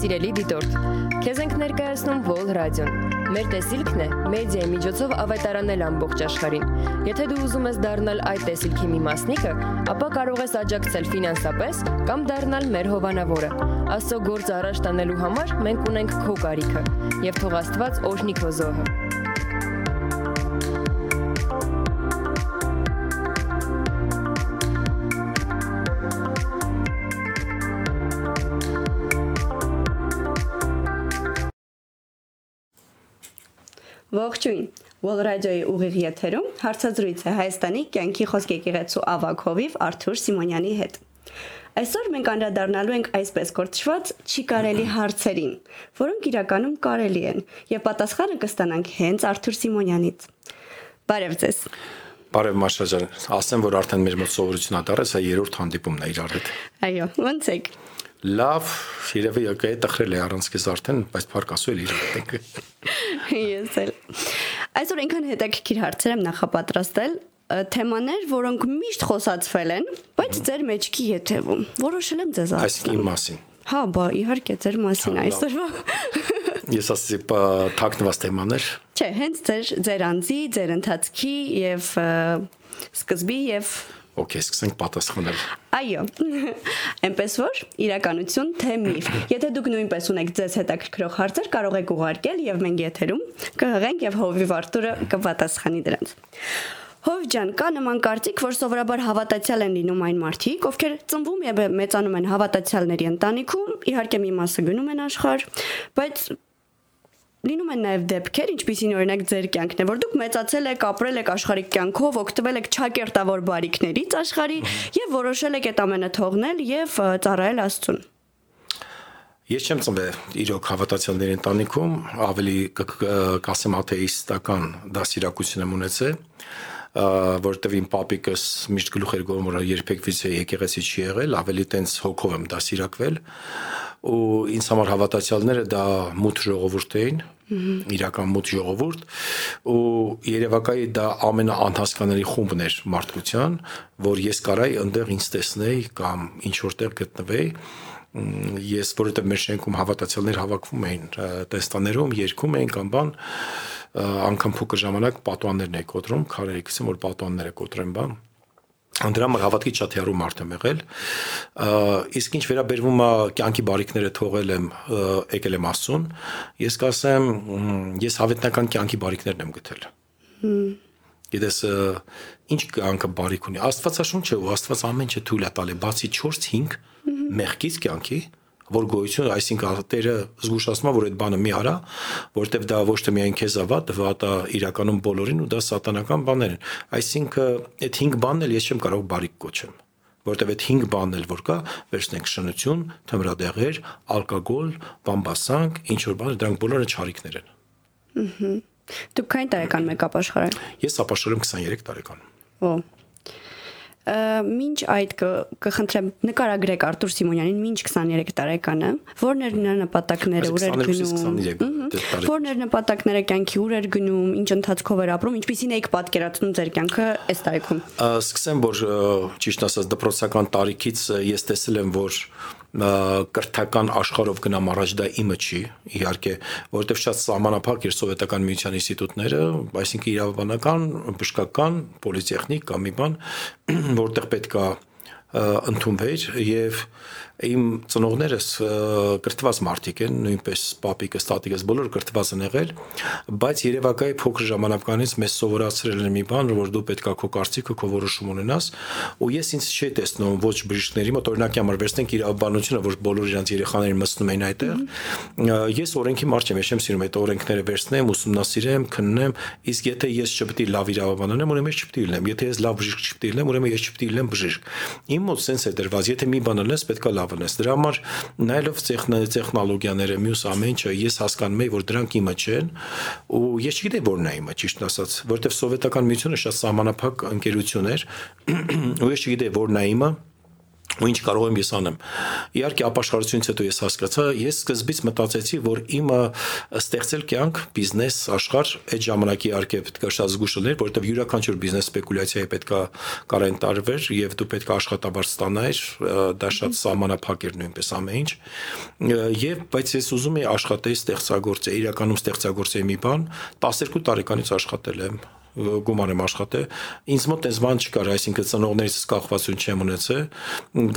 Սիրելի դիտորդ, քեզ ենք ներկայացնում Vol Radio-ն։ Մեր տեսիլքն է մեդիայի միջոցով ավետարանել ամբողջ աշխարհին։ Եթե դու ուզում ես դառնալ այդ տեսիլքի մի մասնիկը, ապա կարող ես աջակցել ֆինանսապես կամ դառնալ մեր հովանավորը։ Աստծո գործը առաջ տանելու համար մենք ունենք քո կարիքը, եւ թող Աստված օրհնի քո զոհը։ Ողջույն։ Wall Radio-ի ուղիղ եթերում հարցազրույց է Հայաստանի կյանքի խոսք եկեղեցու ավակ հովիվ Արթուր Սիմոնյանի հետ։ Այսօր մենք անդրադառնալու ենք այսպես կոչված չի կարելի հարցերին, որոնք իրականում կարելի են, եւ պատասխանը կստանանք հենց Արթուր Սիմոնյանից։ Բարև ձեզ։ Բարև Մաշա ջան, ասեմ, որ արդեն մեր մոտ սովորություն է երրորդ հանդիպումն է իրար հետ։ Այո, ո՞նց եք։ Լավ, երևի եկե տխրել է առանցքից արդեն, բայց փառք ասու էլ իրար հետ ենք։ Ես էլ։ Այսօր ինքան հետաքրքիր հարցեր եմ նախապատրաստել թեմաներ, որոնք միշտ խոսացվել են, բայց ձեր մեջքի եթևում։ Որոշել եմ ձեզ ասել։ Այսինքն իմ մասին։ Հա, բա իհարկե ձեր մասին այսօրվա։ Ես ասացի, թաքնված թեմաներ։ Չէ, հենց ձեր ձեր անձի, ձեր ընթացքի եւ սկզբի եւ Okay, սկսենք պատասխանել։ Այո։ Էնպես որ իրականություն թե միֆ։ Եթե դուք նույնպես ունեք ձեզ հետաքրքրող հարցեր, կարող եք ուղարկել եւ մենք եթերում կհղենք եւ Հովիվ Արտուրը կպատասխանի դրանց։ Հով ջան, կա նման կարծիք, որ սովորաբար հավատացյալ են լինում այն մարդիկ, ովքեր ծնվում եւ մեծանում են հավատացյալների ընտանիքում, իհարկե մի մասը գնում են աշխարհ, բայց լինում են նաև դեպքեր, ինչպիսին օրինակ ձեր կյանքն է, որ դուք մեծացել եք, ապրել եք աշխարհիկ կյանքով, օգտվել եք ճակերտավոր բարիքներից աշխարհի եւ որոշել եք այդ ամենը թողնել եւ ծառայել Աստծուն։ Ես չեմ ծնվել իրոք հավատացյալների ընտանիքում, ավելի կասեմ աթեիստական դասիրակություն եմ ունեցել, որտեվ իմ պապիկս միշտ գլուխ էր գովում, որ երբեք վիզե եկեղեցի չի եղել, ավելի տենց հոգով եմ դասիրակվել ու ինձ համար հավատացյալները դա մութ ժողովուրդ էին, իրական մութ ժողովուրդ ու Երևակայի դա ամենաանհասկանալի խումբն էր մարդկության, որ ես կարայի այնտեղ ինձ տեսնեի կամ ինչ որտեղ գտնվեի ես որովհետև մեր շենքում հավատացյալներ հավաքվում էին տեստաներում, երգում էին կամ բան անգամ փոքր ժամանակ պատուաններն է կոտրում, քարերի գսեմ որ պատուանները կոտրեն բան Անդրամը հավատքի շատ հեռու մարդ եմ եղել։ Իսկ ինչ վերաբերվում է կյանքի բարիքները թողել եմ, եկել եմ Աստծուն, ես կասեմ, ես հավետնական կյանքի բարիքներն եմ գտել։ Գիտես, ինչ կյանքը բարիք ունի։ Աստվածաշունչը ու Աստված ամեն ինչ թույլ է տալի, բացի 4-5 մեղքից կյանքի, որ գոյություն, այսինքն Տերը զգուշացնում է, որ այդ բանը մի արա, որտեվ դա ոչ թե միայն քեզ ավատ, վատ է իրականում բոլորին ու դա սատանական բաներ են։ Այսինքն այդ 5 բանն էլ ես չեմ կարող բարիք կոչեմ որտեվ այդ 5 բանն էլ որ կա, վերցնենք շնություն, թմրադեղեր, ալկոգոլ, բամբասանք, ինչ որ բաներ, դրանք բոլորը ճարիքներ են։ Ահա։ Դուք քանի տարեկան մեկ ապաշխարել։ Ես ապաշխարում 23 տարեկան։ Ո մինչ այդ կխնդրեմ նկարագրեք Արտուր Սիմոնյանին մինչ 23 տարեկանը, որն էր նրա նպատակները, ուր էր գնում։ Որն էր նպատակները կյանքի ուր էր գնում, ինչ ընթացքով էր ապրում, ինչպիսին եք պատկերացնում ձեր կյանքը այս տարիքում։ Սկսեմ, որ ճիշտ ասած դպրոցական տարիքից ես տեսել եմ, որ կրթական աշխարհով գնամ առաջ դա իմը չի իհարկե որովհետև շատ սահմանափակ էր սովետական միության ինստիտուտները այսինքն իրավաբանական բժշկական պոլիտեխնիկ կամ մի բան որտեղ պետքա ընդունվեր եւ իմ ծնողներս կրթված մարդիկ են, նույնպես պապիկս, տատիկս բոլորը կրթված են եղել, բայց Երևակայի փոքր ժամանակվանից մեզ սովորացրել են մի բան, որ դու պետքա քո կարծիքը, քո որոշում ունենաս, ու ես ինձ չի տեսնում ոչ բժիշկների մոտ, օրինակի համար վերցնենք իրավաբանությունը, որ բոլոր իրանց երեխաներին մտնում են այդտեղ։ Ես օրենքի մարդ եմ, ես չեմ սիրում այդ օրենքները վերցնեմ, ուսումնասիրեմ, քննեմ, իսկ եթե ես չպետք է լավ իրավաբան ունեմ, ուրեմն ես չպետք է լինեմ, եթե ես լավ բժիշկ չպետք է լինեմ, ուրեմն ես չպետք է լինեմ բժիշկ։ Իմ մոտ սենս է դրված, եթե մի բան ունես, պետքա լավ ունես։ Դրա համար նայելով տեխնոլոգիաները, մյուս ամեն ինչը, ես հասկանում եի, որ դրանք իմը չեն, ու ես չգիտեի որն է իմը, ճիշտ ասած, որովհետև սովետական միությունը շատ սահմանափակ ընկերություն էր, ու ես չգիտեի որն է իմը, ու ինչ կարող եմ ես անեմ։ Իհարկե ապաշխարությունից հետո ես հասկացա, ես սկզբից մտածեցի, որ իմը ստեղծել կյանք, բիզնես, աշխարհ այդ ժամանակի իհարկե պետք է շատ զգուշ լինել, որովհետև յուրաքանչյուր բիզնես սպեկուլյացիայի պետք է կարեն տարվեր եւ դու պետք է աշխատաբար ստանայր, դա շատ սահմանափակ էր նույնպես ամեն ինչ։ Եվ բայց ես ուզում եի աշխատեի ստեղծագործել, իրականում ստեղծագործել մի բան, 12 տարեկանից աշխատել եմ գումար եմ աշխատել։ Ինձ մոտ այս բան չկար, այսինքն ծնողներից կախվածություն չեմ ունեցել։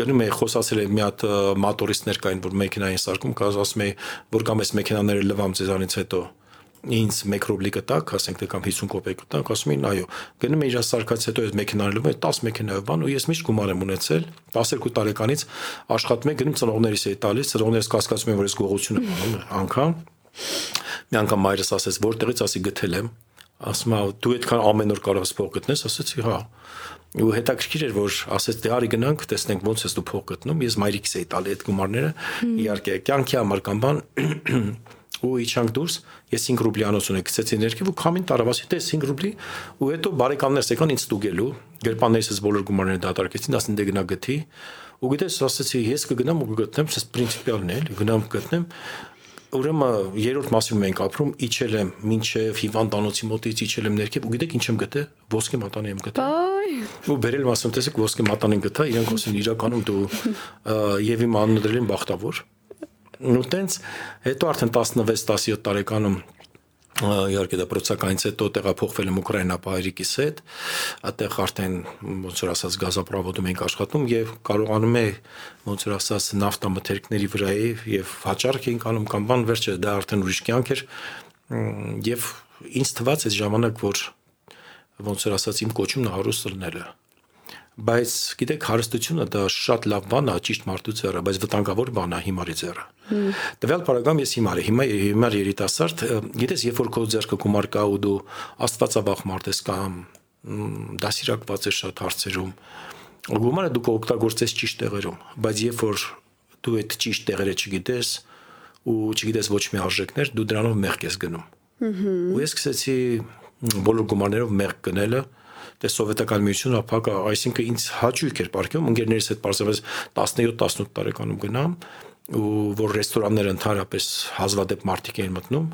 Գնում էի խոսացել եմ մի հատ մատորիստներ կային, որ մեքենային սարքում, կազ ասում էի, որ կամ այս մեքենաները լվամ ձեզանից հետո ինձ 1 ռուբլի կտակ, ասենք թե կամ 50 կոպեկ կտակ, ասում էին այո։ Գնում եմ իր սարկած հետո այդ է 10 մեքենայով բան ու ես միշտ գումար եմ ունեցել 12 տարեկանից աշխատում եմ գնում ծնողներիս էի տալիս, ծնողներս կասկածում են որ ես գողություն եմ անում անգամ։ Մի անգամ մայրս ասեց որտեղից ասի գտել եմ ասում է դու այդքան ամեն օր կարող ես փող գտնես, ասեցի հա։ Ու հետաքրքիր էր որ ասեց դե արի գնանք, տեսնենք ոնց ես դու փող գտնում։ Ես մայրիկս էի տալի այդ գումարները։ Իհարկե, կյանքի համար կամ բան ու իջանք դուրս, ես 5 ռուբլի անոց ունեի, գցեցի ներքև ու քամին տարավ, ասի դե 5 ռուբլի ու հետո բարեկամներս եկան ինձ ստուգելու, գրպաններս բոլոր գումարները դատարկեցին, ասին դե գնա գթի ու գիտես ասացի ես կգնամ ու կգտնեմ, ես պրինցիպիալն է, գնամ գտնեմ ուրեմն երրորդ մասում ենք ապրում, իջել եմ մինչև հիվանդանոցի մոտից իջել եմ ներքև ու գիտեք ինչ եմ գտել, ոսկե մատանի եմ գտել։ Ու բերել մասում տեսեք ոսկե մատանին գտա, իրանք ասեն իրականում դու եւ իմ անունը դրել են բախտավոր։ Ու տենց հետո արդեն 16-17 տարեկանում իհարկե դա պրոցեսականից հետո տեղափոխվել եմ Ուկրաինա հայրիկիս հետ, այդտեղ արդեն ոնց որ ասած գազապրովոդում ենք աշխատում եւ կարողանում է ոնց որ ասած նավթամթերքների վրայի եւ հաճարք ենք անում կամ բան վերջը դա արդեն ուրիշ կյանք էր եւ ինձ թվաց այդ ժամանակ որ ոնց որ ասած իմ կոչումն հարուստ լնելը բայց գիտեք հարստությունը դա շատ լավ բան է ճիշտ մարդու ձեռը բայց վտանգավոր բան է հիմարի ձեռը տվյալ բարակամ ես հիմար եմ հիմա հիմար երիտասարդ գիտես երբ որ քո ձեռքը գումար կա ու դու աստվածաբախ մարդ ես կամ դասիրակված ես շատ հարցերում գումարը դու կօգտագործես ճիշտ տեղերում բայց երբ որ դու այդ ճիշտ տեղերը չգիտես ու չգիտես ոչ մի արժեքներ դու դրանով մեղք ես գնում ու ես սկսեցի բոլոր գումարներով մեղք գնելը դե սովետական միությունը ապակա, այսինքն ինձ հաճույք էր ապարքում ընկերներիս հետ պարզապես 17-18 տարեկանում գնամ ու որ ռեստորանները ընդհանրապես հազվադեպ մարդիկ էին մտնում,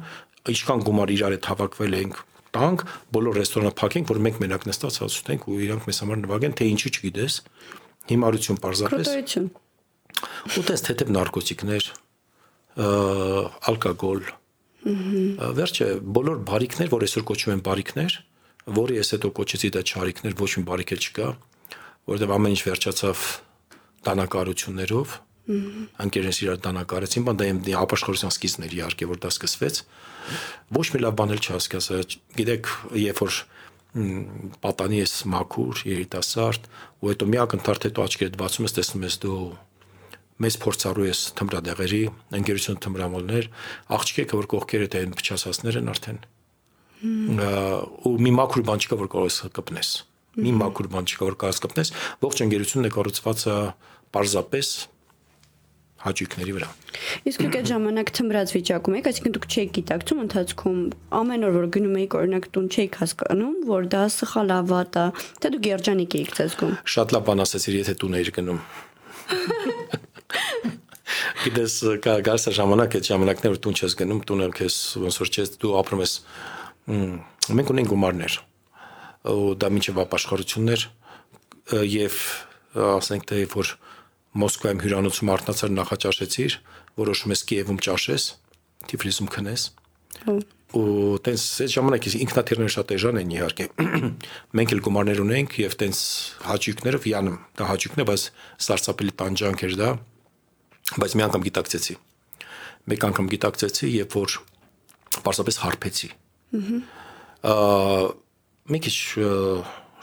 ինչքան գումար իրար հետ հավաքվել ենք տանք, բոլոր ռեստորանը փակենք, որ մենք մենակ նստած հաց ուտենք ու իրանք մեզ համար նվագեն, թե ինչի չգիտես։ Հիմարություն պարզապես։ Կրտություն։ Ուտես թեթև նարկոտիկներ, ալկոգոլ։ Վերջը բոլոր բարիկներ, որ այսօր կոչվում են բարիկներ, որը ես հետո կոչեցի դա ճարիքներ, ոչ մի բարիք էլ չկա, որովհետև ամեն ինչ վերջացավ տանակարություններով։ Անկերես իրար տանակարեցին, բան դա իմ ապաշխարության սկիզբն էր իհարկե, որ դա սկսվեց։ Ոչ մի լավ բան էլ չհասկացա։ Գիտեք, երբ որ պատանի ես մաքուր, երիտասարդ, ու հետո մի ակնթարթ հետո աչքերդ բացում ես, տեսնում ես դու մեծ փորձառու ես թմրադեղերի, ընկերություն թմրամոլներ, աղջիկը որ կողքերը դեն փչացածներ են արդեն ու մի մաքուր բան չկա որ կարող ես կպնես մի մաքուր բան չկա որ կարաս կպնես ողջ ընկերությունն է կառուցված պարզապես հաճույքների վրա։ Իսկ դուք այդ ժամանակ թմրած վիճակում եք, այսինքն դուք չեք գիտակցում ընթացքում ամեն օր որ գնում եք օրինակ տուն չեք հասկանում, որ դա սխալ ավատ է, թե դուք երջանիկ եք ցած զգում։ Շատ լավ բան ասեցիր, եթե տուն էիր գնում։ Գիտես, կա գարսա ժամանակ այդ ժամանակներ որ տուն չես գնում, տունը քեզ ոնց որ չես դու ապրում ես մենք ունենք գումարներ ու դա միջև ապաշխարություններ եւ ասենք թե որ Մոսկվայում հյուրանոցում արտնացար նախաճաշեցիր, որոշում ես Կիևում ճաշես, Թիֆլիսում քնես։ Ու տենց այդ ժամանակ ինքնաթիռները շատ էժան են իհարկե։ Մենք էլ գումարներ ունենք եւ տենց հաճույքներով յանում, դա հաճույքն է, բայց սարսափելի տանջանք էր դա։ Բայց մի անգամ գիտակցեցի։ Մեկ անգամ գիտակցեցի, երբ որ պարզապես հարբեցի մի քիչ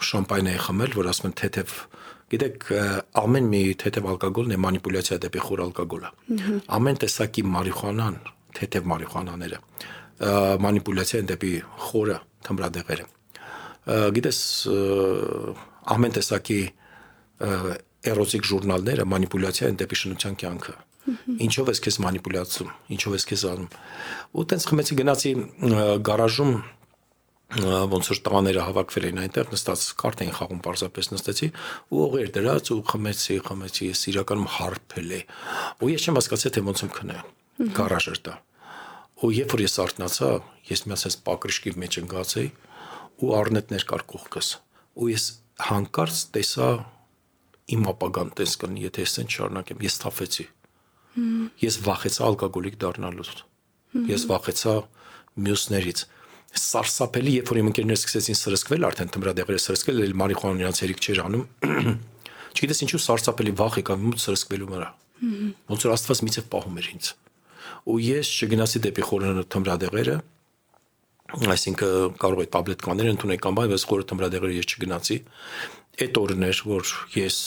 շամպայն էի խմել, որ ասում են թեթև Գիտեք, ամեն մի թեթև ալկոգոլն է մանիպուլյացիա դեպի խոր ալկոգոլը։ Ամեն տեսակի մարիխուանան, թեթև մարիխուանաները մանիպուլյացիա են դեպի խորը թմրադեղերը։ Գիտես, ամեն տեսակի էրոտիկ ժուրնալները մանիպուլյացիա են դեպի շնության կյանքը։ Ինչով ես քեզ մանիպուլյացում, ինչով ես քեզ անում։ Ու տենց խմեցի գնացի գարաժում ոնց որ տղաները հավաքվել էին այնտեղ նստած կարտ էին խաղում պարզապես նստեցի ու օղեր դրած ու խմեցի խմեցի ես իրականում հարբել է ու ես չեմ հասկացել թե ոնց եմ քնե գարաժը դա ու երբ որ ես արթնացա ես մի ասես պակրիշկի մեջ ընկածեի ու առնետներ կար կողքս ու ես հանկարծ տեսա իմ ապագան տես կնի եթե ես այն շարունակեմ ես թափեցի ես վախեցա ալկոգոլիկ դառնալուց ես վախեցա մյուսներից սարսափելի, երբ որ իմ ընկերները սկսեցին սրսկվել, արդեն թմրադեղերը սրսկել, էլ մարիխուանա նրանց հերիք չէր անում։ Չգիտես ինչու սարսափելի վախ եկավ մոտ սրսկվելու վրա։ Ոնց որ Աստված միցև պահում էր ինձ։ Ու ես չգնացի դեպի խորհրդը թմրադեղերը, այսինքն կարող է տաբլետկաներ ընդունել կամ բայց խորհրդը թմրադեղերը ես չգնացի։ Այդ օրն էր, որ ես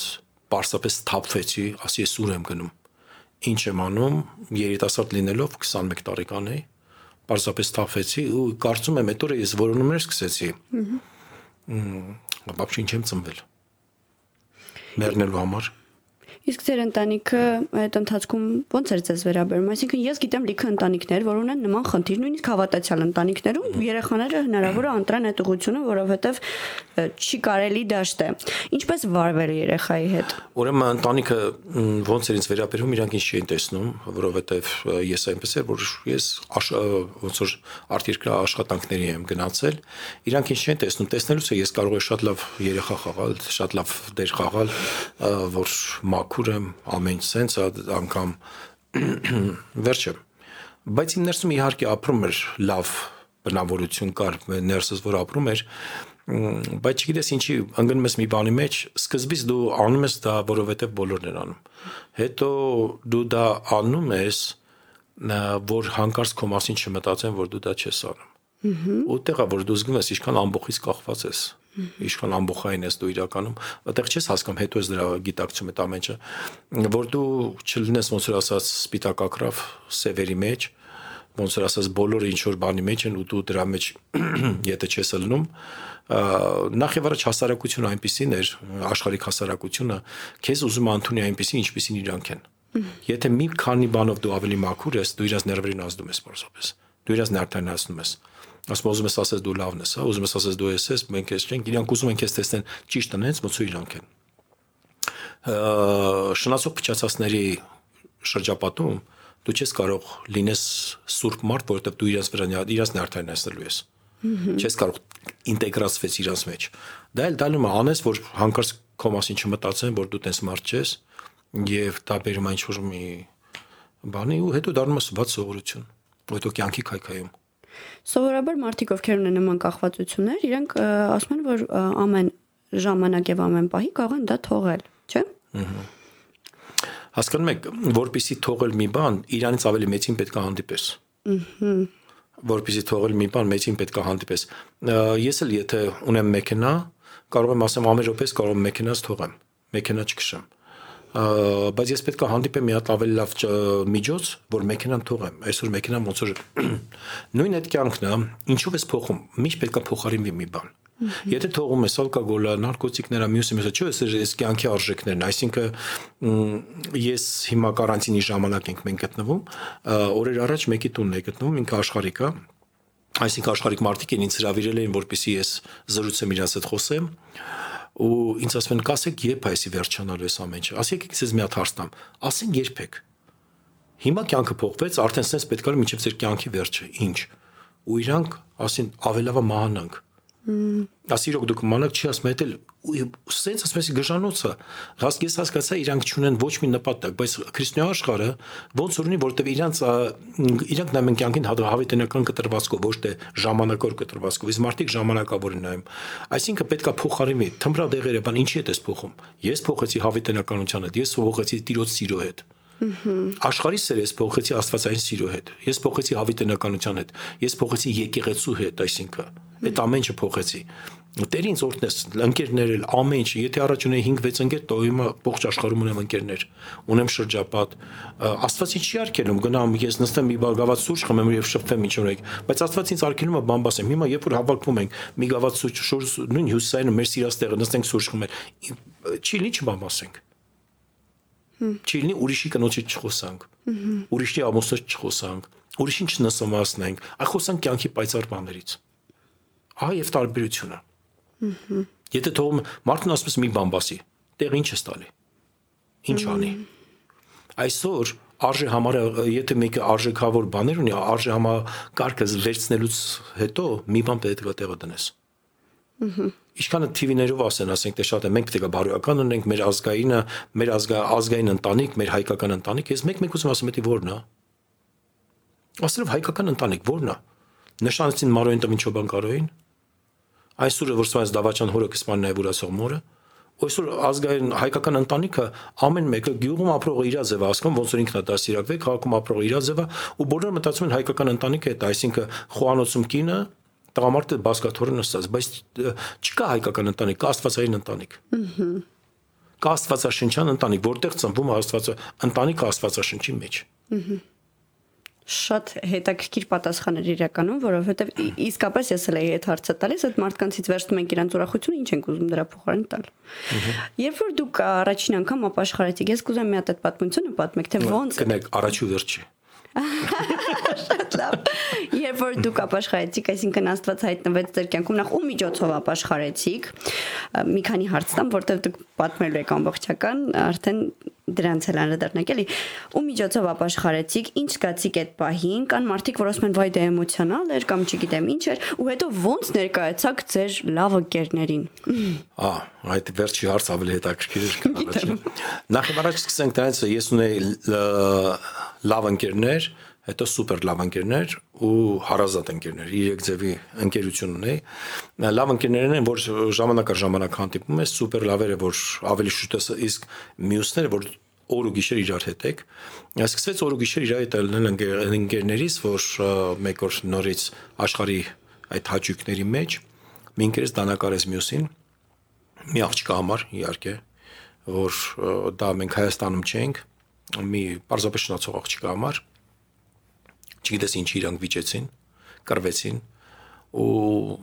պարսապես թափվեցի, ասի ես ուր եմ գնում։ Ինչ եմ անում, երիտասարդ լինելով 21 տարեկան էի պարզապես թափեցի ու կարծում եմ այդ օրը ես որոնումներ սկսեցի։ Ահա։ Բաբշին չեմ ծնվել։ Մեռնելու համար։ Իսկ ձեր ընտանիքը այդ ընթացքում ո՞նց էր ձեզ վերաբերում։ Այսինքն ես գիտեմ լիքը ընտանիքներ, որ ունեն նման խնդիր, նույնիսկ հավատացյալ ընտանիքներում երեխաները հնարավոր է ընտրեն այդ ուղությունը, որովհետև չի կարելի դաշտ է։ Ինչպես վարվել երեխայի հետ։ Ուրեմն ընտանիքը ո՞նց էր ինձ վերաբերում, իրանք ինձ չէին տեսնում, որովհետև ես այնպես էր, որ ես ոնց որ արտերկրա աշխատանքների եմ գնացել, իրանք ինձ չէին տեսնում, տեսնելուց է ես կարող եմ շատ լավ երեխա խաղալ, շատ լավ դեր խաղալ, որ մաքուր մաքուր եմ, ամեն sense անգամ վերջը։ Բայց իմ ներսում իհարկե ապրում էր լավ բնավորություն կար, ներսս որ ապրում էր, բայց չգիտես ինչի ընկնում ես մի բանի մեջ, սկզբից դու անում ես դա, որովհետև բոլորն են անում։ Հետո դու դա անում ես, որ հանկարծ քո մասին չմտածեն, որ դու դա չես անում։ Ու տեղա որ դու զգում ես, ինչքան ամբողից կախված ես ինչքան ամբողջային ես դու իրականում, այդտեղ չես հասկանում, հետո ես դրա գիտակցում այդ ամենը, որ դու չլինես ոնց որ ասած սպիտակակրավ սևերի մեջ, ոնց որ ասած բոլորը ինչ որ բանի մեջ են ու դու դրա մեջ եթե չես ելնում, նախ եւ առաջ հասարակությունը այնպեսին էր, աշխարհիկ հասարակությունը քեզ ուզում ընդունի այնպեսին, ինչպեսին իրանք են։ Եթե մի քանի բանով դու ավելի մաքուր ես, դու իրաց ներվերին ազդում ես պարզապես։ Դու իրաց նյարդայնացնում ես ասում ուզում ես ասես դու լավն ես, հա, ուզում ես ասես դու ես ես, մենք ես չենք, իրանք ուզում են քեզ տեսնեն ճիշտ անենց, ոնց ու իրանք են։ Շնացող փչացածների շրջապատում դու չես կարող լինես սուրբ մարդ, որովհետև դու իրաց վրա իրաց նյարդայնացնելու ես։ Չես կարող ինտեգրացվես իրաց մեջ։ Դա էլ դալում է անես, որ հանկարծ քո մասին չմտածեն, որ դու տես մարդ ես եւ դա բերում է ինչ-որ մի բանի ու հետո դառնում է սված սովորություն։ Հետո կյանքի քայքայում։ Սովորաբար մարդիկ ովքեր ունեն նման կախվածություններ, իրենք ասում են, որ ամեն ժամանակ եւ ամեն պահի կարող են դա թողել, չէ՞։ Ահա հասկանում եք, որpիսի թողել մի բան, իրանից ավելի մեծին պետք է հանդիպես։ Ահա որpիսի թողել մի բան մեծին պետք է հանդիպես։ Ես էլ եթե ունեմ մեքենա, կարող եմ ասեմ ամեն րոպես կարող եմ մեքենաս թողեմ, մեքենա չքշեմ բայց ես պետք է հանդիպեմ մի հատ ավելի լավ միջոց, որ մեքենան թողեմ։ Այսօր մեքենան ոնց որ նույն այդ կյանքն է, ինչով ես փոխում։ Միշտ պետք է փոխարինվի մի բան։ Եթե թողում ես ալկոգոլը, նարկոտիկները, մյուսը մյուսը, չէ, այս այս կյանքի արժեքներն, այսինքն ես հիմա կարանտինի ժամանակ ենք մենք գտնվում, օրեր առաջ մեկի տունն է գտնվում, ինքը աշխարհիկ է, այսինքն աշխարհիկ մարդիկ են ինձ հravirել էին, որպեսզի ես զրուցեմ իրաց հետ խոսեմ, ու ինձ ասում են կասեք երբ է այսի վերջանալու էս ամեն ինչը ասեք ինձ մի հատ հարց տամ ասեն երբեք հիմա կյանքը փոխվեց արդեն sense պետք է մինչև ձեր կյանքի վերջը ինչ ու իրանք ասին ավելավա մահանանք ասիրոք դուք մանակ չի ասում հետել սենց ասում ես գժանոցը հասկ ես հասկացա իրանք ճունեն ոչ մի նպատակ բայց քրիստոնյա աշխարհը ոնց որ ունի որտեվ իրանք իրանք նայում են կյանքին հավիտենական կտրվածքով ոչ թե ժամանակավոր կտրվածքով իսկ մարդիկ ժամանակավոր են նայում այսինքն պետքա փոխարինվի թմրադեղերը բան ինչի հետ ես փոխում ես փոխեցի հավիտենականության հետ ես փոխեցի տիրոջ սիրո հետ Աշխարհի սերը ես փոխեցի Աստվածային սիրո հետ։ Ես փոխեցի հավիտենականության հետ։ Ես փոխեցի եկեղեցու հետ, այսինքն այդ ամեն ինչը փոխեցի։ Տեր ինձ օրտնես ընկերներ էլ ամեն ինչ, եթե առաջ ունեի 5-6 ընկեր, то հիմա ողջ աշխարհում ունեմ ընկերներ, ունեմ շրջապատ։ Աստված ինչ չի արկելում, գնամ ես նստեմ մի բաղաված սուրճ խմեմ եւ շփվեմ ինչ օրեք, բայց Աստված ինձ արկելում է բամբասեմ։ Հիմա երբ որ հավաքվում ենք մի գաված սուրճ շուրջ նույն հյուսային մեր սիրած տեղը նստենք սուրճ խմել, չի լի չբամբասենք Չի լինի ուրիշի կնոջի չխոսանք։ Ուրիշի ամուսնուց չխոսանք։ Ուրիշին չնսոմացնենք։ Այ խոսանք կյանքի պայծառ բաներից։ Ահա եւ տարբերությունը։ Եթե թողում մարդն ասում է մի բան բասի, տեղ ինչ է ստալի։ Ինչ անի։ Այսօր արժե համարը եթե մեկը արժեքավոր բաներ ունի, արժե համակարգը վերցնելուց հետո մի բան պետք է տեղը դնես։ Ինչքանը TV-ներով ասեն, ասենք թե շատ է, մենք պետք է բարոյական ունենք, մեր ազգայինը, մեր ազգա ազգային ընտանիք, մեր հայկական ընտանիք, ես մեկ-մեկ ուզում ասեմ, դա ո՞րն է։ Ասելով հայկական ընտանիք ո՞րն է։ Նշանեցին Մարոյին Տմիչոբան Կարոյին։ Այսօր որ սրանց դավաճան հորը կսման նաև ուրացող մորը այսօր ազգային հայկական ընտանիքը ամեն մեկը գյուղում ապրողը իր ձևը ասում ոնց որ ինքնա դասիրակվե քաղաքում ապրողը իր ձևը ու բոլորը մտածում են հայկական ընտանիքը դա այսինքն խոհանոցում կինը տղամարդը բասկաթորը նստած բայց չկա հայկական ընտանիք կա աստվածային ընտանիք կա աստվածաշնչյան ընտանիք որտեղ ծնվում է աստվածը ընտանիքը աստվածաշնչի մեջ շատ հետաքրքիր պատասխան էր իրականում, որովհետև իսկապես ես էլ էի այդ հարցը տալիս, այդ մարդկանցից վերջում ենք իրանց ուրախությունը, ինչ ենք ուզում դրա փոխարեն տալ։ Երբ որ դուք առաջին անգամ ապաշխարեցիք, ես կուզեմ մի հատ այդ պատմությունը պատմեք, թե ոնց Կնեք առաջի ու վերջի։ Շատ լավ։ Երբ որ դուք ապաշխարեցիք, այսինքն Աստված հայտնվեց ձեր կյանքում, նախ ու միջոցով ապաշխարեցիք։ Մի քանի հարց տամ, որտեղ դուք պատմելու եք ամբողջական, արդեն դրանց էլ անդրադառնանք էլի։ Ու միջոցով ապաշխարեցիք, ինչ զգացիք այդ պահին, կան մարդիկ, որ ասում են վայ դա էմոցիոնալ էր կամ չգիտեմ ինչ էր, ու հետո ո՞նց ներկայացաք ձեր լավ ընկերներին։ Ահա, այդ վերջի հարց ավելի հետաքրքիր էր քան Նախ եւ առաջ սկսենք դրանից, ես ունեի լավ ընկերներ, հետո սուպեր լավ ընկերներ ու հարազատ ընկերներ։ Երեք ձևի ընկերություն ունեի։ Լավ ընկերներն են, որ ժամանակ առ ժամանակ հանդիպում ես, սուպեր լավերը, որ ավելի շուտ ես, իսկ մյուսները, որ օր ու գիշեր իրար հետ եք։ Սկսվեց օր ու գիշեր իրար հետ ելնել ընկերներից, որ մեկ օր նորից աշխարհի այդ հաճույքների մեջ մի ընկերս դանակարեց մյուսին մի աղջկա համար իհարկե որ դա մենք Հայաստանում չենք մի պարզապես շնացող աղջկա համար չգիտես ինչ իրանք վիճեցին, կրվեցին ու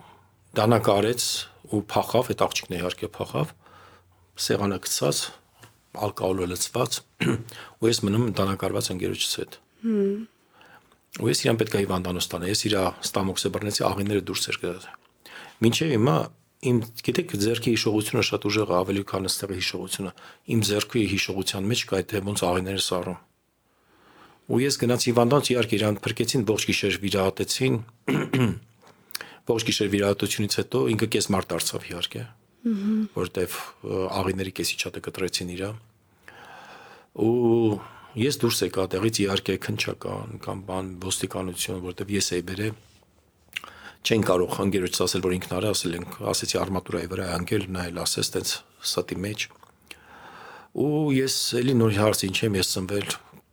դանակը արեց ու փախավ, այդ աղջիկն իհարկե փախավ, սեղանը գցած, ալկոհոլը լցված ու ես մնում դանակարված ընկերոջս հետ։ Ու ես իրան պետք է հիվանդանոց տանեմ, ես իր ստամոքսը բռնեցի, աղիները դուրս էր գտա։ Մինչև հիմա իմ գիտեք ձերքի հիշողությունը շատ ուժեղ ավելի քան ըստեղի հիշողությունը։ Իմ ձերքի հիշողության մեջ կա այդ ոնց աղիները սառում ու ես գնացի Վանդանց իհարկե իրան փրկեցին ողջ գիշեր վիրահատեցին ողջ գիշեր վիրահատությունից հետո ինքը կես մարդ դարձավ իհարկե որտեվ աղիների կեսի չաթը կտրեցին իրա ու ես դուրս եկա տեղից իհարկե քնչական կամ բան ոստիկանություն որտեվ ես էի բերե չեն կարող անգերոջս ասել որ ինքն արա ասել ենք ասեցի արմատուրայի վրա անգել նայել ասես տենց ստի մեջ ու ես էլի նոր հարց ինչ եմ ես ծնվել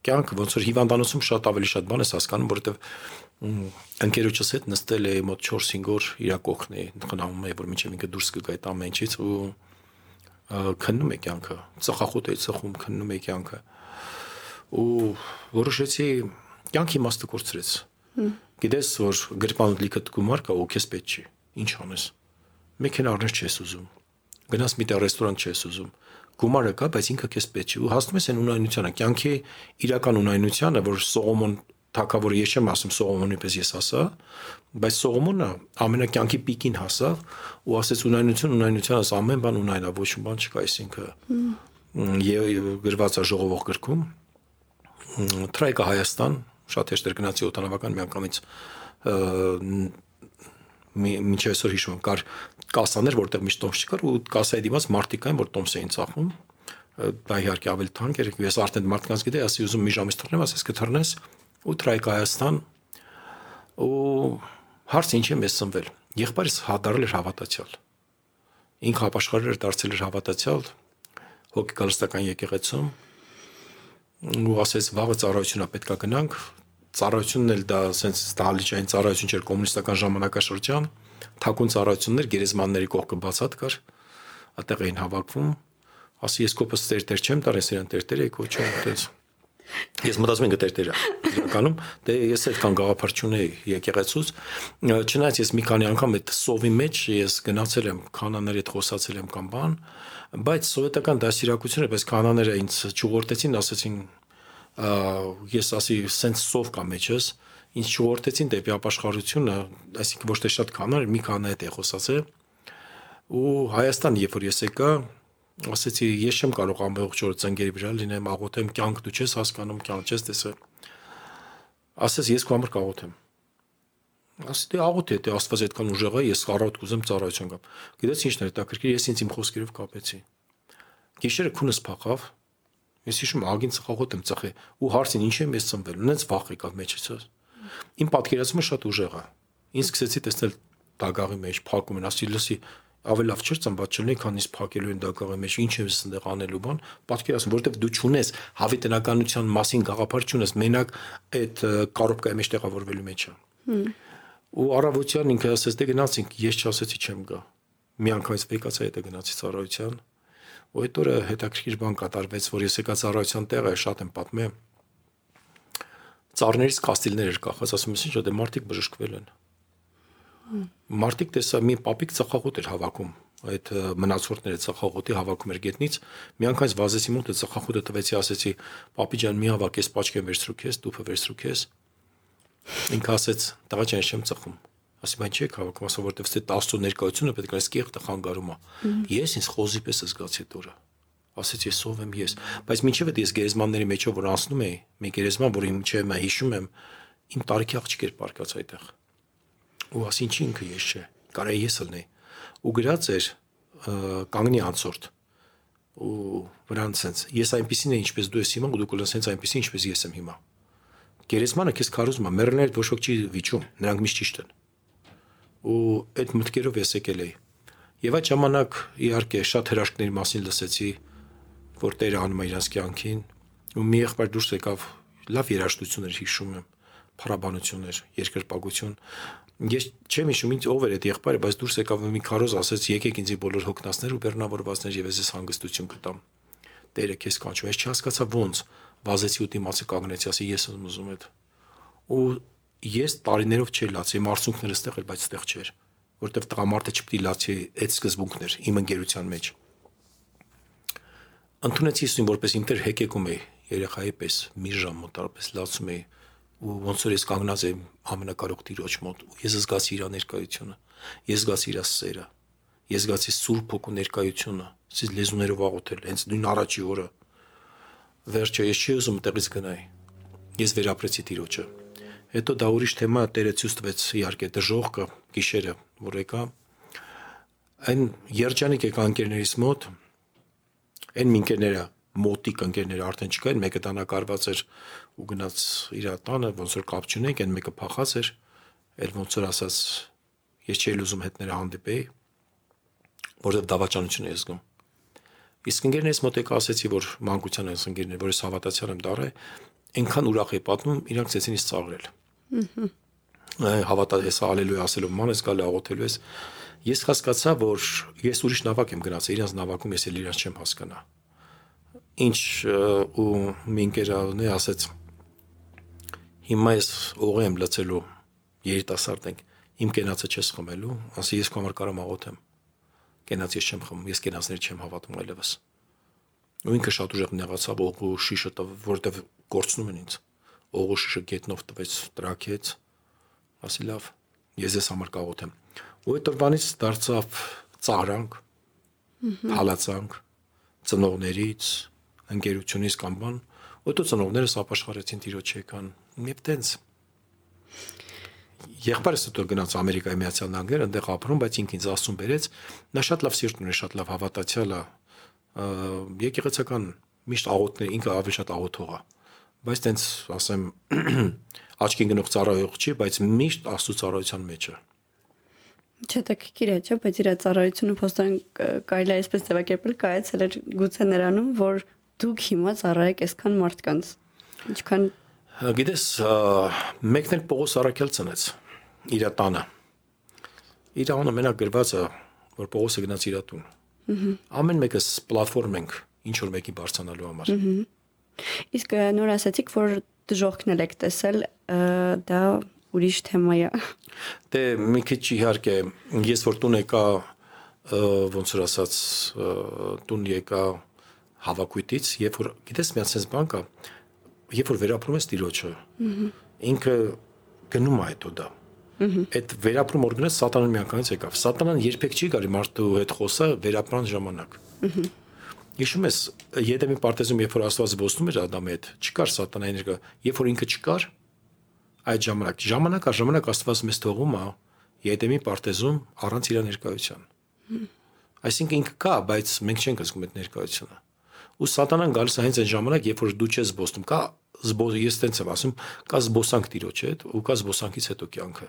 կյանքը ոնց որ հիվանդանոցում շատ ավելի շատ բան ես հասկանում, որովհետև ընկերոջս հետ նստել է մոտ 4-5 օր իր կողքն է, խնամում է, որ մինչև ինքը դուրս կգա այդ ամենից ու քննում է կյանքը, ծխախոտ է ծխում, քննում է կյանքը։ Ու որոշեցի կյանքի իմաստը կորցրեց։ Գիտես, որ գրպան լիքը գումար կա ու քեզ պետք չի։ Ինչ անես։ Մեքենա առնես չես ուզում։ Գնաս մի տեղ ռեստորան չես ուզում գումարը կա, բայց ինքը քեզ պետք չի։ Ու հասնում ես այն ունայնությանը, կյանքի իրական ունայնությանը, որ Սողոմոն թակավորը ես չեմ ասում Սողոմոնի պես ես ասա, բայց Սողոմոնը ամենակյանքի պիկին հասավ ու ասեց ունայնություն ունայնությանս ամեն բան ունայնա, ոչ մի բան չկա, այսինքն եւ գրված է ժողովող գրքում Թրայկա Հայաստան շատ հեշտ էր գնացի օտանավական միանգամից մինչև այսօր հիշում եմ, կար կասաներ, որտեղ միշտ տոմս չկար ու կասայի դիմաց մարդիկ կային, որ տոմս էին ծախում։ Դա իհարկե ավելի թանկ էր, ես արդեն մարդկանց գիտեի, ասի ուզում մի ժամից թռնեմ, ասես կթռնես ու Թրայք Հայաստան ու հարց ինչ եմ ես ծնվել։ Եղբայրս հադարել էր հավատացյալ։ Ինքը ապաշխարել էր դարձել էր հավատացյալ հոգեկալստական եկեղեցում ու ասես վաղը ծառայությունա պետքա գնանք ծառայությունն էլ դա սենց դահլիճային ծառայություն չէր կոմունիստական ժամանակաշրջան թակուն ծառայություններ գերեզմանների կողքը բացատ կար այդտեղ էին հավաքվում ասի ես կոպս տեր տեր չեմ տար ես իրան տեր տեր եք ոչը այդպես Ես մտածում եմ գտեր տերը իրականում դե ես այդքան գաղափար չունեի եկեղեցուց չնայած ես մի քանի անգամ այդ սովի մեջ ես գնացել եմ կանաների հետ խոսացել եմ կամ բան բայց սովետական դասիրակությունը պես կանաները ինձ ճուղորտեցին ասեցին ես ասի սենց սով կա մեջս ինձ շուղորդեցին դեպի ապաշխարությունը, այսինքն ոչ թե շատ կանար, մի քանի հետ է խոսացել։ Ու Հայաստան, երբ որ ես եկա, ասեցի, ես չեմ կարող ամբողջ օրը ծնգերի վրա լինեմ, աղոթեմ, կյանք դու չես հասկանում, կյանք չես տեսել։ Ասես ես քո համար կաղոթեմ։ Ասի դե աղոթի, դե Աստված այդքան ուժեղ է, ես առավոտ կուզեմ ծառայություն գամ։ Գիտես ինչն է հետաքրքիր, ես ինձ իմ խոսքերով կապեցի։ Գիշերը քունս փախավ, Ես հիշում ագին ծխախոտ եմ ծխի ու հարցին ինչ եմ ես ծնվել։ Ունենց վախ եկավ մեջից։ Իմ պատկերացումը շատ ուժեղ է։ Ինձ սկսեցի տեսնել դագաղի մեջ փակում են, ասի լսի ավելի լավ չէր ծնված չլինի, քան իսկ փակելու են դագաղի մեջ, ինչ եմ ստեղ անելու բան, պատկերացում, որովհետև դու ճունես հավիտենականության մասին գաղափար ճունես, մենակ այդ կարոպկայի մեջ տեղավորվելու մեջ է։ Ու առավոտյան ինքը ասեց դե գնացինք, ես չասեցի չեմ գա։ Մի անգամից վեկացա հետը գնացի ծառայության ու այդ օրը հետաքրքիր բան կատարվեց, որ ես եկա ծառայության տեղը շատ եմ պատմել։ Ծառներից կաստիլներ էր կախած, ասում ես ինչ դե մարդիկ բժշկվել են։ Մարդիկ տեսա մի պապիկ ծխախոտ էր հավաքում այդ մնացորդները ծխախոտի հավաքում էր գետնից մի անգամ վազեցի մոտ ծխախոտը տվեցի ասեցի պապի ջան մի հավաք ես պաճկեն վերցրու քեզ դուփը վերցրու քեզ ինքը ասեց տղա ջան չեմ ծխում ասի բայց չի քաղաքում ասա որտեվ ստե 10 ներկայությունը պետք է այս կեղտը խանգարում է ես ինձ խոզի պես զգացի դուրը ասեց ես ով եմ ես բայց մինչև այդ ես գերեզմանների մեջով որ անցնում էի մի գերեզման որի մինչև մա հիշում եմ իմ տարիքի աղջիկ էր պարկած այդտեղ ու ասին չի ինքը ես չէ կարա ես ելնեի ու գրած էր կանգնի անցորդ ու վրան sense ես այնպեսին է ինչպես դու ես հիմա ու դու sense այնպեսին ինչպես ես եմ հիմա գերեզմանը քեզ քարոզում է մեռնել ոչ ոք չի վիճում նրանք միշտ ճիշտ են ու այդ մտքերով ես եկել էի։ Եվ այդ ժամանակ իհարկե շատ հրաշքների մասին լսեցի, որ Տերը անում է իրանց կյանքին, ու մի եղբայր դուրս եկավ լավ երաժշտություններ հիշում եմ, փառաբանություններ, երկրպագություն։ Ես չեմ հիշում ինձ ով էր այդ եղբայրը, բայց դուրս եկավ մի քարոզ ասեց եկեք ինձի բոլոր հոգնածներ ու բեռնավորվածներ եւ ես հանգստություն կտամ։ Տերը քեզ կանչում, ես չհասկացա ոնց վազեցի ու դիմացի կանգնեցի, ասի ես ուզում եմ։ Ու ես տարիներով չէի լացի, իմ արցունքները ստեղ էր, բայց ստեղ չէր, որտեվ տղամարդը չպետք է լացի այդ սկզբունքներ իմ ընկերության մեջ։ Ընթունեցի ինձ որպես ինտեր հեկեկում էի երեխայի պես մի ժամ մոտարապես լացում էի ու ոնց որ ես կանգնած եմ ամենակարող տիրոջ մոտ ու ես զգացի իր ներկայությունը ես զգացի իր սերը ես զգացի սուրբ հոգու ներկայությունը սից լեզուներով աղոթել հենց նույն առաջի օրը վերջը ես չի ուզում տեղից գնայի ես վերապրեցի տիրոջը Հետո դա ուրիշ թեմա Տերը ցույց տվեց իհարկե դժողքը գիշերը, որ եկա այն երջանիկ եկա ընկերներից մոտ այն մինկերները մոտիկ ընկերները արդեն չկային, մեկը տանակարված էր ու գնաց իր տանը, ոնց որ կապ չունենք, այն մեկը փախած էր, էլ ոնց որ ասած ես չէի ուզում հետները հանդիպեի, որովհետև դավաճանություն է զգում։ Իսկ ընկերներից մոտ եկա ասեցի, որ մանկության այս ընկերներ, որ ես հավատացյալ եմ դարը, այնքան ուրախ է պատմում, իրանք ցեցին ինձ ծաղրել հավատա ես ալելույա ասելով ման ես գալի աղոթելու ես ես հասկացա որ ես ուրիշ նավակ եմ գնացել իրանց նավակում ես էլ իրանց չեմ հասկանա ինչ ու մինկերավնի ասեց հիմա ես օղի եմ լցելու երիտասարդ ենք իմ կենացը չես խմելու ասի ես քո համար կարամ աղոթեմ կենաց ես չեմ խմում ես կենացներ չեմ հավատում այլևս ու ինքը շատ ուժեղ նեղացավ օղու շիշը որտեվ կորցնում են ինձ օղուշը գետնով տվեց, տրակեց, ասի լավ, ես ես համար կաղոթեմ։ Ու այդ օրվանից դարձավ ծաղրանք, հալածանք ծնողներից, ընկերությունից կամ բան, ու դու ծնողներս ապաշխարեցին տիրոջ եկան։ Մի տենց Եղբայրս դու գնաց Ամերիկայի Միացյալ Նահանգներ, այնտեղ ապրում, բայց ինքն ինձ ասում բերեց, նա շատ լավ սիրտ ունի, շատ լավ հավատացյալ է։ Եկեղեցական միշտ աղոթներ, ինքը ավելի շատ աղոթող է բայց տենց ասեմ աչքին գնող ծառայող չի, բայց միշտ աստծո ծառայության մեջ է։ Չէ, դա քիքիր է, չէ, բայց իր ծառայությունը փոստան կարելի է այսպես ձևակերպել, կայացել էր գուցե նրանում, որ դուք հիմա ծառայեք այսքան մարդկանց։ Ինչքան գիտես, մեկն էլ Պողոս Արաքել ծնեց իր տանը։ Իր անունը մենակ գրված է, որ Պողոսը գնաց իր տուն։ Ամեն մեկս պլատֆորմ ենք ինչ որ մեկի բարձանալու համար։ Իսկ նոր ասացիք, որ դժողքն եք տեսել, դա ուրիշ թեմա է։ Դե մի քիչ իհարկե, ես որ տուն եկա ոնց որ ասած տուն եկա հավաքույտից, երբ որ գիտես մի ասես բան կա, երբ որ վերապրում ես տիրոջը, ինքը գնում է հետո դա։ Այդ վերապրում օրգանը սատանան միանգամից եկավ։ Սատանան երբեք չի գալի մարդու հետ խոսա վերապրան ժամանակ։ Հիշում ես Եդեմի պարտեզում երբ որ Աստված ոսնում էր Ադամի հետ, չկար սատանայի ներկա, երբ որ ինքը չկար, այդ ժամանակ ժամանակ առ ժամանակ Աստված մեզ թողում է Եդեմի պարտեզում առանց իր ներկայության։ Այսինքն ինքը կա, բայց մենք չենք զգում այդ ներկայությունը։ Ու սատանան գալիս է հենց այն ժամանակ, երբ որ դու չես զբոսնում, կա զբոս ես տենց եմ ասում, կա զբոսանք տիրոջ հետ ու կա զբոսանքից հետո կյանքը։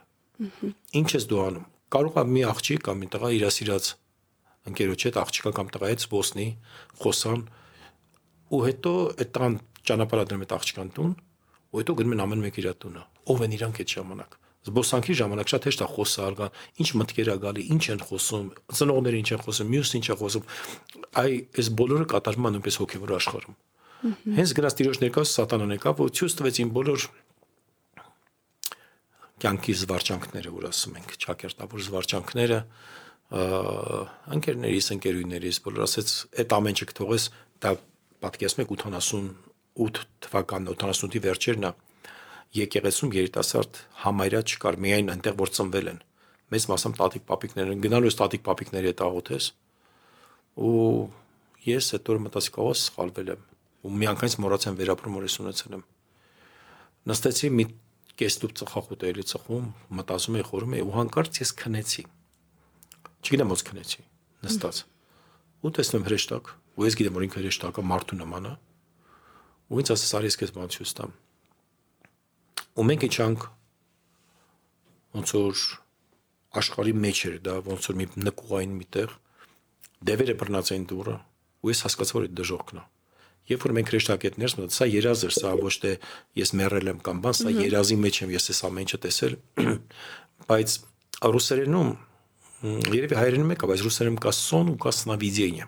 Ինչ ես դու անում։ Կարող է մի աղջիկ կամ մի տղա իր ասիրած ընկերոջ հետ աղջիկա կամ տղա հետ զբոսնի, խոսան ու հետո այդ տան ճանապարհադրում այդ աղջկան տուն ու հետո գնում են ամեն մեկ իր տունը։ Ով են իրանք այդ ժամանակ զբոսանքի ժամանակ շատ հեշտ է խոսալ, ինչ մտքեր է գալի, ինչ են խոսում, ծնողները ինչ են խոսում, մյուսն ինչ է խոսում։ Այ այս բոլորը կատարվում է նույնպես հոգևոր աշխարհում։ Հենց գնաց տիրոջ ներկայս սատանան եկավ ու ցույց տվեց իմ բոլոր կյանքի զվարճանքները, որ ասում ենք, ճակերտավոր զվարճանքները, ընկերներից, ընկերուներից, բոլոր ասեց, այդ ամեն ինչ կթողես, դա պատկերացնում եք 88 թվականն, 88-ի վերջերն է եկեղեցում երիտասարդ համայրա չկար, միայն այնտեղ որ ծնվել են։ Մեծ մասամբ տատիկ պապիկներ են, գնալու ես տատիկ պապիկների հետ աղոթես։ Ու ես այդ օրը մտածի կարող սխալվել եմ ու միանգամից մոռացեմ վերապրում օրես ունեցել եմ։ Նստեցի մի կեստուp ծխախոտ էլի ծխում, մտածում էի, խորում էի ու հանկարծ ես քնեցի։ Չգիտեմ ոնց քնեցի, նստած։ Ու տեսնում հրեշտակ, ու ես գիտեմ որ ինքը հրեշտակը մարդու նման է։ Ու ինձ ասես արի ես քեզ բան ցույց տամ ու մենք իջանք ոնց որ աշխարհի մեջ էր դա ոնց որ մի նկուղային միտեղ դևերը բռնած էին դուրը ու ես հասկացա որ այդ դժողքն է երբ որ մենք հրեշտակետներս մտա սա երազ էր սա ոչ թե ես մեռել եմ կամ բան սա երազի մեջ եմ ես այս ամեն ինչը տեսել բայց ռուսերենում երևի հայերենում եկա, բայց ռուսերենում կա սոն ու կա սնավիդիենիա։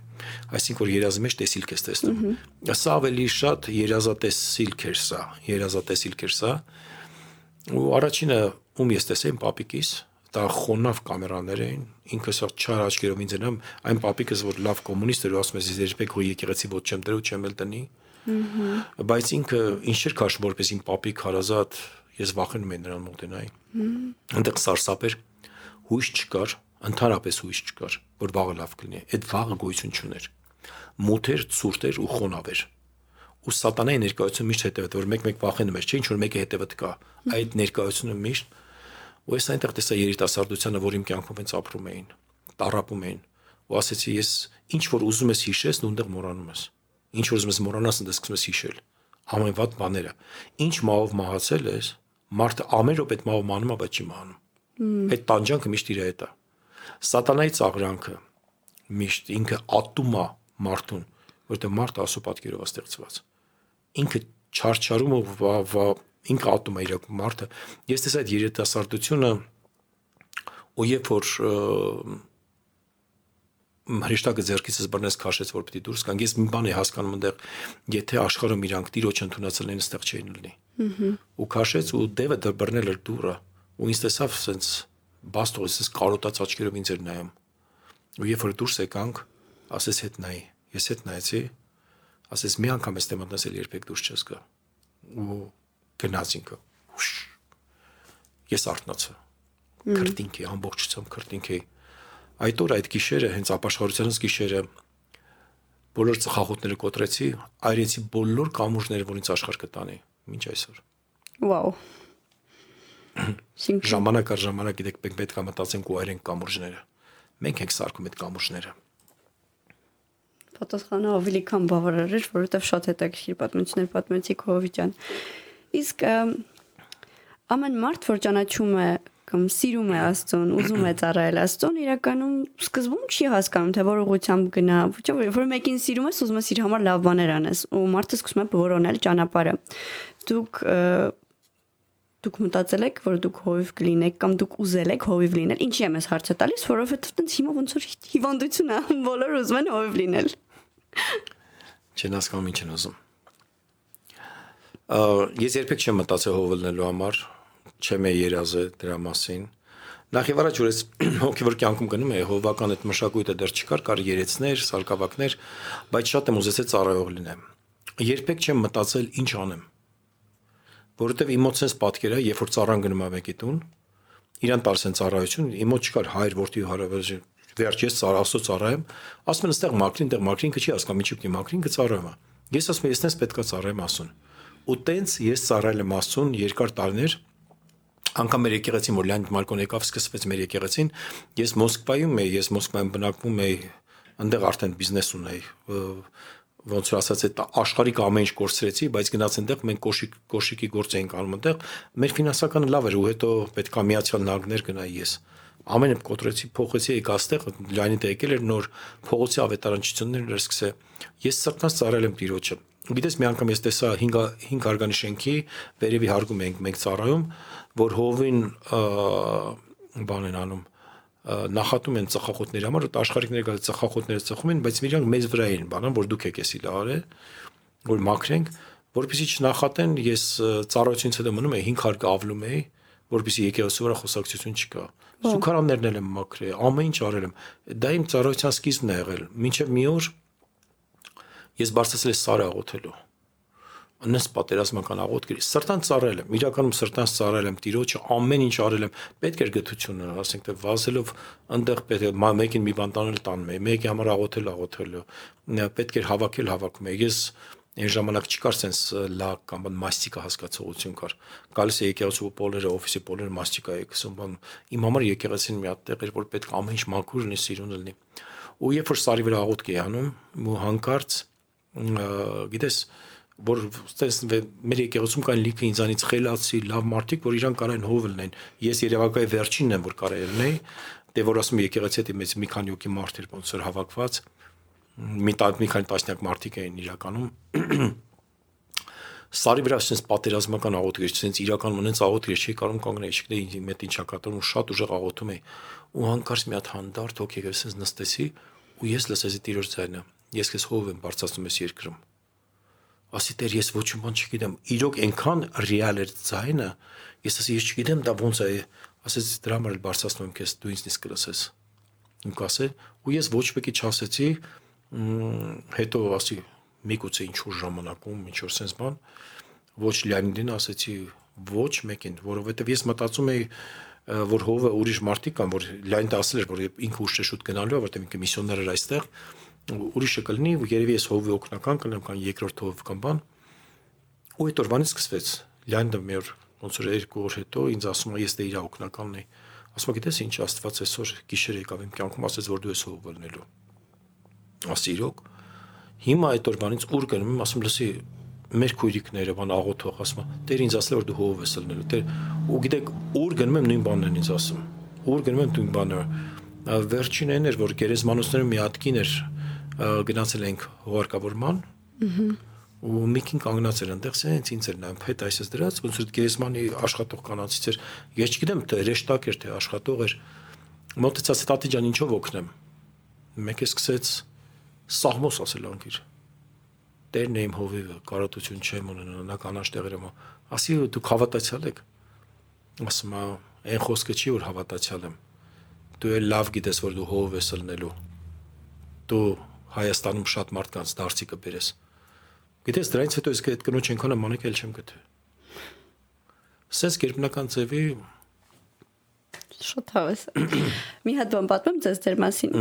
Այսինքն որ երազի մեջ տեսիլք ես տեսնում։ Սա ավելի շատ երազատեսիլք էր սա, երազատեսիլք էր սա, ու առաջինը ում ես տեսեմ պապիկիս դա խոնավ կամերաներ էին ինքը սա չար աչքերով ինձ ընամ այն պապիկս որ լավ կոմունիստ էր ու ասում ես երբեք հո եկեղեցի ոչ չեմ դրու չեմ էլ տնի բայց ինքը ինչ էր քաշ որպես իմ պապիկ հարազատ ես վախենում եմ նրան մոտենայի այնտեղ սարսափ էր հույս չկար ընդհանրապես հույս չկար որ վաղը լավ կլինի այդ վաղը գոյություն չուներ մութ էր ցուրտ էր ու խոնավ էր ու սատանայի ներկայությունը միշտ հետևդ որ մեկ-մեկ վախենում ես, չէ՞ ինչ որ մեկը հետևդ կա։ Այդ ներկայությունը միշտ ու ես այնտեղ տեսա երիտասարդությանը, որ իմ կյանքում հենց ապրում էին, տարապում էին։ Ու ասեցի ես ինչ որ ուզում ես հիշես, դու այնտեղ մոռանում ես։ Ինչ որ ուզում ես մոռանաս, այնտեղ սկսում ես հիշել։ Ամեն վատ բաները։ Ինչ մահով մահացել ես, մարդը ամեն րոպե մահով մանում է, բայց չի մահանում։ Այդ տանջանքը միշտ իր հետ է։ Սատանայի ծաղրանքը միշտ ինքը ատում է մարդուն, որտեղ մարդը ասու պատկերով է ստեղծված ինքը չարչարում վա ինքը ատում է իր մարդը ես տեսա այդ երիտասարդությունը ու երբ որ հրեշտակը ձերքիցս բռնես քաշեց որ պիտի դուրս գան ես մի բան եմ հասկանում այնտեղ եթե աշխարհում իրանք տիրոջ ընդունացել են այստեղ չէին լինի ու քաշեց ու դևը բռնել էր դուրը ու ինձ տեսավ սենց բաստոս ես կարոտած աչքերով ինձ էր նայում ու երբ որ դուրս եկանք ասես հետ նայի ես հետ նայեցի ասես մի անգամ ես դեմդ նսել երբեք դուրս չես գա ու գնաց ինքը ես արթնացա քրտինքի ամբողջությամբ քրտինքի այդ օր այդ գիշերը հենց ապաշխարությանս գիշերը բոլոր ծխախոտները կոտրեցի այրեցի բոլոր կամուրջները որ ինձ աշխարհ կտանի ոչ այսօր վաու ժամանակ առ ժամանակ գիտեք պետք է մտածենք ու այրենք կամուրջները մենք ենք սարքում այդ կամուրջները պատասխանը ավելի քան բավարար էր, որովհետև շատ հետաքրքիր պատմություններ պատմեցի Քովիջան։ Իսկ ամեն մարդ, որ ճանաչում է կամ սիրում է Աստծուն, ուզում է ծառայել Աստծուն, իրականում սկզբում չի հասկանում, թե որ ուղությամբ գնա, ոչ որ մեկին սիրում ես, ուզում ես իր համար լավ բաներ անես, ու մարդը սկսում է որոնել ճանապարհը։ Դուք դուք մտածել եք, որ դուք հովիվ կլինեք կամ դուք ուզել եք հովիվ լինել։ Ինչի՞ եմ ես հարցը տալիս, որովհետև տենց հիմա ոնց որ հիվանդություն է, բոլորը ուզում են հովիվ լինել։ Չեն հասկանում ինչ են ուզում։ Ես երբեք չեմ մտածել հովելնելու համար, չեմ երազը դրա մասին։ Նախ եւ առաջ որ ես հոգեվոր կյանքում գնում եմ, հովական այդ մշակույթը դեռ չկար, կար երեցներ, սարկավակներ, բայց շատ եմ ուզեցել ծառայող լինեմ։ Երբեք չեմ մտածել ինչ անեմ։ որովհետև իմոցենս պատկերը, երբ որ ծառան գնում է մեկի տուն, իրան տալիս են ծառայություն, իմոց չկար հայր, որտի հարաբերություն վերջ ես ծառա աստծո ծառայեմ, ասում են այստեղ մակրին, դեռ մակրինքը չի հասկանում, ինչու՞ պիտի մակրինքը ծառայում է։ Ես ասում եմ, ես նես պետքա ծառայեմ ասուն։ Ու տենց ես ծառայել եմ աստծուն երկար տարիներ, անգամ մեր եկեղեցին որ Լեոնիդ Մարկոն եկավ սկսվեց մեր եկեղեցին ես Մոսկվայում եի ես Մոսկվայում բնակվում էի այնտեղ արդեն բիզնես ունեի ոնց որ ասած այդ աշխարհիկ ամեն ինչ կորցրեցի բայց գնաց այնտեղ մենք կոշիկ կոշիկի գործ էինք անում այնտեղ մեր ֆինանսականը լավ էր ու հետո պետքա միացյալ նահանգներ գնայի ես ամենը կոտրեցի փոխեցի եկա այստեղ լայնի դե եկել էր նոր փողոցի ավետարանչություններն էր սկսե ես սրտանց ծառայել եմ տիրոջը գիտես մի անգամ ես տեսա 5 5 արգանի շենքի վերևի հարգում ենք մենք ծառայում որ հովին բան են անում նախատում են ծխախոտների համար, ու աշխարհիկները գալ ծխախոտները ծխում են, բայց իրանք մեզ վրա են բանան, որ դուք եք էսի լարը, որ մաքրենք, որpեսի չնախատեն, ես ծառայությունից հետո մնում եի 5 հարկը ավլում էի, որpեսի եկեղեցու վրա խոսակցություն չկա։ Սուքարաններն էլ եմ մաքրել, ամեն ինչ արել եմ։ Դա իմ ծառայության սկիզբն է եղել։ Մինչև մի օր ես բարձրացել եմ սարը աղոթելու անես պատերազմական աղոթքերի սրտան ծառայել եմ իրականում սրտան ծառայել եմ տիրոջը ամեն ինչ արել եմ պետք էր գթությունը ասենք թե վազելով այնտեղ պետք է մեկին մի բան տանել տանում էի մեկի համար աղոթել աղոթելու պետք էր հավաքել հավաքում էի ես այն ժամանակ չկար sense լա կամ բան մաստիկա հասկացողություն կար գալիս է եկեղեցու պոլերը օֆիսի պոլերը մաստիկա է գսում բան իմ համար եկեղեցին մի հատ տեղ էր որ պետք ամեն ինչ մաքուր լինի սիրուն լինի ու երբ որ սարի վրա աղոթք էի անում ու հանկարծ գիտես որ ստես մեր եկեղեցում կան լիքը ինձանից խելացի լավ մարդիկ, որ իրան կարան հով լինեն։ Ես Երևակայի վերջինն եմ, որ կարա լինեի, դե որ ասում եկեղեցի հետ մեծ մի քանի հոգի մարդ էր ոնց որ հավաքված։ Մի տակ մի քանի տասնյակ մարդիկ էին իրականում։ Սարի վրա ասես պատերազմական աղոթքեր, ասես իրականում ունենց աղոթքեր չի կարող կանգնել, չգիտեի ինձ մետ ինչա կատարում, շատ ուժեղ աղոթում էի։ Ու հանկարծ մի հատ հանդարտ հոգի ասես նստեցի ու ես լսեցի տիրոջ ձայնը։ Ես քեզ հով եմ բարձրացնում ես երկրում ասի դեր ես ոչ մի բան չգիտեմ իրոք այնքան ռեալ էր ձայնը ես ասի ես չգիտեմ դա ոնց է ասեց դրա համար էլ բարձրացնում քեզ դու ինձ նիսկ կլսես ու կասել ու ես ոչ մեկի չասեցի հետո ասի միգուցե ինչ որ ժամանակում ինչ որ sense բան ոչ Լեոնիդին ասեցի ոչ մեկին որովհետև ես մտածում էի որ հովը ուրիշ մարդիկ կան որ Լեոնիդը ասել էր որ ինքը ուշ շուտ գնալու որովհետև ինքը միսիոներ էր այստեղ ուրիշը կլինի, երևի ես հովի օկնական կլինեմ կամ երկրորդ հով կամ բան։ Ու այդ օրվանից սկսվեց։ Լյանդը մեր ոնց որ երկու օր հետո ինձ ասում է ես դե իր օկնականն եմ։ Ասում է գիտես ինչ Աստված այսօր գիշեր եկավ իմ կյանքում ասեց որ դու ես հով լինելու։ Ասի իրոք։ Հիմա այդ օրվանից ուր գնում եմ ասում լսի մեր քույրիկները բան աղոթող ասում է Տեր ինձ ասել որ դու հով ես լինելու։ Տեր ու գիտեք ուր գնում եմ նույն բանն են ինձ ասում։ Ուր գնում եմ նույն բանը։ Վերջին այն էր որ գերեզմանոցները մի հատ կին էր գնացել ենք հողարկավորման։ Ու Միկին կանգնած էր այնտեղ, սենց ինձ էր նայում, հետ այսպես դրած, ոնց որ գերեզմանի աշխատող կանացից էր։ Ես չգիտեմ, թե ռեշտակ էր, թե աշխատող էր։ Մոտեցած տատի ջան, ինչով օգնեմ։ Մեկը սկսեց սահմոս ասել անկիր։ Տերն եմ հովիվը, կարոտություն չեմ ունենա, նա կանաչ տեղեր եմ։ Ասի դուք հավատացյալ եք։ Ասում է, այն խոսքը չի որ հավատացյալ եմ։ Դու էլ լավ գիտես որ դու հով ես ելնելու։ Դու Հայաստանում շատ մարդկանց դարձի կբերես։ Գիտես դրանից հետո ես այդ կնոջ այնքան ամանեկ էլ չեմ գտել։ Սենց գերբնական ձևի Շատ հավես։ Մի հատ բան պատմեմ ձեզ ձեր մասին։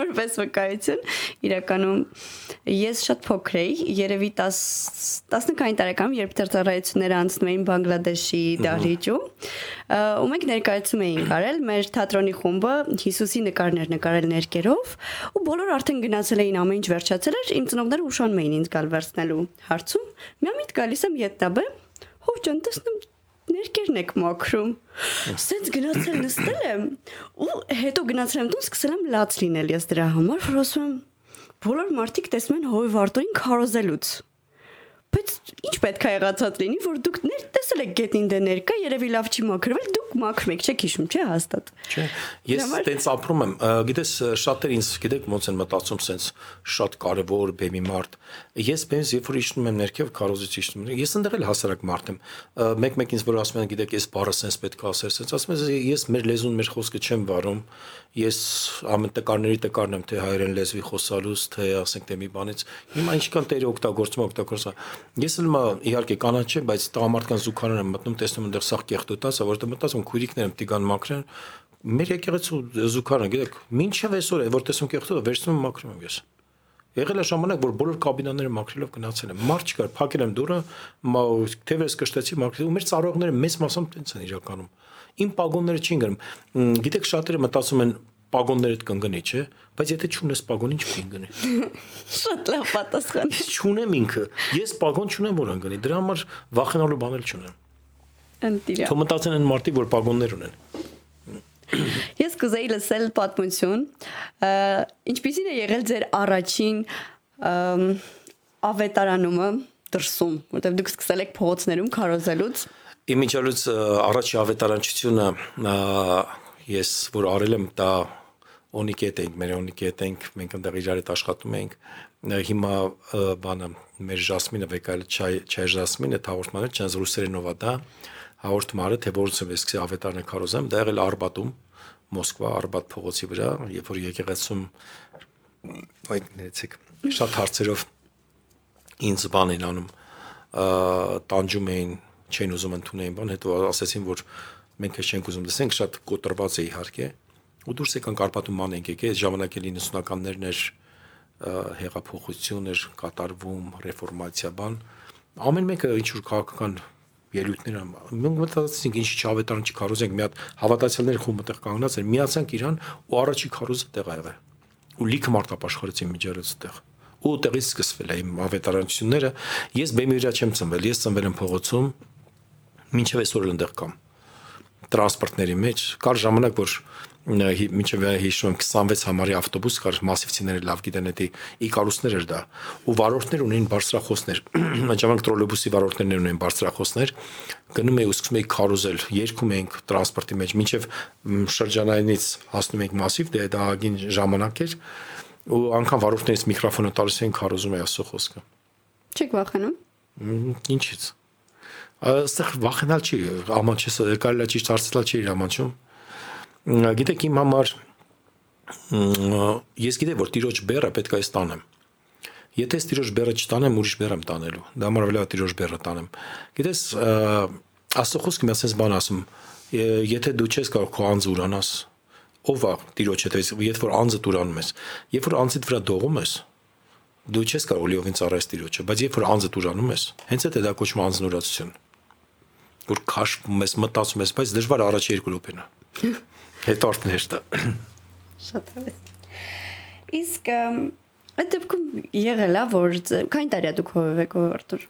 Որպես վկայություն, իրականում ես շատ փոքր էի, երևի 10 19 տարեկան, երբ դերձարայությունները անցնում էին Բանգլադեշի դահլիճում, ու մենք ներկայացում էինք արել մեր թատրոնի խումբը Հիսուսի նկարներ նկարել ներկերով, ու բոլորը արդեն գնացել էին ամեն ինչ վերջացել էր, իմ ծնողները ուշանում էին ինձ գալ վերցնելու հարցում։ Միամիտ գալիս եմ յետտաբը, հով ջան, տեսնում ներկերն եք մաքրում։ Սենց գնացել նստել եմ ու հետո գնացել եմ տուն սկսել եմ լաց լինել ես դրա համար, որ ասում եմ բոլոր մարդիկ տեսնում են հովի վարտորին քարոզելուց։ Բայց ինչ պետք է եղածած լինի, որ դուք ներ տես Ինչպես էլ է գետնին դե ներկա, երևի լավ չի մաքրվել, դուք մաքրում եք, չեք հիշում, չէ՞ հաստատ։ Չէ։ Ես տենց ապրում եմ, գիտես, շատեր ինձ գիտեք ոնց են մտածում սենց շատ կարևոր բեմի մարդ։ Ես բեմից երբ որ իջնում եմ ներքև, քարոզից իջնում եմ։ Ես ընդեղ էլ հասարակ մարդ եմ։ Մեկ-մեկ ինձ որ ասում են, գիտեք, այս բառը սենց պետք է ասել, սենց ասում եմ, ես մեր լեզուն, մեր խոսքը չեմ վարում ես ամեն տկարների տկարն եմ թե հայերեն լեզվի խոսալուց, թե ասենք թե մի բանից։ Հիմա ինչքան տերը օգտագործում օգտագործա։ Ես էլ մա իհարկե կանաչ եմ, բայց տղամարդկան զուգարան եմ մտնում, տեսնում այնտեղ սաղ կեղտոտած, որտեղ մտածում քույրիկներ եմ տիգան մաքրեն։ Մեր եկեղեցու զուգարան, գիտեք, ինչև այսօր է, որ տեսնում կեղտոտը, վերցնում եմ մաքրում եմ ես։ Եղել է ժամանակ, որ բոլոր կաբինաները մաքրելով գնացել են։ Մարդ չկար, փակել եմ դուռը, թևերս կշտեցի մաքրել, ու մեր ծառողները մեծ մասամբ տենց են իրականում իմ պագոնները չին գնում։ Գիտեք, շատերը մտածում են պագոններդ կընկնի, չէ՞, բայց եթե չունես պագոն, ինչ կընկնի։ Շատ լավ պատասխան։ Չունեմ ինքը։ Ես պագոն չունեմ, որ ընկնի։ Դրա համար վախենալու բան էլ չունեմ։ Ընտիրա։ Թող մտածեն այն մարդիկ, որ պագոններ ունեն։ Ես կուզեի լսել պատմություն։ Ինչպիսին է եղել ձեր առաջին ավետարանումը դրսում, որտեղ դուք սկսել եք փողոցներում քարոզելուց Իմիջալուց առաջի ավետարանչությունը ես որ արել եմ դա օնիկետ ենք, մեր օնիկետ ենք, մենք այնտեղ իրար հետ աշխատում ենք։ Հիմա բանը մեր Ժասմինը վեկալ չայ չայ Ժասմինը հաղորդմանը չանց ռուսերենով է դա հաղորդմանը թե որից եմ սկսի ավետարանը կարոզեմ, դա եղել Արբատում, Մոսկվա Արբատ փողոցի վրա, երբ որ եկեղեցում այդ ներեցեք շատ հարցերով ինձ բան են անում տանջում էին չեն ուզում ընդունեին բան, հետո ասացին, որ մենք էլ չենք ուզում լսենք, շատ կոտրված է իհարկե։ Ու դուրս եկան Կարպատում ման ենք եկել, ժամանակ էլ 90-ականներն էր հեղափոխություն էր կատարվում, ռեֆորմացիա բան։ Ամեն մեկը ինչ որ քաղաքական ելույթներ ամ։ Մենք մտածեցինք ինչ չավետարան չքարոզենք, մի հատ հավատացյալներ խումբ այդտեղ կանգնած էր, միացանք իրան ու առաջի քարոզը տեղ ա եղել։ Ու լիքը մարդ ապաշխարեցին միջերից տեղ ու տեղից սկսվել է իմ ավետարանությունները։ Ես բեմի վրա չեմ ծնվել, ես ծնվել եմ փողոցում, մինչև այսօր այնտեղ կամ տրանսպորտների մեջ կար ժամանակ որ մինչև հիշում եմ 26 համարի ավտոբուս կար մասիվցիները լավ գիտեն դա Իկարուսներ էր դա ու վարորդներ ունեին բարձրախոսներ այդ ժամանակ տրոլեյբուսի վարորդներն ունեին բարձրախոսներ գնում էի ու սկսում էի քարոզել երգում էինք տրանսպորտի մեջ մինչև շրջանայինից հասնում էինք մասիվ դե դա ագին ժամանակ էր ու անգամ վարորդներից միկրոֆոնը տալիս էին քարոզում էի ասո խոսքը Չեք վախենում Ինչից այստեղ վախենալ չի, ամանչես կարելի է ճիշտ հարցնել չի իր ամանչում։ Գիտեք իմ համար ես գիտեմ որ տիրոջ բերը պետք է ստանեմ։ Եթե տիրոջ բերը չտանեմ, ուրիշ բեր եմ տանելու։ Դա համար վրա տիրոջ բերը տանեմ։ Գիտես, աստծո խոսքը մի ասես բան ասում, եթե դու չես կարող քո անձ ուրանաս, ով է տիրոջ հետ, երբ որ անձը տուրանում ես, երբ որ անձիդ վրա դողում ես, դու չես կարող լիովին ծառայես տիրոջը, բայց երբ որ անձը տուրանում ես, հենց այդ է դա կոչվում անձնուրացություն որ քաշվում ես, մտածում ես, բայց դժվար առաջ երկու րոպեն է։ Հետո արդեն հեշտ է։ Շատ հավես։ Իսկ այդ դեպքում եղել է որ քանի տարի դուք հովև եք Արտուր։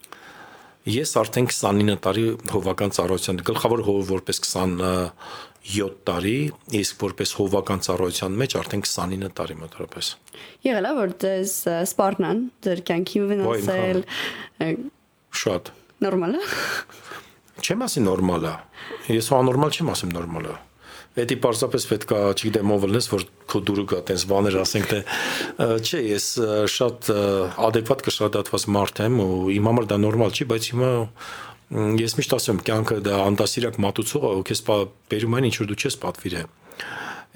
Ես արդեն 29 տարի հովական ծառայության գլխավոր հով որպես 27 տարի, իսկ որպես հովական ծառայության մեջ արդեն 29 տարի մոտավորապես։ Եղել է որ դες սպառնան ձեր կյանքի վնասել։ Շատ։ Նորմալ է։ Չեմ ասի նորմալ է։ Ես անորմալ չեմ ասում նորմալ է։ Էդի պարզապես պետքա, չգիտեմ, ով լնես, որ քո դուրը գա, տես բաներ ասենք թե չէ, ես շատ adekvat կշռադատված մարդ եմ ու իմ համար դա նորմալ չի, բայց հիմա ես միշտ ասում եմ, կյանքը դա անդասիրակ մատուցող է, ու քեզ բերում այն ինչ որ դու չես պատվիրել։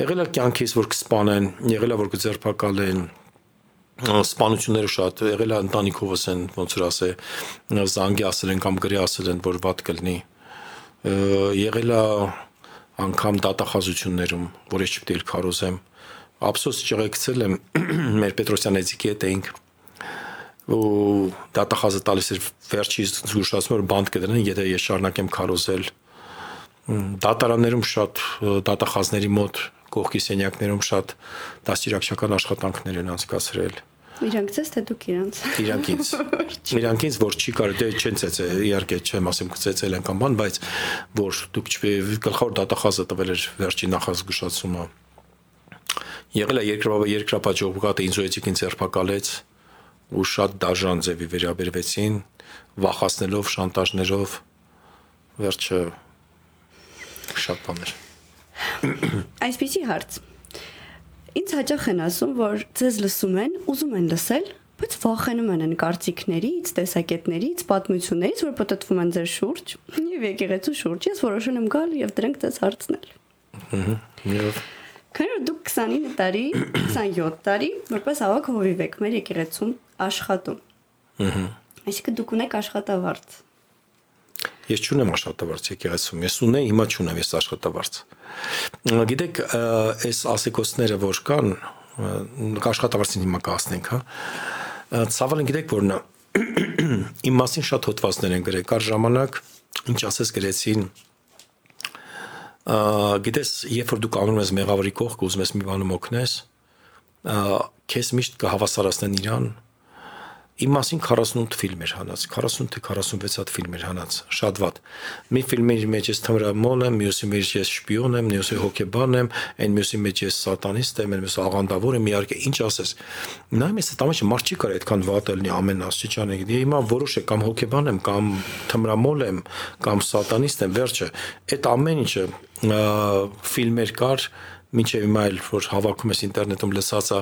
Եղել է կյանքից, որ կսպանեն, եղել է որ կձերբակալեն, սպանությունները շատ եղել է ընտանիքովս են ոնց որ ասե զանգի ասել են կամ գրի ասել են որ ված կլինի եղել է անգամ դատախազություններում որ ես չպետք է քարոզեմ ափսոս ճղեկցել եմ մեր Պետրոսյան էցիկի հետ էինք ու դատախազը տալիս էր վերջի զգուշացում որ բանդ կդնեն եթե ես շարունակեմ քարոզել դատարաններում շատ դատախազների մոտ կողքի սենյակներում շատ դաստիարակչական աշխատանքներ են անցկացրել Իրանք ցես թե դուք իրանց։ Իրանք ինձ։ Իրանք ինձ որ չի կարելի դե չեն ցեցե, իհարկե չեմ ասեմ ցեցել են կամ բան, բայց որ դուք գլխավոր դատախազը տվել էր վերջի նախազգուշացումը։ Եղել է երկրապա երկրապաճողկատը ինձ ուեցիկ ինձ երբակալեց ու շատ դաժան ձևի վերաբերվեցին, վախացնելով, շանտաժներով վերջը շատ բաներ։ Այսպեսի հարց։ Ինձ հաճախ են ասում, որ ձեզ լսում են, ուզում են լսել, բայց վախենում են այն կարծիքներից, տեսակետներից, պատմություններից, որ պատտվում են ձեր շուրջ եւ եկեղեցու շուրջ։ Ես որոշել եմ գալ եւ դրանք ձեզ հարցնել։ Ահա։ Եվ Քանի դուք 29 տարի, 27 տարի որպես ավակ հովիվ եք մեր եկեղեցում աշխատում։ ըհը։ Այսինքն դուք ունեք աշխատավարձ։ Ես չունեմ աշխատավարձ եկեղեցում։ Ես ունեի, հիմա չունեմ ես աշխատավարձ։ Գիտեք, այս ասեկոսները որ կան, աշխատավարձին հիմա կհասնենք, հա։ Ցավալին գիտեք որ նա իմ մասին շատ հոդվածներ են գրել։ Կար ժամանակ, ինչ ասես գրեցին, գիտես, երբ որ դու կանգնում ես մեղավորի կողք, ուզում ես մի բանում օգնես, քեզ միշտ կհավասարացնեն իրան, Իմ մասին 48 ֆիլմ էր հանած, 40 թե 46 հատ ֆիլմ էր հանած, շատ վատ։ Մի ֆիլմի մեջ ես թմրամոլ եմ, մյուսի մեջ ես շպիոն եմ, մյուսի հոկեբան եմ, այն մյուսի մեջ ես սատանիստ եմ, այն մյուսի աղանդավոր եմ, իհարկե, ինչ ասես։ Նայում ես, դա մեջ մարդ չի կարող այդքան վատ լինի ամեն աստիճանի։ Հիմա որոշ է կամ հոկեբան եմ, կամ թմրամոլ եմ, կամ սատանիստ եմ, վերջը։ Այդ ամեն ինչը ֆիլմեր կար, մինչև հիմա էլ որ հավաքում ես ինտերնետում լսածա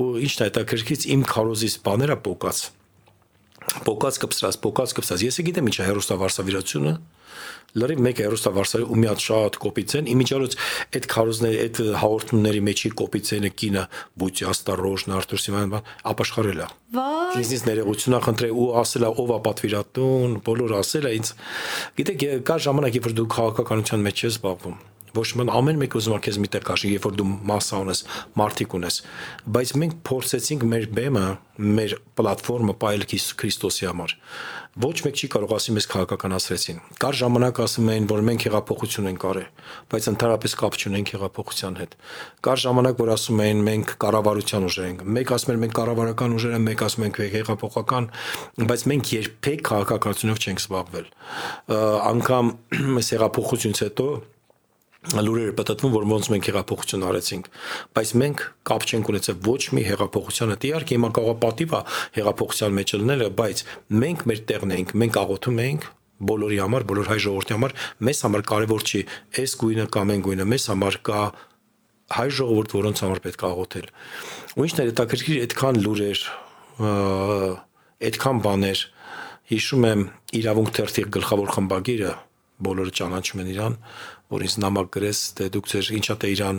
ու ի՞նչն է հետաքրքրից իմ քարոզից բաները պոկած պոկած կպսրած պոկած կպսրած ես գիտեմ ինչա հերոստավարսավիրությունը լրիվ մեկ հերոստավարսավի ու մի հատ շատ կոպիցեն իմիջիալոց այդ քարոզների այդ հաղորդումների մեջի կոպիցենը կինը բուծյաստա ռոժն արտուր սիման ապաշխարել է Վայ, ինձնից ներողությունա խնդրե ու ասելա ով է պատվիրատուն բոլոր ասելա ինձ գիտեք կա ժամանակ երբ դու քաղաքականության մեջ ես զբաղվում ոչ ման ամեն մեկ ուզում է քեզ միտեղ կաշի, երբ որ դու մասա ունես, մարտիկ ունես, բայց մենք փորձեցինք մեր բեմը, մեր պլատֆորմը պայել Քրիստոսի համար։ Ոչ մեկ չի կարող ասի մեզ քաղաքականացրեցին։ Կար ժամանակ ասում էին, որ մենք հեղափոխություն ենք արել, բայց ընդհանրապես կապ չունենք հեղափոխության հետ։ Կար ժամանակ, որ ասում էին մենք կառավարության ուժեր ենք։ Մեկ ասում են մենք կառավարական ուժեր ենք, մեկ ասում ենք հեղափոխական, բայց մենք երբեք քաղաքականությունով չենք զբաղվել։ Անկամ հեղափոխությունից հետո լուրերը պատտվում, որ ոնց մենք հեղափոխություն արեցինք, բայց մենք կապ չենք ունեցել ոչ մի հեղափոխության հետ։ Իհարկե հիմա կարող է հեղափոխության մեջ լինելը, բայց մենք մեր տեղն ենք, մենք աղոթում ենք բոլորի համար, բոլոր հայ ժողովրդի համար, մեզ համար կարևոր չի այս գույնը կամ այն գույնը, մեզ համար կա հայ ժողովուրդ, որոնց համար պետք է աղոթել։ Ու ինչն է հետաքրքիր, այդքան լուրեր, այդքան բաներ հիշում եմ իրավունք թերթի գլխավոր խմբագիրը բոլորը ճանաչում են իրան, որ ինձ նամակ գրես, թե դուք ձեր ինչա թե իրան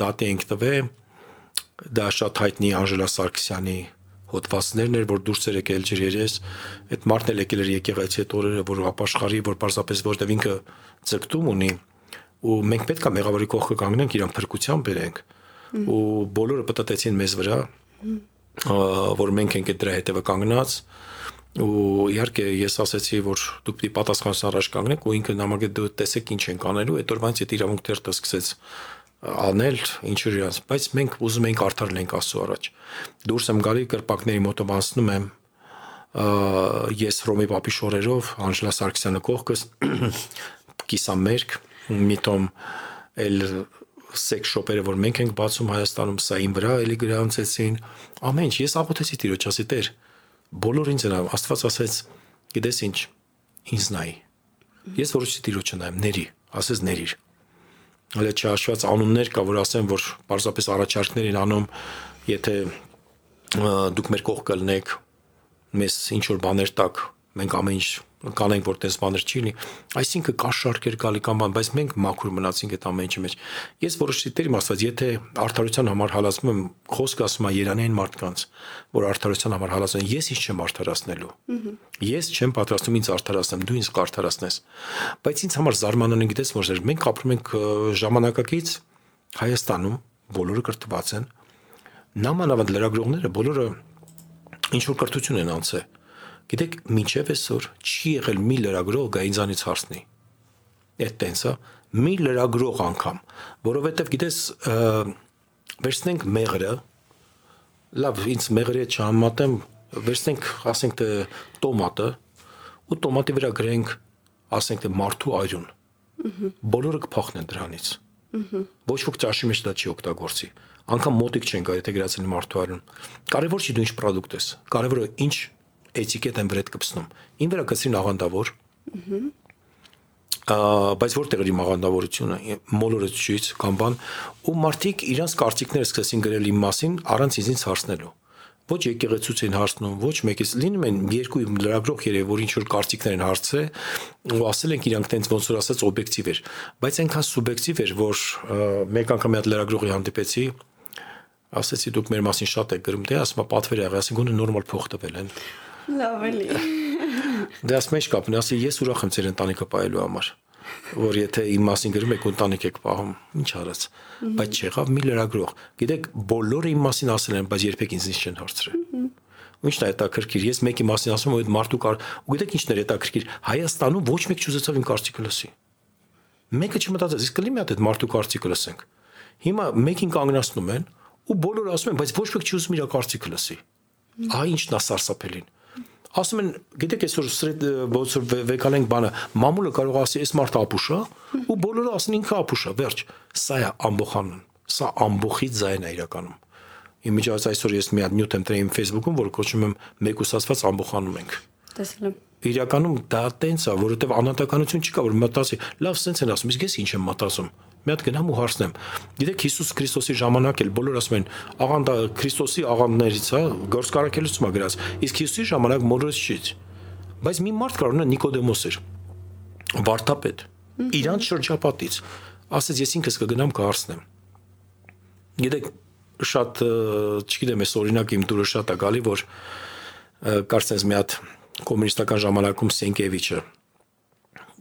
դատի ենք տվել, դա շատ հայտնի Անժելա Սարգսյանի հոդվածներն էր, որ դուրս էր եկել ջրերես, այդ մարդն էլ եկել էր եկեղեցի այդ օրերը, որ ապաշխարի, որ պարզապես որտեվ ինքը ցկտում ունի, ու մենք պետք է մեղավորի կողքը կանգնենք, իրան փրկության բերենք, ու բոլորը պատտեցին մեզ վրա, որ մենք ենք դրա հետևը կանգնած, ու իհարկե ես ասացի որ դուք պիտի պատասխանս առաջ կանգնեք ու ինքը նամակը դու տեսեք ինչ ենք անելու այդ օրվանից այդ իրավունք դերտը սկսեց անել ինչ որ իրանց բայց մենք ուզում ենք արդար լինենք աստծո առաջ դուրս եմ գալի կրպակների մոտով անցնում եմ ես Ռոմի պապի շորերով Անժելա Սարգսյանը կողքս կիսամերկ միտոմ էլ սեքս շոպերը որ մենք ենք բացում Հայաստանում սա իմ վրա էլի գրանցեցին ամեն ինչ ես աղոթեցի տիրոջ ասի տեր բոլոր ինձ են Աստված ասեց գիտես ինչ ինձ նայ ես որոշեցի տիրոջը նայեմ ների ասես ներիր հələ չհաշված անուններ կա որ ասեմ որ պարզապես առաջարկներ են անում եթե դուք մեր կողք կլնեք մեզ ինչ որ բաներ տակ մենք ամեն ինչ կանենք որ տես բաներ չի լինի այսինքն կա շարքեր գալի կամ բան բայց մենք մաքուր մնացինք այդ ամեն ինչի մեջ ես որոշեցի դեր իմ աստված եթե արդարության համար հալածում եմ խոսքը ասում է երանային մարդկանց որ արդարության համար հալածեն ես ինչ չեմ արդարացնելու ես չեմ պատրաստում ինձ արդարացնեմ դու ինձ կարդարացնես բայց ինձ համար զարմանալի գիտես որ մենք ապրում ենք ժամանակակից Հայաստանում բոլորը կրթված են նամանավանդ լրագրողները բոլորը ինչ որ կրթություն են անցել Գիտեք, մինչև այսօր չի եղել մի լրագրող գա ինձանից հարցնի։ Այդ տենսը մի լրագրող անգամ, որովհետև գիտես վերցնենք մեղրը, լավ, ինձ մեղրի հետ չհամատեմ, վերցնենք, ասենք թե տոմատը, ու տոմատի վրա գրենք, ասենք թե մարդու այրուն։ Բոլորը կփախնեն դրանից։ Ոչ ոք ճաշի մեջ դա չի օգտագործի։ Անկամ մոտիկ չեն գա, եթե գրածել մարդու այրուն։ Կարևոր չի դու ինչ product ես։ Կարևորը ինչ էտիկետ են վրեդ կպսնում։ Ին վրա կցրին աղանդավոր։ բայց որտեղ էր իմ աղանդավորությունը մոլորեցուց կամ բան ու մարդիկ իրանց կարծիքները սկսեցին գրել իմ մասին առանց ինձ հարցնելու ոչ եկեղեցուց են հարցնում, ոչ մեկից լինում են երկու լրագրող երևի որ ինչ որ կարծիքներ են հարցրել ու ասել են իրանք տենց ոնց որ ասած օբյեկտիվ էր, բայց այնքան սուբյեկտիվ էր, որ մեկ անգամ մի հատ լրագրողի հանդիպեցի, ասեցի դուք մեր մասին շատ եք գրում, դե ասма պատվեր եղի, ասի գոնե նորմալ փող տվել են։ Լավ էլի։ Դե ասում եմ, կապն, ասի ես ուրախ եմ ձեր ընտանիքը պահելու համար որ եթե իմ մասին գրում եք ընտանիք եք պահում, ինչ արած։ Բայց չեղավ մի լրագրող։ Գիտեք, բոլորը իմ մասին ասել են, բայց երբեք ինձ չեն հարցրել։ Ինչն է հետաքրքիր։ Ես մեկի մասին ասում եմ, այդ մարդու կար, ու գիտեք ինչն է հետաքրքիր։ Հայաստանում ոչ մեկ չուզեցավ իմ կարծիքը լսի։ Մեկը չմտածեց, իսկ կլինի մի հատ այդ մարդու կարծիքը լսենք։ Հիմա մեկին կանգնացնում են ու բոլորը ասում են, բայց ոչ մեկ չի ուզում իր կարծիքը լսի։ Ահա ինչն է սարսափելին ասում են, գիտեք, այսօր սրեդ ոնց որ վեկանենք բանը, մամուլը կարող ասի, այս մարդը ապուշ է, ու բոլորը ասեն ինքը ապուշ է, վերջ։ Սա է ամբողանն։ Սա ամբողի ձայն է իրականում։ Իմիջիայից այսօր ես մի հատ նյութ եմ տրեին Facebook-ում, որ կոչում եմ մեկուսացված ամբողանում ենք։ Տեսել եմ իրականում դա տենց է, որովհետև անհատականություն չկա, որ մտածի, լավ, սենց են ասում, իսկ ես ինչ եմ մտածում մի հատ գնամ ու հարցնեմ։ Գիտեք Հիսուս Քրիստոսի ժամանակ էլ բոլոր ասում են, աղանդը Քրիստոսի աղանդներից է, գործ կարակելուց մա գրած։ Իսկ Հիսուսի ժամանակ մորոց չի։ Բայց մի մարդ կար ունենա Նիկոդեմոս էր։ Վարդապետ։ Իրանց շրջապատից ասեց ես ինքս կգնամ կհարցնեմ։ Գիտեք շատ չգիտեմ, այս օրինակ իմ դուրը շատ է գալի, որ կարծես մի հատ կոմունիստական ժամանակում Սենկևիչը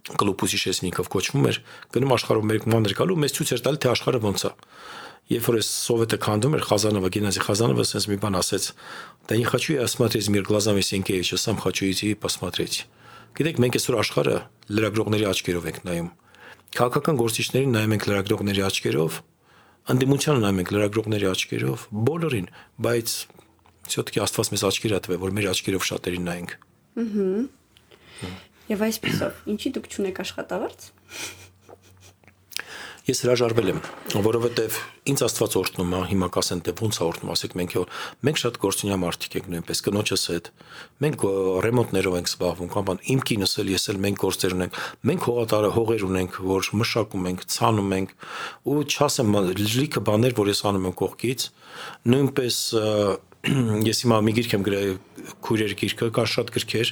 կլուպուսի շեսնիկով կոչվում էր, գնում աշխարհում մեր մանր գալու, մեզ ցույց էր տալի թե աշխարհը ոնց է։ Երբ որ այս սովետը քանդում էր Խազանովը, Գենադի Խազանովը ասես մի бан ասեց. «Да не хочу я осмотреть мир глазами Сенкевича, сам хочу идти и посмотреть»։ Գիտեք, մենք այսօր աշխարհը լրագրողների աչքերով ենք նայում։ Քաղաքական գործիչներին նայում ենք լրագրողների աչքերով, անդիմությանը նայում ենք լրագրողների աչքերով, բոլորին, բայց все-таки Աստված մեզ աչքեր ա տվել, որ մեր աչքերով շատերին նայենք։ Ահա։ Եվ այսպեսով, ինչի դուք ճունեք աշխատավարձ։ Ես հրաժարվել եմ, որովհետև ինձ Աստված օրհնում է, հիմա կասեն թե ո՞նց է օրհնում, ասեք մենք մենք շատ գործունյա մարդիկ ենք նույնպես կնոջս հետ։ Մենք ռեմոնտներով ենք զբաղվում, կամ բան իմ կինս էլ ես էլ մենք գործեր ունենք։ Մենք հողատարը հողեր ունենք, որ մշակում ենք, ցանում ենք, ու չասեմ լիքը բաներ, որ ես անում եմ կողքից, նույնպես ես հիմա մի գիրք եմ գրել քուրեր գիրքը, կա շատ գրքեր,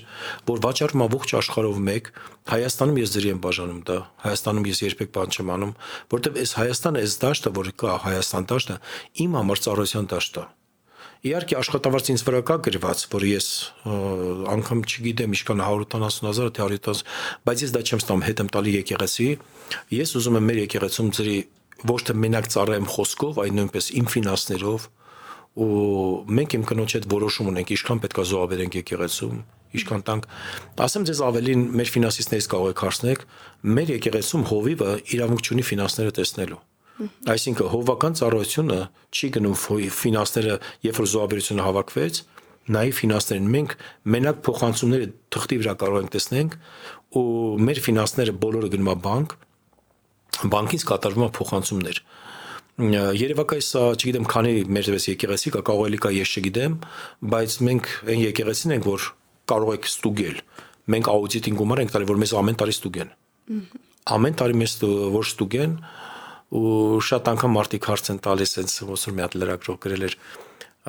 որ վաճառում ամբողջ աշխարհով մեկ, Հայաստանում ես ձրի եմ բաժանում դա։ Հայաստանում ես երբեք բան չեմ անում, որովհետև այս Հայաստանը, այս դաշտը, որ կա Հայաստան դաշտը, իմ համար ծառայության դաշտ է։ Իհարկե աշխատավարձ ինձ վրա կա գրված, որ ես անգամ չգիտեմ իշքան 180.000 թե 100.000, բայց ես դա չեմ ստանում, հետ եմ տալի եկեղեցի։ Ես ուզում եմ մեր եկեղեցում ծրի ոչ թե մենակ ծառայեմ խոսքով, այլ նույնպես իմ ֆինանսներով, ու մենք իմ կնոջ հետ որոշում ունենք ինչքան պետքա զոհաբերենք եկեղեցում, ինչքան տանք։ Ասեմ ձեզ ավելին մեր ֆինանսիստներից կարող եք հարցնեք, մեր եկեղեցում հովիվը իրավունք ունի ֆինանսները տեսնելու։ Այսինքն հովական ծառայությունը չի գնում ֆինանսները, երբ որ զոհաբերությունը հավաքվեց, նայ ֆինանսներին մենք մենակ փոխանցումները թղթի վրա կարող ենք տեսնենք ու մեր ֆինանսները բոլորը գնում է բանկ բանկից կատարվում է փոխանցումներ Երևակայս, չգիտեմ, քանի մերվես եկեղեցի կա, կարող էլի կա, ես չգիտեմ, բայց մենք այն եկեղեցին ենք, որ կարող եք ստուգել։ Մենք աուդիտին գումար ենք տալի, որ մեզ ամեն տարի ստուգեն։ Ամեն տարի մեզ որ ստուգեն ու շատ անգամ մարդիկ հարց են տալիս, այնց ոնց որ մի հատ լրագրող գրել էր,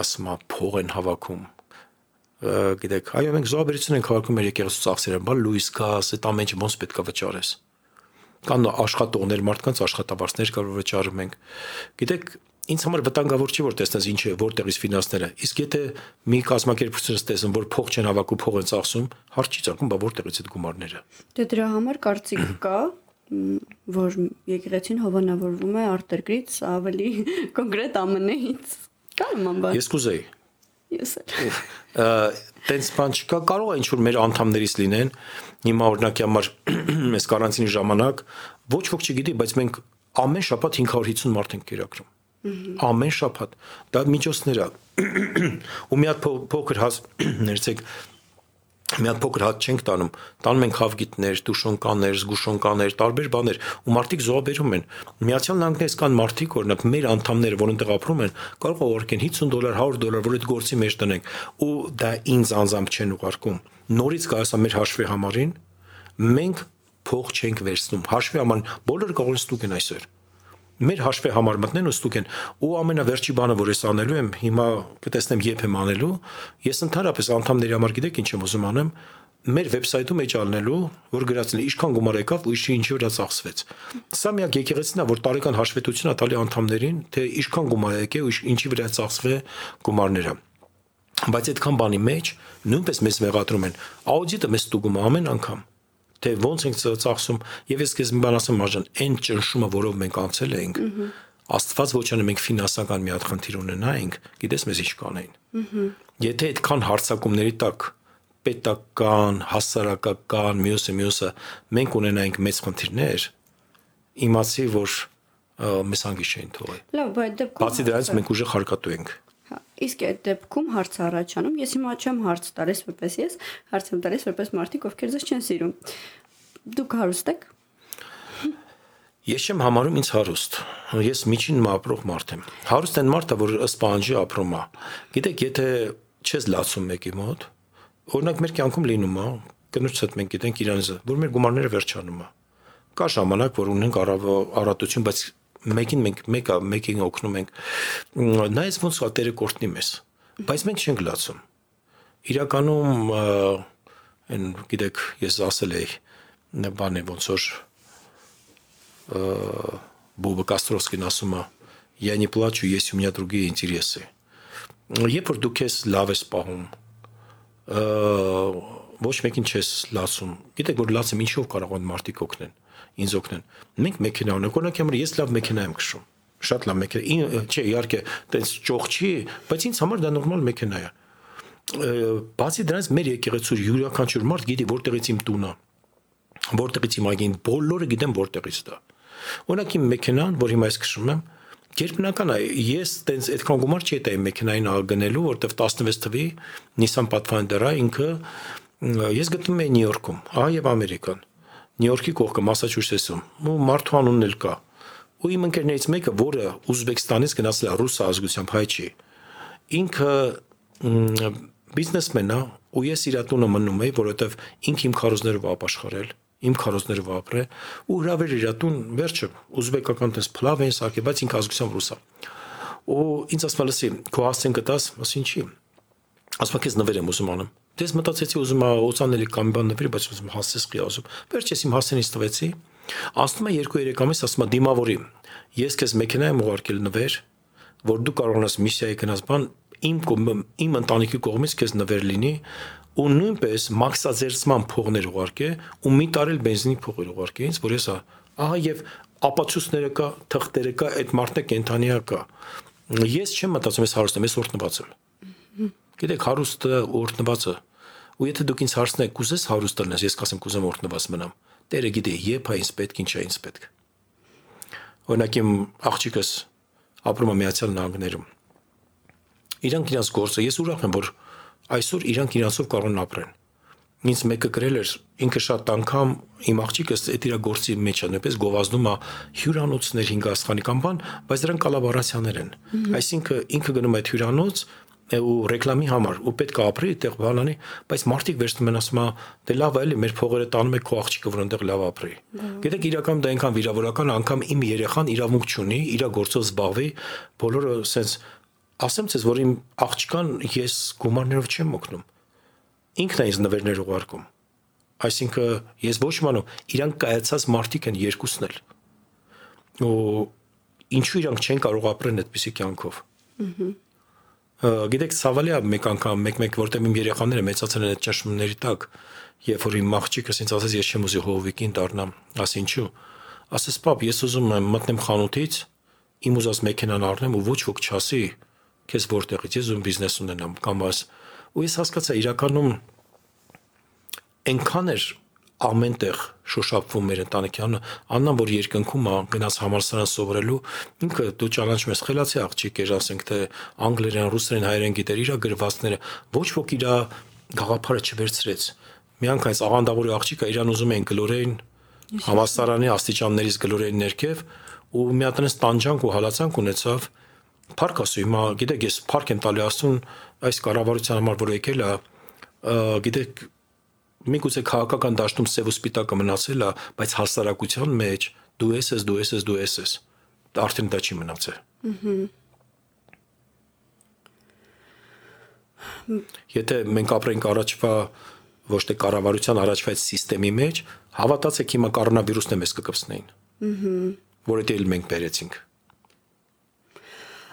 ասում է փող են հավաքում գիտեք, այո մենք զոհաբերություն ենք հավաքում մեր եկեղեցու ծախսերը, բան լույս գազ, այդ ամեն ինչը ոնց պետքա վճարես կան աշխատողներ, մարդկանց աշխատավարձներ կար որ վճարում ենք։ Գիտեք, ինձ համար վտանգավոր չի որ տեսնես ինչ է, որտեղից ֆինանսները։ Իսկ եթե մի կազմակերպությունից տեսնեմ, որ փող չեն հավաքում, փող են ծախսում, հարց չի ծագում, բա որտեղից այդ գումարները։ Դե դրա համար կարծիք կա, որ եկեղեցին հովանավորվում է արտերկրից ավելի կոնկրետ ԱՄՆ-ից։ Կարում եմ բա։ Ես կուզեի Ես էլ։ Տենց բան չկա, կարող է ինչ որ մեր անդամներից լինեն։ Հիմա օրինակի համար այս կարանտինի ժամանակ ոչ ոք չգիտի, բայց մենք ամեն շաբաթ 550 մարդ ենք կերակրում։ Ամեն շաբաթ։ Դա միջոցներ է։ Ու մի հատ փոքր հաս ներեցեք մի հատ փոքր հատ չենք տանում, տանում ենք հավգիտներ, դուշոնկաներ, զգուշոնկաներ, տարբեր բաներ, ու մարդիկ զոհաբերում են։ Միացյալ Նահանգներից կան մարդիկ, օրինակ մեր անդամները, որ այնտեղ ապրում են, կարող ուղարկեն 50 դոլար, 100 դոլար, որ այդ գործի մեջ տնենք, ու դա ինձ անձամբ չեն ուղարկում։ Նորից կա ասա մեր հաշվի համարին, մենք փող չենք վերցնում։ Հաշվի համար բոլորը կարող են ստուգեն այսօր մեր հաշվի համար մտնեն ու ստուգեն ու ամենավերջի բանը որ ես անելու եմ հիմա կտեսնեմ երբ եմ անելու ես ընդհանրապես անդամների համար գիտեք ինչ եմ ուզում անեմ մեր վեբսայթում էջ ալնելու, որ գրածն է ինչքան գումար եկավ ու ինչի վրա ծախսվեց։ Սա միակ եկեղեցին է, որ տարեկան հաշվետվություն է տալի անդամներին, թե ինչքան գումար եկե ու ինչի վրա ծախսվե գումարները։ Բայց այդքան բանի մեջ նույնպես մեզ մեղադրում են։ Աուդիտը մեզ ստուգում ամեն անգամ թե ոնց ենք ծախսում եւ ես քեզ մի բան ասեմ մաժան այն ճնշումը որով մենք անցել ենք Աստված ոչ անե մենք ֆինանսական մի հատ խնդիր ունենայինք գիտես մեզ ինչ կանեին եթե այդքան հարցակումների տակ պետական, հասարակական, մյուսը մյուսը մենք ունենայինք մեծ խնդիրներ, իմացի որ մեզ հանգիստ չէին թողել։ Լավ, բայց դեպքում Բացի դրանից մենք ուժը խարկատու ենք։ իսկ այդ դեպքում հարց առաջանում, ես հիմա չեմ հարց տալիս որպես ես, հարց եմ տալիս որպես մարդիկ, ովքեր ձեզ չեն սիրում։ Դուք հարուստ եք։ Ես չեմ համարում ինձ հարուստ։ Ես միջին ապրող մարդ եմ։ Հարուստ են մարդը, որ ըստ պահանջի ապրում է։ Գիտեք, եթե չես լացում մեկի մոտ, Օրինակ մեր կյանքում լինում է, կնոջս հետ մենք գիտենք իրանիզը, որ մեր գումարները վերջանում է։ Կա ժամանակ, որ ունենք առատություն, բայց մեկին մենք մեկը մեկին օգնում ենք։ Նայես ոնց է տերը կորտնի մեզ։ Բայց մենք չենք լացում։ Իրականում այն գիտեք, ես ասել էի բան է ոնց որ Բոբը Կաստրովսկին ասում է «Я не плачу, есть у меня другие интересы»։ Երբ որ դու քեզ լավ ես պահում, ոչ մեկին չես լացում։ Գիտեք որ լացեմ ինչով կարող են մարդիկ օգնեն, ինձ օգնեն։ Մենք մեքենա ունենք, օրինակ համար ես լավ մեքենա եմ քշում։ Շատ լավ մեքենա, չէ, իհարկե, տենց ճոխ չի, բայց ինձ համար դա նորմալ մեքենա է։ Բացի դրանից մեր եկեղեցու յուրաքանչյուր մարդ գիտի որտեղից իմ տունը, որտեղից իմ այգին, բոլորը գիտեն որտեղից դա։ Օրինակ իմ մեքենան, որ հիմա ես քշում եմ, Երբնական է, ես տենց այդքան գումար չի տայի մեքենային գնելու, որտեվ 16 թվի Nissan Pathfinder-ը ինքը ես գտնում եմ Նյու Յորքում, ահա եւ Ամերիկան։ Նյու Յորքի կողքը Մասաչուսեթսում։ Ու մարդու անունն էլ կա։ Ու իմ ընկերներից մեկը, որը Ուզբեկստանից գնացել է ռուս ազգությամբ հայ չի, ինքը բիզնեսմեն է, ու ես իր տունը մնում եի, որովհետեվ ինքը իմ քարոզներով ապաշխարել իմ քարոզներով ապրե ու հրավեր իր տուն վերջը ուզբեկական տես փլավ են սարքե բայց ինքը ազգությամբ ռուսա ու ինձ ասում լսի քո հասցեն կտաս ասի ինչի ասում քեզ նվեր եմ ուզում անում դες մտածեցի ուզում օծանելի կամ բան նվերի բայց ուզում հասցես խի ասում վերջես իմ հասցենից տվեցի ասում է 2-3 ամիս ասում է դիմավորի ես քեզ մեքենա եմ ուղարկել նվեր որ դու կարողանաս միսիայի գնաս բան իմ իմ ընտանիքի կողմից քեզ նվեր լինի ու նույնպես մաքսաձերծման փողներ ուղարկե ու մի տարել բենզինի փողեր ուղարկե ինձ, որ հեսա ահա եւ ապացույցները կա, թղթերը կա, այդ մարդը կենթանիա կա։ Ես չեմ մտածում ես հարուստ եմ, ես օրտնված եմ։ Գիտեք, հարուստը օրտնվածը ու եթե դուք ինձ հարցնեք, կուզես հարուստ լինես, ես կասեմ կուզեմ օրտնված մնամ։ Տերը գիտի, երբ է ինձ պետք, ինչ է ինձ պետք։ Օրինակ իմ աղջիկս ապրում է Միացյալ Նահանգներում։ Իրանք իրաց գործը, ես ուրախ եմ, որ այսօր իրանք իրանցով կարող են ապրեն։ Ինձ մեկը գրել էր, ինքը շատ անգամ իմ աղջիկս այդ իր գործի մեջ է, նույնպես գովազդում է հյուրանոցներ 5 աստղանի կամ բան, բայց դրանք կոլաբորացիաներ են։ Այսինքն ինքը գնում է այդ հյուրանոց ու ռեկլամի համար ու պետք է ապրի այդտեղ բանանի, բայց մարդիկ վերցնում են ասում, դե լավ է, էլի մեր փողերը տանում է քո աղջիկը, որ այնտեղ լավ ապրի։ Գիտեք, իրական դա այնքան վիրավորական, անգամ իմ երեխան իրավունք չունի, իր գործով զբաղվի, բոլորը սենց ասեմ ցես, որ իմ աղջկան ես գումարներով չեմ օգնում։ Ինքն է ինձ նվերներ ուղարկում։ Այսինքն ես ոչ մանու իրանք կայացած մարդիկ են երկուսն էլ։ Ու ինչու իրանք չեն կարող ապրեն այդպիսի կյանքով։ Ահա գիտեք ցավալի է մեկ անգամ մեկ-մեկ որտեղ իմ երեխաները մեծացել են այդ ճշմարտների տակ երբ որ իմ աղջիկս ինձ ասեց ես չեմ ուզի հովիկին դառնամ ասի ինչու ասես պապ ես ուզում եմ մտնեմ խանութից իմ ուզած մեքենան առնեմ ու ոչ ոք չասի քեզ որտեղից ես ում բիզնես ունենամ կամ աս ու ես հասկացա իրականում այնքան էր ամենտեղ շոշափվում մեր ընտանիքյանը աննան որ երկնքում է գնաց համալսարան սովորելու ինքը դու ճանաչում ես խելացի աղջիկ էր ասենք թե անգլերեն ռուսերեն հայերեն գիտեր իր գրվածքները ոչ ոք իր գաղափարը չվերցրեց միանգամից աղանդավորի աղջիկը իրան ուզում են գլորեին համալսարանի աստիճաններից գլորեին ներքև ու մի հատ այնս տանջանք ու հալածանք ունեցավ Փարք ասու հիմա գիտեք ես փարք եմ տալի աստուն այս կառավարության համար որ եկել է գիտեք Միգուցե քաղաքական դաշտում սև ու սպիտակը մնացել է, բայց հասարակության մեջ դու ես ես, դու ես ես, դու ես ես։ Արդեն դա չի մնացել։ Եթե մենք ապրենք առաջվա ոչ թե կառավարության առաջվա այդ համակարգի մեջ, հավատացեք հիմա կորոնավիրուսն է մեզ կկպցնեին։ Ահա։ Որը դել մենք բերեցինք։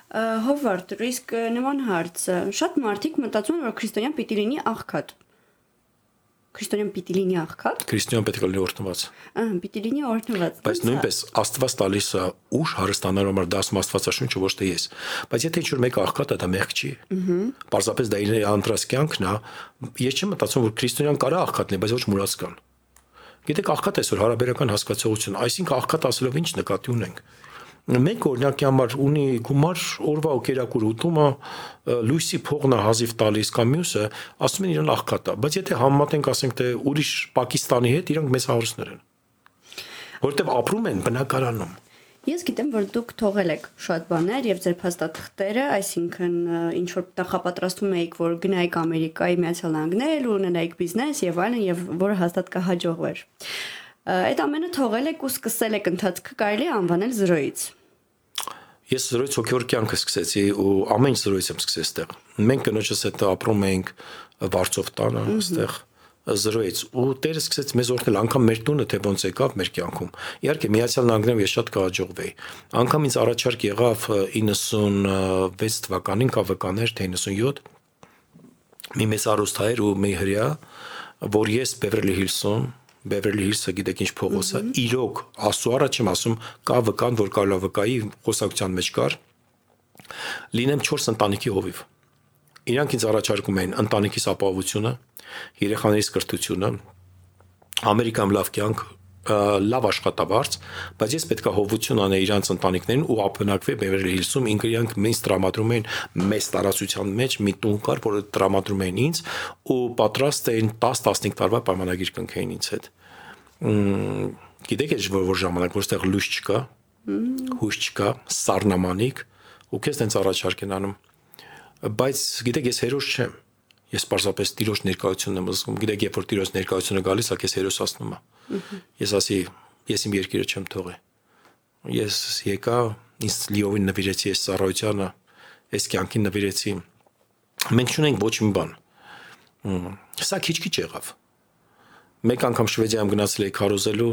Հովարդ, իսկ նման հարցը, շատ մարդիկ մտածում են, որ քրիստոնյան պիտի լինի աղքատ։ Քրիստոնյան պիտի լինի աղքատ։ Քրիստոնյան պետք է լինի օրհնված։ Ահա, պիտի լինի օրհնված։ Բայց նույնպես Աստված տալիս է ուժ հարստանալու համար դա ասում Աստվածաշունչը ոչ թե ես։ Բայց եթե ինչ-որ մեկը աղքատ է, դա մեղք չի։ Ահա։ Պարզապես դա իր անդրաս կյանքն է։ Ես չեմ մտածում, որ քրիստոնյան կարա աղքատ լինի, բայց ոչ մուրացկան։ Գիտեք, աղքատ այսօր հարաբերական հասկացողություն, այսինքն աղքատ ասելով ինչ նկատի ունենք մեկ օրինակի համար ունի գումար օրվա ու կերակուր ուտումը լույսի փողն է հազիվ տալիս կամ մյուսը ասում են իրեն աղքատ է բայց եթե համեմատենք ասենք թե ուրիշ Պակիստանի հետ իրանք մեծ հարուստներ են որովհետև ապրում են բնակարանում Ես գիտեմ, որ դուք թողել եք շատ բաներ եւ ձեր փաստաթղթերը, այսինքն ինչ որ նախապատրաստում եք, որ գնայիք Ամերիկայի Միացյալ Նահանգներ ու ունենայիք բիզնես եւ այլն եւ որը հաստատ կհաջողվեր։ Այդ ամենը թողել եք ու սկսել եք ընթացքը կարելի անվանել զրոյից։ Ես զրոյց հոգևոր կյանքը սկսեցի ու ամեն ինչ զրոյց եմ սկսել այդտեղ։ Մենք կնոջս հետ ապրում էինք Վարչով տանը, այդտեղ զրոյից ու Տերը սկսեց մեզ օրհնել անգամ մեր տունը թե ոնց եկավ մեր կյանքում։ Իհարկե Միացյալ Նահանգներում ես շատ կհաջողվեի։ Անգամ ինձ առաջարկ եղավ 96 թվականին կավկաներ թե 97 մի մեծ արուստ հայր ու մի հрья, որ ես Beverly Hills-ում Beverly Hills-ը գիտեք ինչ փողոց է, իրոք աստու առաջ եմ ասում, կա վկան, որ կարելի վկայի խոսակցության մեջ կար։ Լինեմ 4 ընտանիքի հովիվ։ Իրանք ինձ առաջարկում էին ընտանիքիս ապահովությունը, երեխաներիս կրթությունը, Ամերիկայում լավ կյանք, լավ աշխատավարձ, բայց ես պետքա հովություն անեի իրանց ընտանիքներին ու ապնակվեի Beverly Hills-ում, ինքը իրանք ինձ տրամադրում էին մեծ տարածության մեջ մի տուն կար, որը տրամադրում էին ինձ ու պատրաստ էին 10-15 տարվա պայմանագիր կնքեին ինձ հետ։ Գիտեք ինչ որ, որ ժամանակ որտեղ լույս չկա, հույս չկա, սառնամանիկ ու քեզ տենց առաջարկ են անում։ Բայց գիտեք ես հերոս չեմ Ես պարզապես տիրոջ ներկայությունն եմ զգում։ Գիտեք, երբ որ տիրոջ ներկայությունը գալիս է, քեզ հերոսացնում է։ Ես ասի, ես իմ երկիրը չեմ թողի։ Ես եկա, ինձ լիովին նվիրեցի այս ծառայությանը, այս կյանքին նվիրեցի։ Մենք չունենք ոչ մի բան։ Սա քիչ-քիչ եղավ։ Մեկ անգամ Շվեդիայում գնացել էի քարոզելու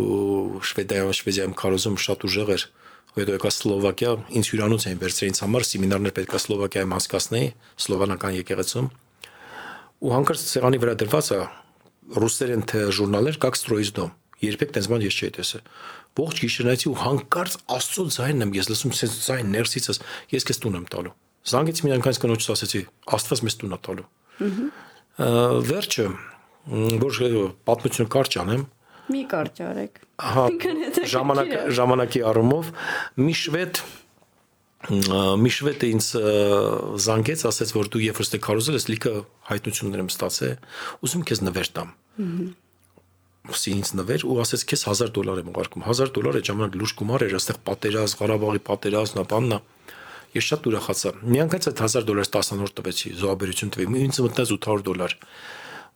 ու Շվեդիայում Շվեդիայում քարոզում շատ ուժեղ էր հետո եկա Սլովակիա, ինձ հյուրանոց էին վերցրել ինձ համար, սեմինարներ պետքա Սլովակիայում անցկացնեի, սլովանական եկեղեցում։ Ու հանկարծ սեղանի վրա դրված է ռուսերեն թե ժուրնալներ կա ստրոիզդոմ։ Երբեք տենց բան ես չէի տեսել։ Ողջ գիշերնացի ու հանկարծ աստծո ձայնն եմ ես լսում, սենց ձայն ներսիցս, ես քեզ տուն եմ տալու։ Զանգեցի մի անգամ կնոջս ասեցի, Աստված մեզ տուն է տալու։ Ահա։ Վերջը, որ պատմություն կարճ անեմ, մի կարճ արեք։ Ահա։ Ժամանակ ժամանակի առումով մի շվեդ մի շվեդը ինձ զանգեց, ասաց, որ դու Եփրոստե դե Կարոզել ես լիքը հայտնություններ եմ ստացել, ուզում քեզ նվեր տամ։ Ոսի ինձ նվեր ու ասաց քեզ 1000 դոլար եմ ուղարկում։ 1000 դոլար է ժամանակ լուրջ գումար էր, այստեղ պատերազմ, Ղարաբաղի պատերազմն, բաննա։ Ես շատ ուրախացա։ Միանգամից այդ 1000 դոլարից 10-րդ տվեցի, զոհաբերություն տվի։ Ինձ մտնեց 800 դոլար։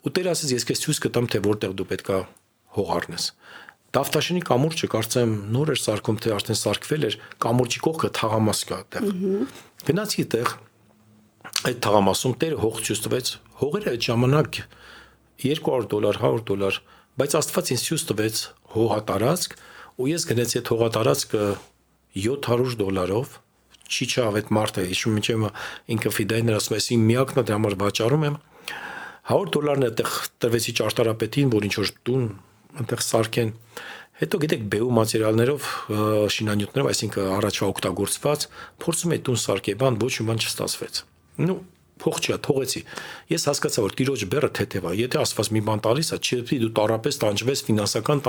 Ու Տերը ասաց, ես քեզ ցույց կտամ, թե որտեղ դու պետքա հող առնես։ Դավթաշինի կամուրջը կարծեմ նոր էր սարքում, թե արդեն սարքվել էր, կամուրջի կողքը թաղամաս կա այդտեղ։ Գնացի այդտեղ այդ թաղամասում տերը հող ցույց տվեց։ Հողերը այդ ժամանակ 200 դոլար, 100 դոլար, բայց Աստված ինձ ցույց տվեց հողատարածք ու ես գնացի այդ հողատարածքը 700 դոլարով չի չավ այդ մարդը, հիշում եմ ինքը ֆիդայներ ասում է, իմ միակն է դրա համար վաճառում եմ 100 դոլարն այդտեղ տրվեցի ճարտարապետին, որ ինչ որ տուն այնտեղ սարքեն։ Հետո գիտեք բեու մատերիալներով շինանյութներով, այսինքն առաջվա օգտագործված, փորձում էի տուն սարքել, բան ոչ մի բան չստացվեց։ Ну փող չի, թողեցի։ Ես հասկացա, որ տիրոջ բերը թեթև է։ Եթե ասված մի բան տալիս է, չի դու տարապես տանջվես ֆինանսական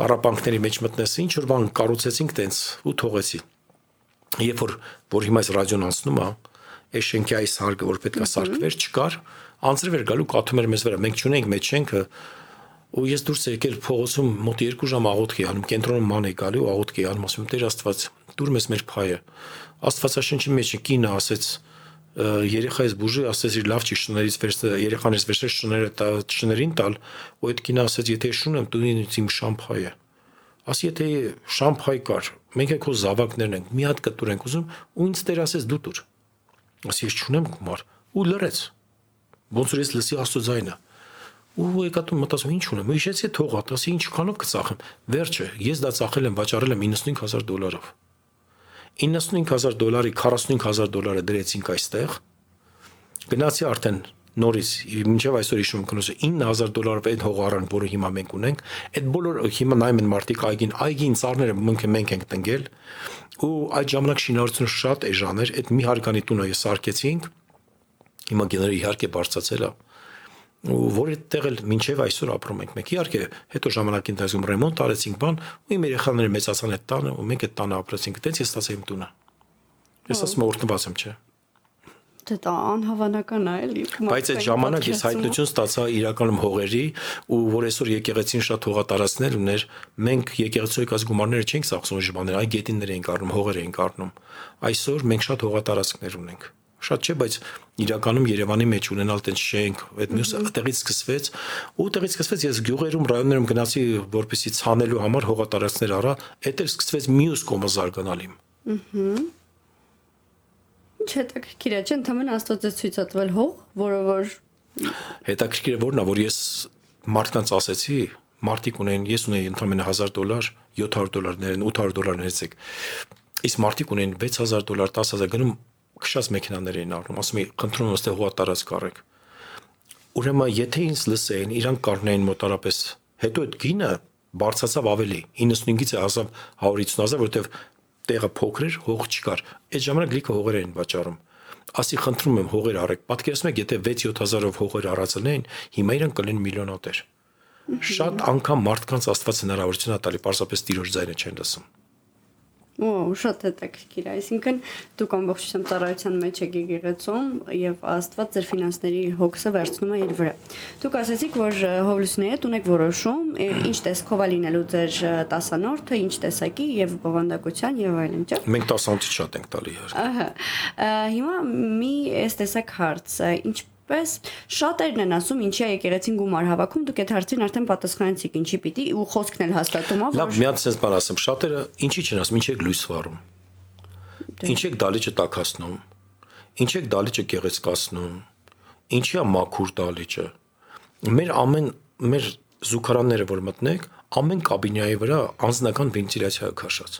տարապանքների մեջ մտնես, ինչ որ բան կառուցեցինք տենց ու թողեցի։ Երբ որ որ հիմա այս ռադիոն անցնում է, այս շենքի այս հարկը, որ պետքա սարքվեր, չկար, անձրև էր գալու կաթում էր մեզ վրա։ Մենք չունենք մեջ շենքը, ու ես դուրս եկել փողոցում մոտ 2 ժամ աղոթքի անում, կենտրոնում ման է գալի ու աղոթքի անում, ասում Տեր Աստված, դուր մեզ մեր փայը։ Աստվածաշնչի մեջ կինը ասեց երեխայից բուժի ասես իր լավ չի շներից վերս երեխաներից վերս շները տա շներին տալ ու այդ կինը ասեց եթե շունեմ դու ինձ իմ շամփայ է ասի եթե շամփայ կար մենք է քո զավակներն ենք մի հատ կտուր ենք ուզում ու ինձ տեր ասես դու տուր ասի ես չունեմ գումար ու լրեց ոնց որ ես լսի աստծո ձայնը ու եկա մտածում ինչ ունեմ ու հիշեցի թողա ասի ինչքանով կծախեմ վերջը ես դա ծախել եմ վաճառել եմ 95000 դոլարով 95000 դոլարի 45000 դոլարը դրեցինք այստեղ։ Գնացի արդեն նորից մինչև այսօր հիշում եմ կնոսը 9000 դոլարով այդ հողարան, որը հիմա մենք ունենք, այդ բոլոր հիմա նայում են մարտիկ այգին, այգին ծառները մենք մենք ենք տնկել ու այդ ժամանակ շինարարությունը շատ էժան էր, այդ մի հարկանի տունը ես սարքեցինք։ Հիմա գեները իհարկե բարձացել է ու որի տեղ էլ մինչև այսօր ապրում ենք մենք իհարկե հետո ժամանակի ընթացքում ռեմոնտ արեցինք բան ու իմ երեխաները մեծացան այդ տանը ու մենք այդ տանը ապրեցինք այդպես ես ստացա իմ տունը ես ասում եմ օրտնված եմ չէ Դե դա անհավանական է էլի։ Բայց այդ ժամանակ ես հայտնություն ստացա իրականում հողերի ու որ այսօր եկեղեցին շատ հողատարածքներ ուներ, մենք եկեղեցու եկած գումարները չենք ծախսում ժողովներ, այ գետիններ էինք առնում, հողեր էինք առնում։ Այսօր մենք շատ հողատարածքներ ունենք շատ չէ, բայց իրականում Երևանի մեջ ունենալ տենց շենք, այդ մյուսը տեղից սկսվեց, ու տեղից սկսվեց ես գյուղերում, ռայոններում գնացի, որպեսի ցանելու համար հողատարածքներ առա, այդ էլ սկսվեց մյուս կոմը զարգանալ իմ։ Ահա։ Ինչ հետաքրքիր է, չէ՞, ընդհանրապես Աստված է ցույց տվել հող, որը որ հետաքրքիր է որն է, որ ես մարդկանց ասեցի, մարդիկ ունեն, ես ունեի ընդհանրապես 1000 դոլար, 700 դոլարներ, 800 դոլարներ էցեք։ Իսկ մարդիկ ունեն 6000 դոլար, 10000 գնում քշած մեքենաներ էին առնում, ասում էի, խնդրում եմ, այստեղ հողա տարած կարեք։ Ուրեմն, եթե ինձ լսեին, իրանք կառնեին մոտարապես, հետո այդ գինը բարձացավ ավելի, 95-ից հասավ 150.000, որովհետև տեղը փոքր էր, հող չկար։ Այդ ժամանակ լիքը հողեր էին վաճառում։ Ասի խնդրում եմ հողեր առեք։ Պատկերացնում եք, եթե 6-7000-ով հողեր առածնեին, հիմա իրենք կլին միլիոնատեր։ Շատ անգամ մարդկանց Աստված հնարավորություն է տալի, պարզապես տիրոջ ձայնը չեն լսում։ Ու շատ հետաքրքիր, այսինքն դուք ամբողջությամբ ծառայության մեջ եք եկեղեցում եւ Աստված ձեր ֆինանսների հոգսը վերցնում է իր վրա։ Դուք ասացիք, որ հովլուսների հետ ունեք որոշում, ինչ տեսքով է լինելու ձեր տասանորդը, ինչ տեսակի եւ բովանդակության եւ այլն, չէ՞։ Մենք տասանորդից շատ ենք տալի իհարկե։ Ահա։ Հիմա մի այս տեսակ հարց, ինչ Պես շատերն են ասում, ինչի է եկեղեցին գումար հավաքում, դուք այդ հարցին արդեն պատասխանեցիք, ինչի պիտի ու խոսքն էլ հաստատում է, որ Լավ, մի հատ sense բան ասեմ, շատերը ինչի չեն ասում, ինչ եք լույս վառում։ դե։ Ինչ եք դալիճը տակասնում։ Ինչ եք դալիճը գեղեցկացնում։ Ինչի է մաքուր դալիճը։ Մեր ամեն մեր զուգարանները որ մտնեք, ամեն կաբինյայի վրա անձնական վենտիլյացիա է քաշած։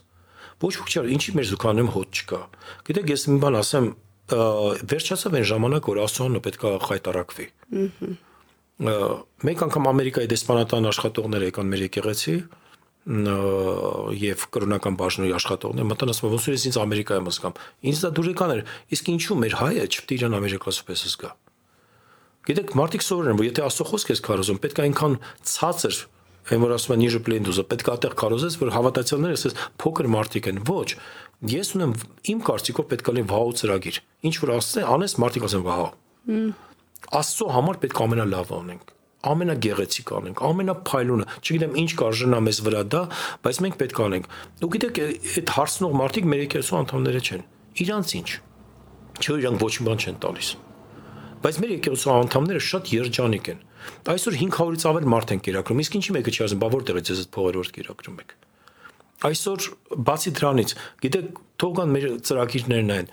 Ոչ ոք չէ, ինչի մեր զուգարանում հոտ չկա։ Գիտեք, ես մի բան ասեմ, վերջացավ այն ժամանակ, որ Աստուհանը պետքա խայտարակվի։ Մեկ անգամ Ամերիկայի դեսպանատան աշխատողներ եկան մեր եկեղեցի և կրոնական բաժնի աշխատողներ մտան ասում ոնց որ ես ինձ Ամերիկայում զգամ։ Ինձ դա դուրեկան էր։ Իսկ ինչու՞ մեր հայը չպետք է իրան ամերիկացիպես զգա։ Գիտեք, մարդիկ սովոր են, որ եթե Աստծո խոսք ես քարոզում, պետք է այնքան ցածր այն որ ասում են նիժը պլենդուզը, պետք է այդտեղ քարոզես, որ հավատացյալները ասես փոքր մարդիկ են։ Ոչ, ես ունեմ իմ կարծիքով պետք է լինի վահու ծրագիր ինչ որ ասես անես մարդիկ ասեն վահու աստծո համար պետք է ամենալավը անենք ամենագեղեցիկ անենք, ամենափայլունը, չգիտեմ ինչ կարժենա մեզ վրա դա, բայց մենք պետք է անենք։ Ու գիտեք, այդ հարցնող մարդիկ մեր եկեղեցու անդամները չեն։ Իրանց ինչ։ Չէ, իրանք ոչ մի բան չեն տալիս։ Բայց մեր եկեղեցու անդամները շատ երջանիկ են։ Այսօր 500-ից ավել մարդ են կերակրում, իսկ ինչի մեկը չի ասում, բա որտեղից ես այդ փողերը որ կերակրում եք։ Այսօր բացի դրանից, գիտեք, թողան մեր ծրագիրներն են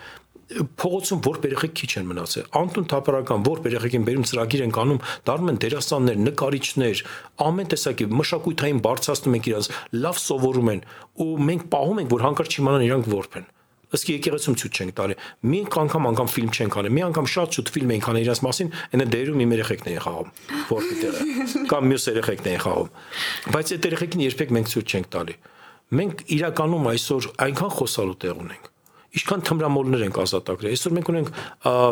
փողոցում որ երեխեք քիչ են մնացել անտուն թափարական որ երեխեքին բերում ծրագիր են կանում դառնում են դերասաններ նկարիչներ ամեն տեսակի մշակույթային բարձրացնում են իրancs լավ սովորում են ու մենք պահում ենք որ հանկարծ չիմանան իրանք որբ են ըստ եկեղեցում ցույց չենք տալի։ Մի անգամ անգամ ֆիլմ չենք անի։ Մի անգամ շատ շուտ ֆիլմ ենք անի իրաց մասին, այնա դերում իմ երեխեքն են խաղում, որպի տեղը։ Կամ մյուս երեխեքն են խաղում։ Բայց այդ երեխեքին երբեք մենք ցույց չենք տալի։ Մենք իրականում այսօր այնքան խոսալու տեղ ունենք ինչքան թմրամոլներ ենք ազատագրել։ Այսօր մենք ունենք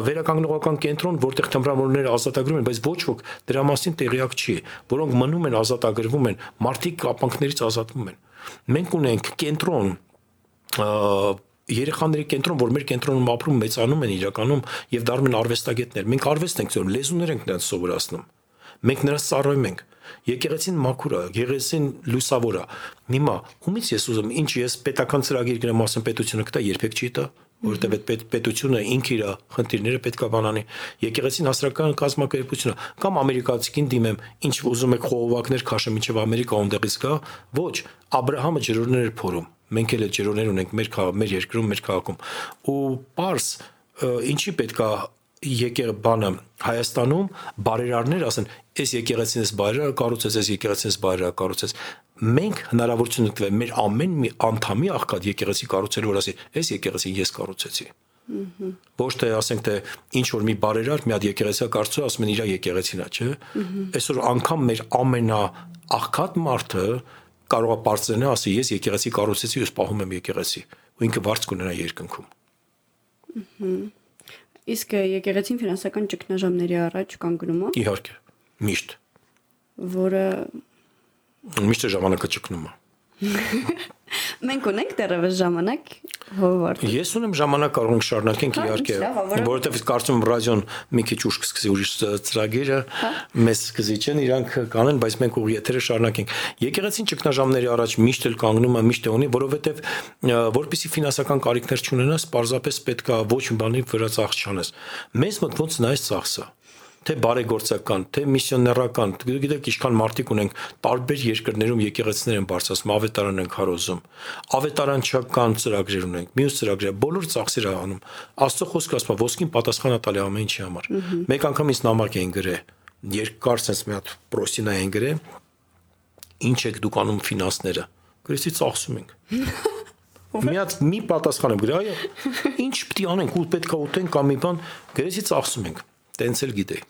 վերականգնողական կենտրոն, որտեղ թմրամոլները ազատագրում են, բայց ոչ ոք դրա մասին տեղյակ չի, որոնք մնում են ազատագրվում են, մարդիկ կապանքներից ազատվում են։ Մենք ունենք կենտրոն երեխաների կենտրոն, որ մեր կենտրոնում ապրում, մեծանում են իրականում եւ դառնում են արվեստագետներ։ Մենք արվեստ ենք ծորում, լեզուներ ենք նրանց սովորացնում։ Մենք նրանց ծառայում ենք եկեղեցին մաքուր է, եկեղեցին լուսավոր է։ Հիմա ումից ես ուզում, ինչ ես պետական ծրագիր գրեմ, ասեմ պետությունը կտա, երբեք չի տա որտեվ այդ պետ, պետությունը ինքը իր խնդիրները պետքա բանանի եկեղեցին հասարակական կազմակերպությունը կամ ամերիկացին դիմեմ ինչ ուզում եք խողովակներ քաշը միջև ամերիկա ոնդեղից գա ոչ Աբ รา համը ջրորներ էր փորում մենք էլ ջրորներ ունենք մեր մեր երկրում մեր քաղաքում ու պարս ինչի պետքա եկեղ բանը Հայաստանում բարերարներ ասեն, այս եկեղեցին էս բարերար կառուցես, այս եկեղեցին էս բարերար կառուցես։ Մենք հնարավորություն ունենք մեր ամեն մի անդամի աղքատ եկեղեցի կառուցելու որ ասի, այս եկեղեցին ես կառուցեցի։ Ոչ թե ասենք թե ինչ որ մի բարերար մի հատ եկեղեցի կառուցու, ասում են իր եկեղեցին է, չէ։ Այսօր անգամ մեր ամենա աղքատ մարդը կարող է բարձրանալ, ասի ես եկեղեցի կառուցեցի, ես պահում եմ եկեղեցի, ու ինքը վարձ կունենա երկնքում։ Ահա Իսկ եկեղեցին ֆինանսական ճգնաժամերի առաջ կանգնում է։ Իհարկե, միշտ։ Որը միշտ ժամանակը ճգնում է։ Մենք ունենք դեռևս ժամանակ հովարդ։ Ես ունեմ ժամանակ կարող ենք շարունակենք հա, իհարկե, որովհետև կարծում եմ ռադիոն մի քիչ ուշ կսկսի ուրիշ ծրագիրը, հա։ մեզ կզիջեն, իրանք կանեն, բայց մենք ուղի եթերը շարունակենք։ Եկեղեցին ճգնաժամերի առաջ միշտ էլ կանգնում է, միշտ է ունի, որովհետև որպեսի ֆինանսական կարիքներ չունենաս, պարզապես պետքա ոչ մի բանի վրա ծախս չանես։ Մեզ մոտ ոնց նայես ծախսը թե բարեգործական, թե միսիոներական, գիտեք, ինչքան մարդիկ ունենք տարբեր երկրներում եկեղեցիներ են բարձրացում, ավետարան են քարոզում, ավետարանչական ծրագրեր ունենք, մյուս ծրագրեր, բոլոր ծախսեր անում։ Աստծո խոսքը ասում է, ոսկին պատասխան է տալի ամեն ինչի համար։ Մեկ անգամ ինձ նամակ էին գրել, երկար sense մի հատ պրոստինա էին գրել, ինչ եք դուք անում ֆինանսները։ Գրեցի ծախսում ենք։ Մի հատ մի պատասխան եմ գրել, այո։ Ինչ պիտի անենք, ու պետքա ուտենք կամ մի բան, գրեցի ծախսում ենք տենց էլ գիտեի։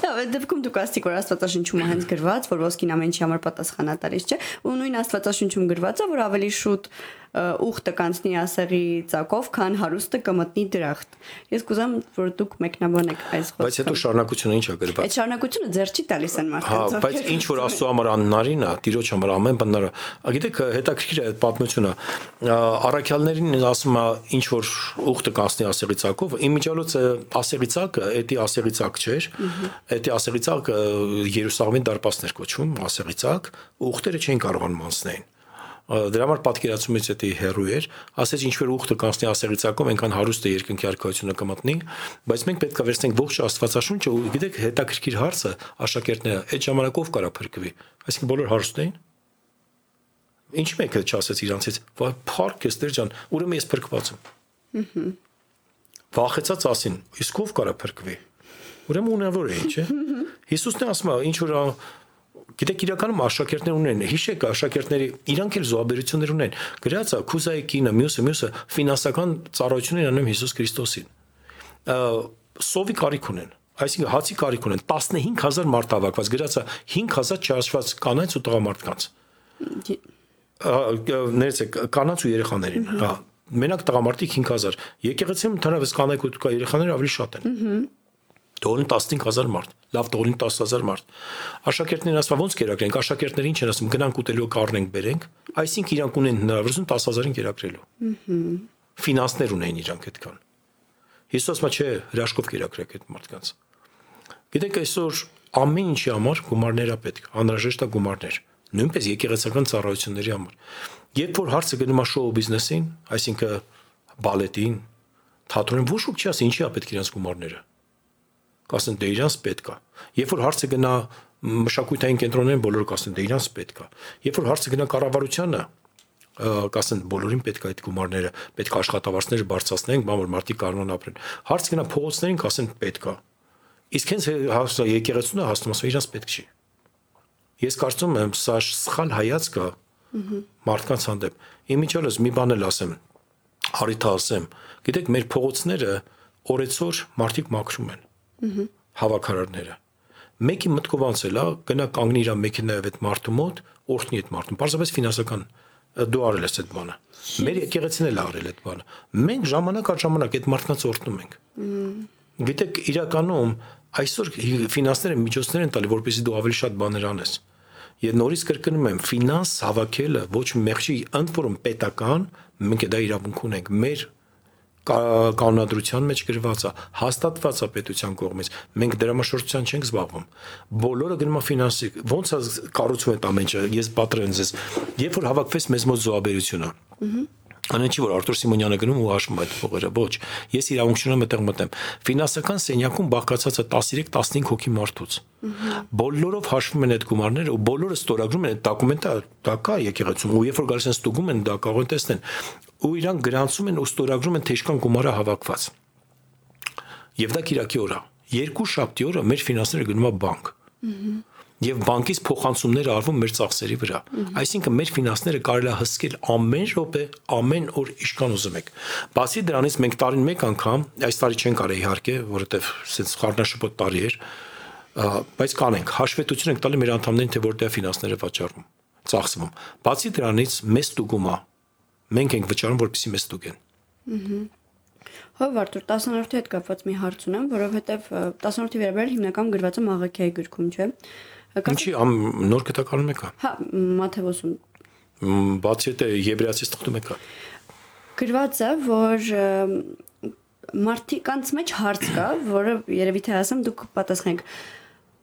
Դա դեպքում դուք ասցիք որ Աստվածաշնչում հենց գրված, որ ոսկին ամեն ինչի համար պատասխանատար է, չէ՞։ Ու նույն Աստվածաշնչում գրված է, որ ավելի շուտ ուխտը կանցնի ասեղի ցակով, քան հարուստը կմտնի դրախտ։ Ես կուզեմ, որ դուք մեկնաբանեք այս խոսքը։ Բայց հետո շարունակությունը ի՞նչ է գրված։ Այդ շարունակությունը ձեր չի տալիս են մարդկանց։ Հա, բայց ինչ որ Աստծո համար աննարին է, Տիրոջ համար ամեն բան նրա։ Գիտեք, հետաքրքիր է այդ պատմությունը։ Արաքյալներին ասում է ինչ որ ուխտը կանցնի ասեղի ցակով, իմիջալոցը ասեղի ցակը, էդի ասեղի ցակ չէր։ Էդի ասեղի ցակը Երուսաղեմի դարպասներ կոչվում, ասեղի ցակ, ուխտերը չէին կարողանում անցնել դրա համար պատկերացումից էտի հերու էր, ասեց ինչ որ ուխտը կանցնի ասեղիցակով, այնքան հարուստը երկնքի արքայությունը կմտնի, բայց մենք պետք է վերցնենք ողջ Աստվածաշունչը ու գիտեք հետաքրքիր հարցը աշակերտները այդ ժամանակով կարա փրկվի, այսինքն բոլոր հարուստ էին։ Ինչ մեկը չասեց իրանցից, վայ փառք ես Տեր ջան, ուրեմն ես փրկված եմ։ Վախեցած ասին, իսկ ով կարա փրկվի։ Ուրեմն ունավոր է, չէ։ Հիսուսն է ասում, ինչ որ Գիտեք, իրականում աշակերտներ ունեն, հիշեք, աշակերտների իրանք էլ զոհաբերություններ ունեն։ Գրածա Քուզայի կինը, մյուսը, մյուսը ֆինանսական ծառայություններ անում Հիսուս Քրիստոսին։ Սովի կարիք ունեն այսինքն հացի կարիք ունեն 15000 մարդ հավաքված գրածա 5000 չհաշված կանանց ու տղամարդկանց ներեցեք կանանց ու երեխաներին հա մենակ տղամարդիկ 5000 եկեղեցիում ընդհանրապես կանայք ու երեխաները ավելի շատ են Դորին 15000 մարդ, լավ դորին 10000 մարդ։ Աշակերտներն ասում ոնց կերակրենք, աշակերտները ինչ են ասում, գնանք ուտելու կառնենք բերենք, այսինքն իրանք ունեն հնարավորություն 10000-ին կերակրելու։ Ահա։ Ֆինանսներ ունեն իրանք այդքան։ Հիսուսը չէ, հրաշքով կերակրեք այդ մարդկանց։ Գիտեք, այսօր ամեն ինչի համար գումարներ է պետք, անհրաժեշտ է գումարներ, նույնպես եկեղեցական ծառայությունների համար։ Երբ որ հարցը գնում է շոու բիզնեսին, այսինքն բալետին, թատրոնին, ոչ ոք չի ասի ինչի է պետք իրենց գումարները կասեն դե իրանց պետք է։ Երբ որ հարցը գնա մշակութային կենտրոններին բոլորը կասեն դե իրանց պետք է։ Երբ որ հարցը գնա կառավարությանը կասեն բոլորին պետք է այդ գումարները, պետք է աշխատավարձները բարձրացնենք, բան որ մարդիկ կարողան ապրեն։ Հարց գնա փողոցներին կասեն պետք է։ Իսկ հենց հասա եկեղեցունը հասնում ասում իրանց պետք չի։ Ես կարծում եմ սա սխալ հայացք է մարդկանց հանդեպ։ Իմիջիալս մի բան էլ ասեմ, հարիթա ասեմ։ Գիտեք, մեր փողոցները օրեցօր մարդիկ մաքրում են հավաքարարները։ Մեկի մտքով անցել է, գնա կանգնի իր մեքենայով այդ մարդու մոտ, օրհնի այդ մարդուն։ Պարզապես ֆինանսական դու արել ես այդ բանը։ Մեր եկեղեցին էլ արել այդ բանը։ Մենք ժամանակ առ ժամանակ այդ մարդկանց օրհնում ենք։ Գիտեք, իրականում այսօր ֆինանսները միջոցներ են տալի, որպեսզի դու ավելի շատ բաներ անես։ Եվ նորից կրկնում եմ, ֆինանս հավաքելը ոչ մեղքի ընդ որում պետական, մենք դա իրավունք ունենք։ Մեր կանոնադրության մեջ գրված է, հաստատված է պետության կողմից։ Մենք դրամաշրջության չենք զբաղվում։ Բոլորը գնում է ֆինանսի։ Ոնց է կառուցվում այդ ամենը։ Ես պատրեն ձեզ։ Երբ որ հավաքվեց մեզ մոտ զոհաբերությունը, Անեն չի որ Արտուր Սիմոնյանը գնում ու հաշվում այդ փողերը, ոչ։ Ես իրավունք չունեմ այդտեղ մտեմ։ Ֆինանսական սենյակում բաղկացած է 13-15 հոգի մարդուց։ Բոլորով հաշվում են այդ գումարները ու բոլորը ստորագրում են այդ դոկումենտը, դա կա եկեղեցում ու երբ որ գալիս են ստուգում են, դա կարող են տեսնել։ Ու իրանք գրանցում են ու ստորագրում են թե ինչքան գումարը հավաքված։ Եվ դա Կիրակի օր է։ Երկու շաբթի օրը մեր ֆինանսները գնում է բանկ։ եւ բանկից փոխանցումները արվում մեր ծախսերի վրա։ Այսինքն մեր ֆինանսները կարելի է հսկել ամեն րոպե, ամեն օր իշքան ուզում եք։ Բացի դրանից մենք տարին մեկ անգամ, այս տարի չեն կարել իհարկե, որովհետեւ սենց խառնաշփոթ տարի էր, բայց կանենք հաշվետվություն ենք տալի մեր անդամներին, թե որտեղ ֆինանսները վաճառվում, ծախսվում։ Բացի դրանից մեզ ստուգում է։ Մենք ենք վճարում, որպեսզի մեզ ստուգեն։ Ահա Հով Արտուր 10-րդի հետ կապված մի հարց ունեմ, որովհետև 10-րդի վերաբերյալ հիմնական գրված է Մաղաքիայի գրքում, չէ՞։ Ինչի ամ նոր կտականում եկա։ Հա, Մաթեոսում։ Բացի այդ եբրայացից թղթում եկա։ Գրված է, որ մարդկանց մեջ հարց կա, որը երևի թե ասեմ դուք պատասխանեք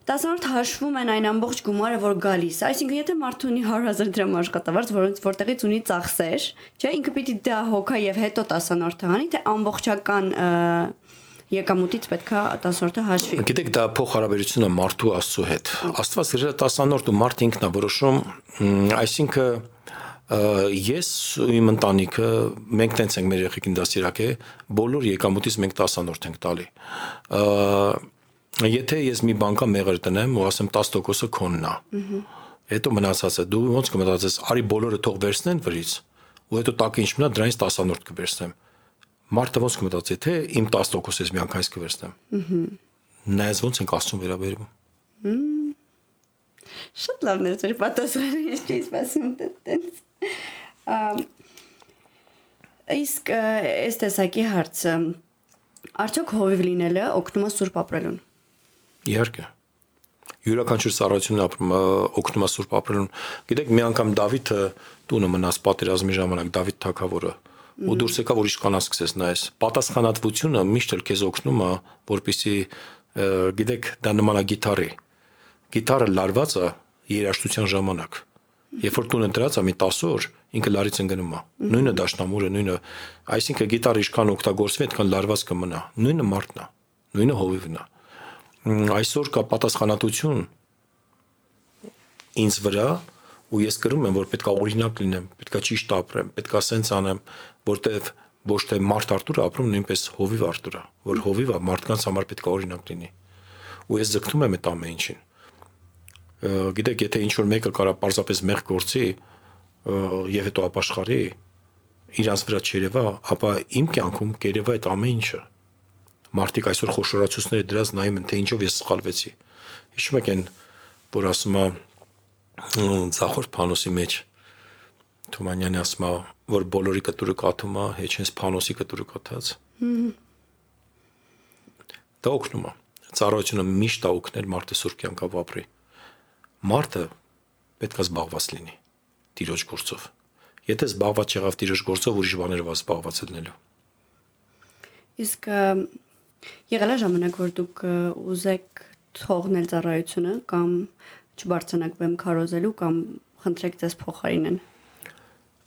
10-րդ հաշվում են այն ամբողջ գումարը, որ գալիս Այսինքն, եթե մարդը ունի 100.000 դրամ աշխատավարձ, որոնց որտեղից ունի ծախսեր, չէ, ինքը պիտի դա հոգա եւ հետո 10-րդը հանի, թե ամբողջական եկամուտից պետքա 10-որդը հաշվի։ Գիտեք, դա փոխհարաբերությունը մարդու աստծո հետ։ Աստված գրել է 10-րդ ու մարդ ինքն է որոշում, այսինքն ես ու իմ ընտանիքը մենք տենց ենք մեր երեխեքին դասիրակ է, բոլոր եկամուտից մենք 10-րդ ենք տալի։ Եթե ես մի բանկա մեղր տնեմ ու ասեմ 10%-ը քոնն է։ Հետո մնացածը դու ոնց կմտածես, արի բոլորը թող վերցնեն վրից, ու հետո տակը ինչ մնա դրանից 10-րդ կվերցնեմ մարդը ոնց կմտածի, թե իմ 10%-ից միանգամից կվերցնեմ։ Ահա։ Նայած ոնց ենք աստծուն վերաբերվում։ Շատ լավն է ձեր պատասխանը, ես չի սպասում դենց։ Ամ Իսկ այս տեսակի հարցը արդյոք հովիվ լինելը օգնում է սուրբ ապրելուն։ Իհարկե յուրաքանչյուր ծառայությունն ապրում օգնում է սուրբ ապրելուն։ Գիտեք, մի անգամ Դավիթը տունը մնաց պատերազմի ժամանակ Դավիթ թագավորը ու դուրս եկա որ իշքանա սկսես նայես պատասխանատվությունը միշտ էլ քեզ օգնում է որպեսի գիտեք դա նման է գիտարի գիտարը լարված է երաշտության ժամանակ երբ որ տունը դրած է մի 10 օր ինքը լարից ընկնում է նույնը դաշնամուրը նույնը այսինքն գիտարը իշքան օգտագործվի այդքան լարված կմնա նույնը մարդն է նույնը հովիվն է այսօր կա պատասխանատվություն ինձ վրա ու ես գրում եմ որ պետքա օրինակ լինեմ պետքա ճիշտ ապրեմ պետքա սենց անեմ որտեվ ոչ թե մարդ Արտուրը ապրում նույնպես հովիվ Արտուրը, որ հովիվը մարդկանց համար պետք է օրինակ լինի։ Ու ես ձգտում եմ այդ ամեն ինչին։ Գիտեք, եթե ինչ որ մեկը կարա պարզապես մեղ գործի եւ հետո ապաշխարի, իրանց վրա չերևա, ապա իմ կյանքում կերևա այդ ամեն ինչը։ Մարդիկ այսօր խոշորացուցները դրած նայում են, թե ինչով ես սխալվեցի։ Հիշում եք այն, որ ասում է ցախոր փանոսի մեջ Թումանյանը ասում է, որ բոլորի կտուրը կաթում է, հեչ հենց փանոսի կտուրը կաթած։ Դա օգնում է։ Ծառայությունը միշտ օգնել մարդը սուրբ կյանքով ապրի։ Մարդը պետք է զբաղված լինի տիրոջ գործով։ Եթե զբաղված եղավ տիրոջ գործով, ուրիշ բաներով զբաղված լինելու։ Իսկ եղել է ժամանակ, որ դուք ուզեք թողնել ծառայությունը կամ չբարձրանաք բեմ քարոզելու կամ խնդրեք ձեզ փոխարինեն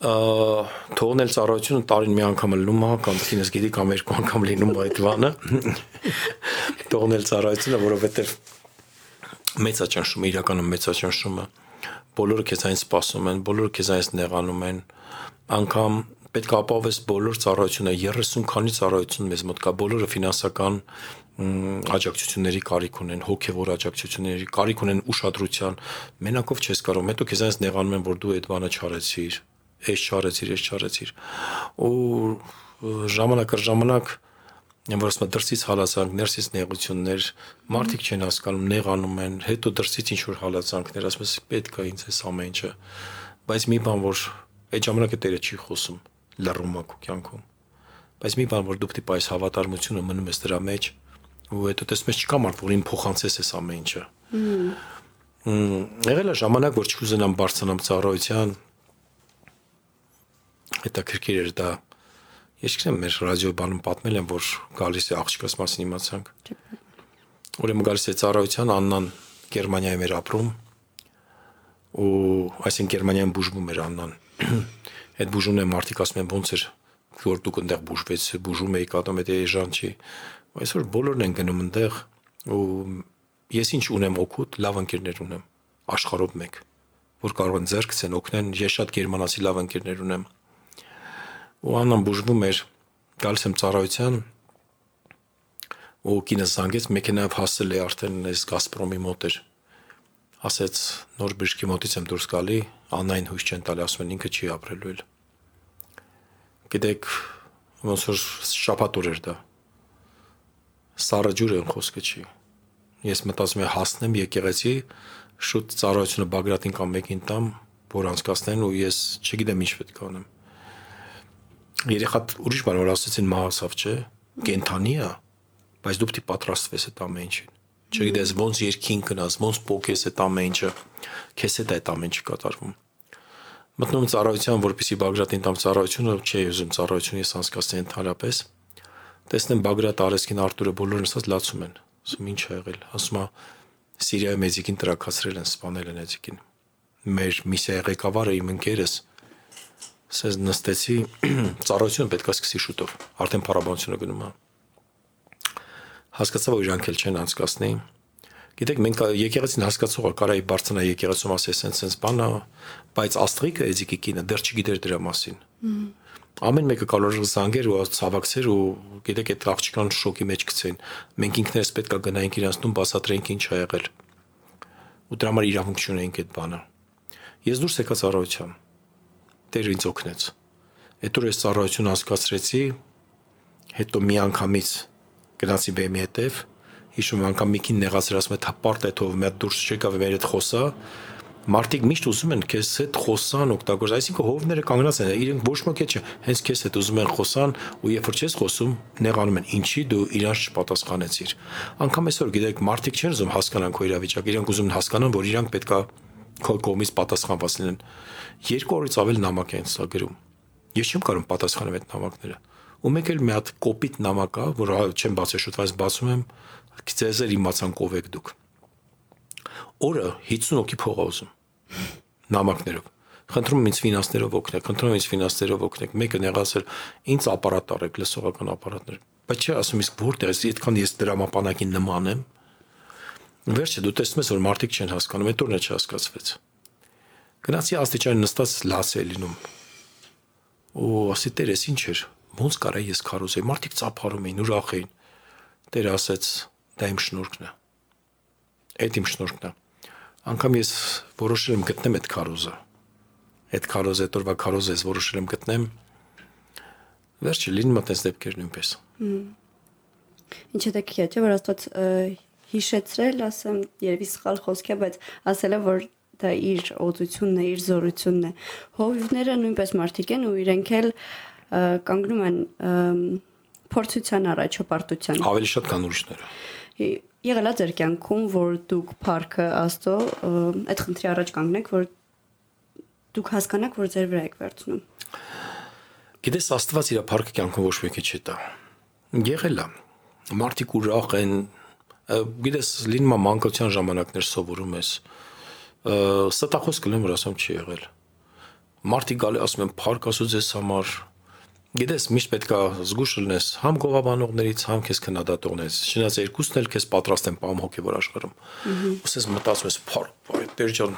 թողնել ծառայությունը տարին մի անգամ լնում է կամ ինձ գիտի կամ երկու անգամ լինում այդ բանը թողնել ծառայությունը որովհետև մեծաճանշումը իրականում մեծաճանշումը բոլորը քեզ այն սպասում են բոլորը քեզ այս նեղանում են անգամ պետք է ապահովես բոլոր ծառայությունը 30 քանի ծառայություն մեզ մոտ կա բոլորը ֆինանսական աջակցությունների կարիք ունեն, հոգևոր աջակցությունների կարիք ունեն ուշադրության։ Մենակով չես կարող, հետո քեզ այնպես նեղանում են, որ դու այդ բանը չարեցիր, էս չարեցիր, էս չարեցիր։ Ու ժամանակը ժամանակ որ ասում դրսից հալածանք, ներսից նեղություններ, մարդիկ չեն հասկանում, նեղանում են, հետո դրսից ինչ որ հալածանքներ, ասում ես պետք է ինձ էս ամեն ինչը։ Բայց մի բան որ այդ ժամանակը Տերը չի խոսում, լռում քո կյանքում։ Բայց մի բան որ դու պետք է այս հավատարմությունը մնում ես դրա մեջ, ու հետո տեսնում ես չկա մարդ, որ ին փոխանցես այս ամեն ինչը։ եղել է ժամանակ, որ չուզենամ բարձրանամ ծառայության, հետաքրքիր էր դա։ Ես չգիտեմ, մեր ռադիո բանում պատմել եմ, որ գալիս է աղջկաս մասին իմացանք։ Ուրեմն գալիս է ծառայության Աննան Գերմանիայում էր ապրում ու այսինքն Գերմանիայում բուժվում էր Աննան։ Այդ բուժումն է մարդիկ ասում են ոնց էր որ դուք այնտեղ բուժվեց, բուժում եք ատոմ այդ էժան չի։ Այսօր բոլորն են գնում այնտեղ ու ես ինչ ունեմ օգուտ, լավ ընկերներ ունեմ աշխարհով մեկ, որ կարող են ձեռք ցեն օգնեն, ես շատ գերմանացի լավ ընկերներ ունեմ։ Ու անան բուժվում էր, գալիս եմ ծառայության ու կինս զանգեց մեքենայով հասել է արդեն այս Գազպրոմի մոտ էր ասեց նոր բժշկի մոտից եմ դուրս գալի, անայն հույս չեն տալի, ասում են ինքը չի ապրելու էլ։ Գիտեք, ոնց որ շապատուր էր դա։ Սարը ջուր են խոսքը չի։ Ես մտածում եմ հասնեմ եկեղեցի, շուտ ծառայությունը Բագրատին կամ մեկին տամ, որ անցկացնեն ու ես չգիտեմ ինչ պետք է անեմ։ Երեխա ուրիշ բան որ ասացին մահասավ չէ, կենթանի է, բայց դու պետք է պատրաստվես այդ ամեն ինչին չգիտես ոնց երկին գնաս, ոնց փոքես այդ ամեն ինչը, քեզ հետ այդ ամեն ինչը կատարվում։ Մտնում ծառայության, որպեսի Բագրատին տամ ծառայությունը, չի ուզում ծառայություն ես անցկացնեմ ընդհանրապես։ Տեսնեմ Բագրատ Արեսկին Արտուրը բոլորն ասած լացում են։ Ասում ինչ ա եղել։ Ասում է Սիրիայի մեծիկին տրակացրել են, սպանել են մեծիկին։ Մեր միսիայի ղեկավարը իմ ընկերս ասես նստեցի ծառայությունը պետք է սկսի շուտով։ Արդեն փառաբանությունը գնում է հասկացա որ իրանք էլ չեն անցկացնի գիտեք մենք եկեղեցին հասկացողը կարայի բարձնա եկեղեցում ասես sense sense բանա բայց աստղիկը էզիկի կինը դեռ չգիտեր դրա մասին ամեն մեկը կարող է զանգեր ու ցավակցեր ու գիտեք այդ աղջկան շոկի մեջ գցեն մենք ինքներս պետքա գնայինք իրանց տուն բացատրենք ինչ ա եղել ու դրա համար իրավունք չունենք այդ բանը ես դուրս եկա ծառայության Տեր ինձ օգնեց հետո ես ծառայություն հասկացրեցի հետո մի անգամից գնացի բեմի հետև, հիշում անգամ Միկին նեղացրել ասում է թապարտ է թող մի հատ դուրս չեկավ մեր հետ խոսա մարդիկ միշտ ուզում են քեզ հետ խոսան օգտագործ այսինքն հովները կանգնած են իրենք ոչ ոք չէ հենց քեզ հետ ուզում են խոսան ու երբ որ չես խոսում նեղանում են ինչի դու իրանց չպատասխանեցիր անգամ այսօր գիտեք մարդիկ չեն ուզում հասկանան քո իրավիճակը իրենք ուզում են հասկանան որ իրանք պետքա քո կողմից պատասխանված լինեն երկու օրից ավել նամակ են ցա գրում ես չեմ կարող պատասխանել այդ նամակները ու մեկ էլ մի հատ կոպիտ նամակ կա, որ չեմ բացել շուտ, բայց բացում եմ, ձեզ իմացան կով եք դուք։ Օրը 50 հոգի փող ուզում նամակներով։ Խնդրում ինձ ֆինանսներով օգնեք, խնդրում ինձ ֆինանսներով օգնեք։ Մեկը նեղացել, ինձ ապարատ արեք, լսողական ապարատներ։ Բայց չէ, ասում իսկ որտեղ է, այդքան ես դրամապանակին նման եմ։ Վերջը դու տեսնում ես, որ մարդիկ չեն հասկանում, այդ օրն է չհասկացվեց։ Գնացի աստիճան նստած լաս է լինում։ Ու ասի տեր, ես ինչ էր ոնց կարա ես քարոզեի մարդիկ ծափարում էին ուրախ էին Տերը ասեց դա իմ շնորհքն է այդ իմ շնորհքն է անկամ ես որոշել եմ գտնեմ այդ քարոզը այդ քարոզը դորվա քարոզը ես որոշել եմ գտնեմ վերջը լինում է տես դեպքեր նույնպես Ինչը դա քիչ է որ աստված հիշեցրել, ասեմ, երևի սխալ խոսք է, բայց ասել է որ դա իր օծությունն է, իր զորությունն է։ Հովիվները նույնպես մարդիկ են ու իրենք էլ կանգնում են փորձության առաջ հպարտության։ Ավելի շատ կան ուրիշները եղելա ձեր կյանքում, որ դուք парքը աստծո այդ խնդրի առաջ կանգնեք, որ դուք հասկանաք, որ ձեր վրա եք վերցնում։ Գիտես, Աստված իր парքը կյանքում ոչ մեկի չի տա։ Եղելա։ Մարդիկ ուրախ են։ Գիտես, լինում է մանկության ժամանակներ սովորում ես։ Ստախոս կլեմ, որ ասեմ չի եղել։ Մարդիկ գալի ասում են, «Փառք Աստծո ձեզ համար»։ Գիտես, միշտ պետքա զգուշ լինես համ գովաբանողներից, համ քեզ քննադատողներից։ Շնաց երկուսն էլ քեզ պատրաստ են պահում հոգեվոր աշխարհում։ Ոսես մտածում ես, «Փառ, Տեր ջան,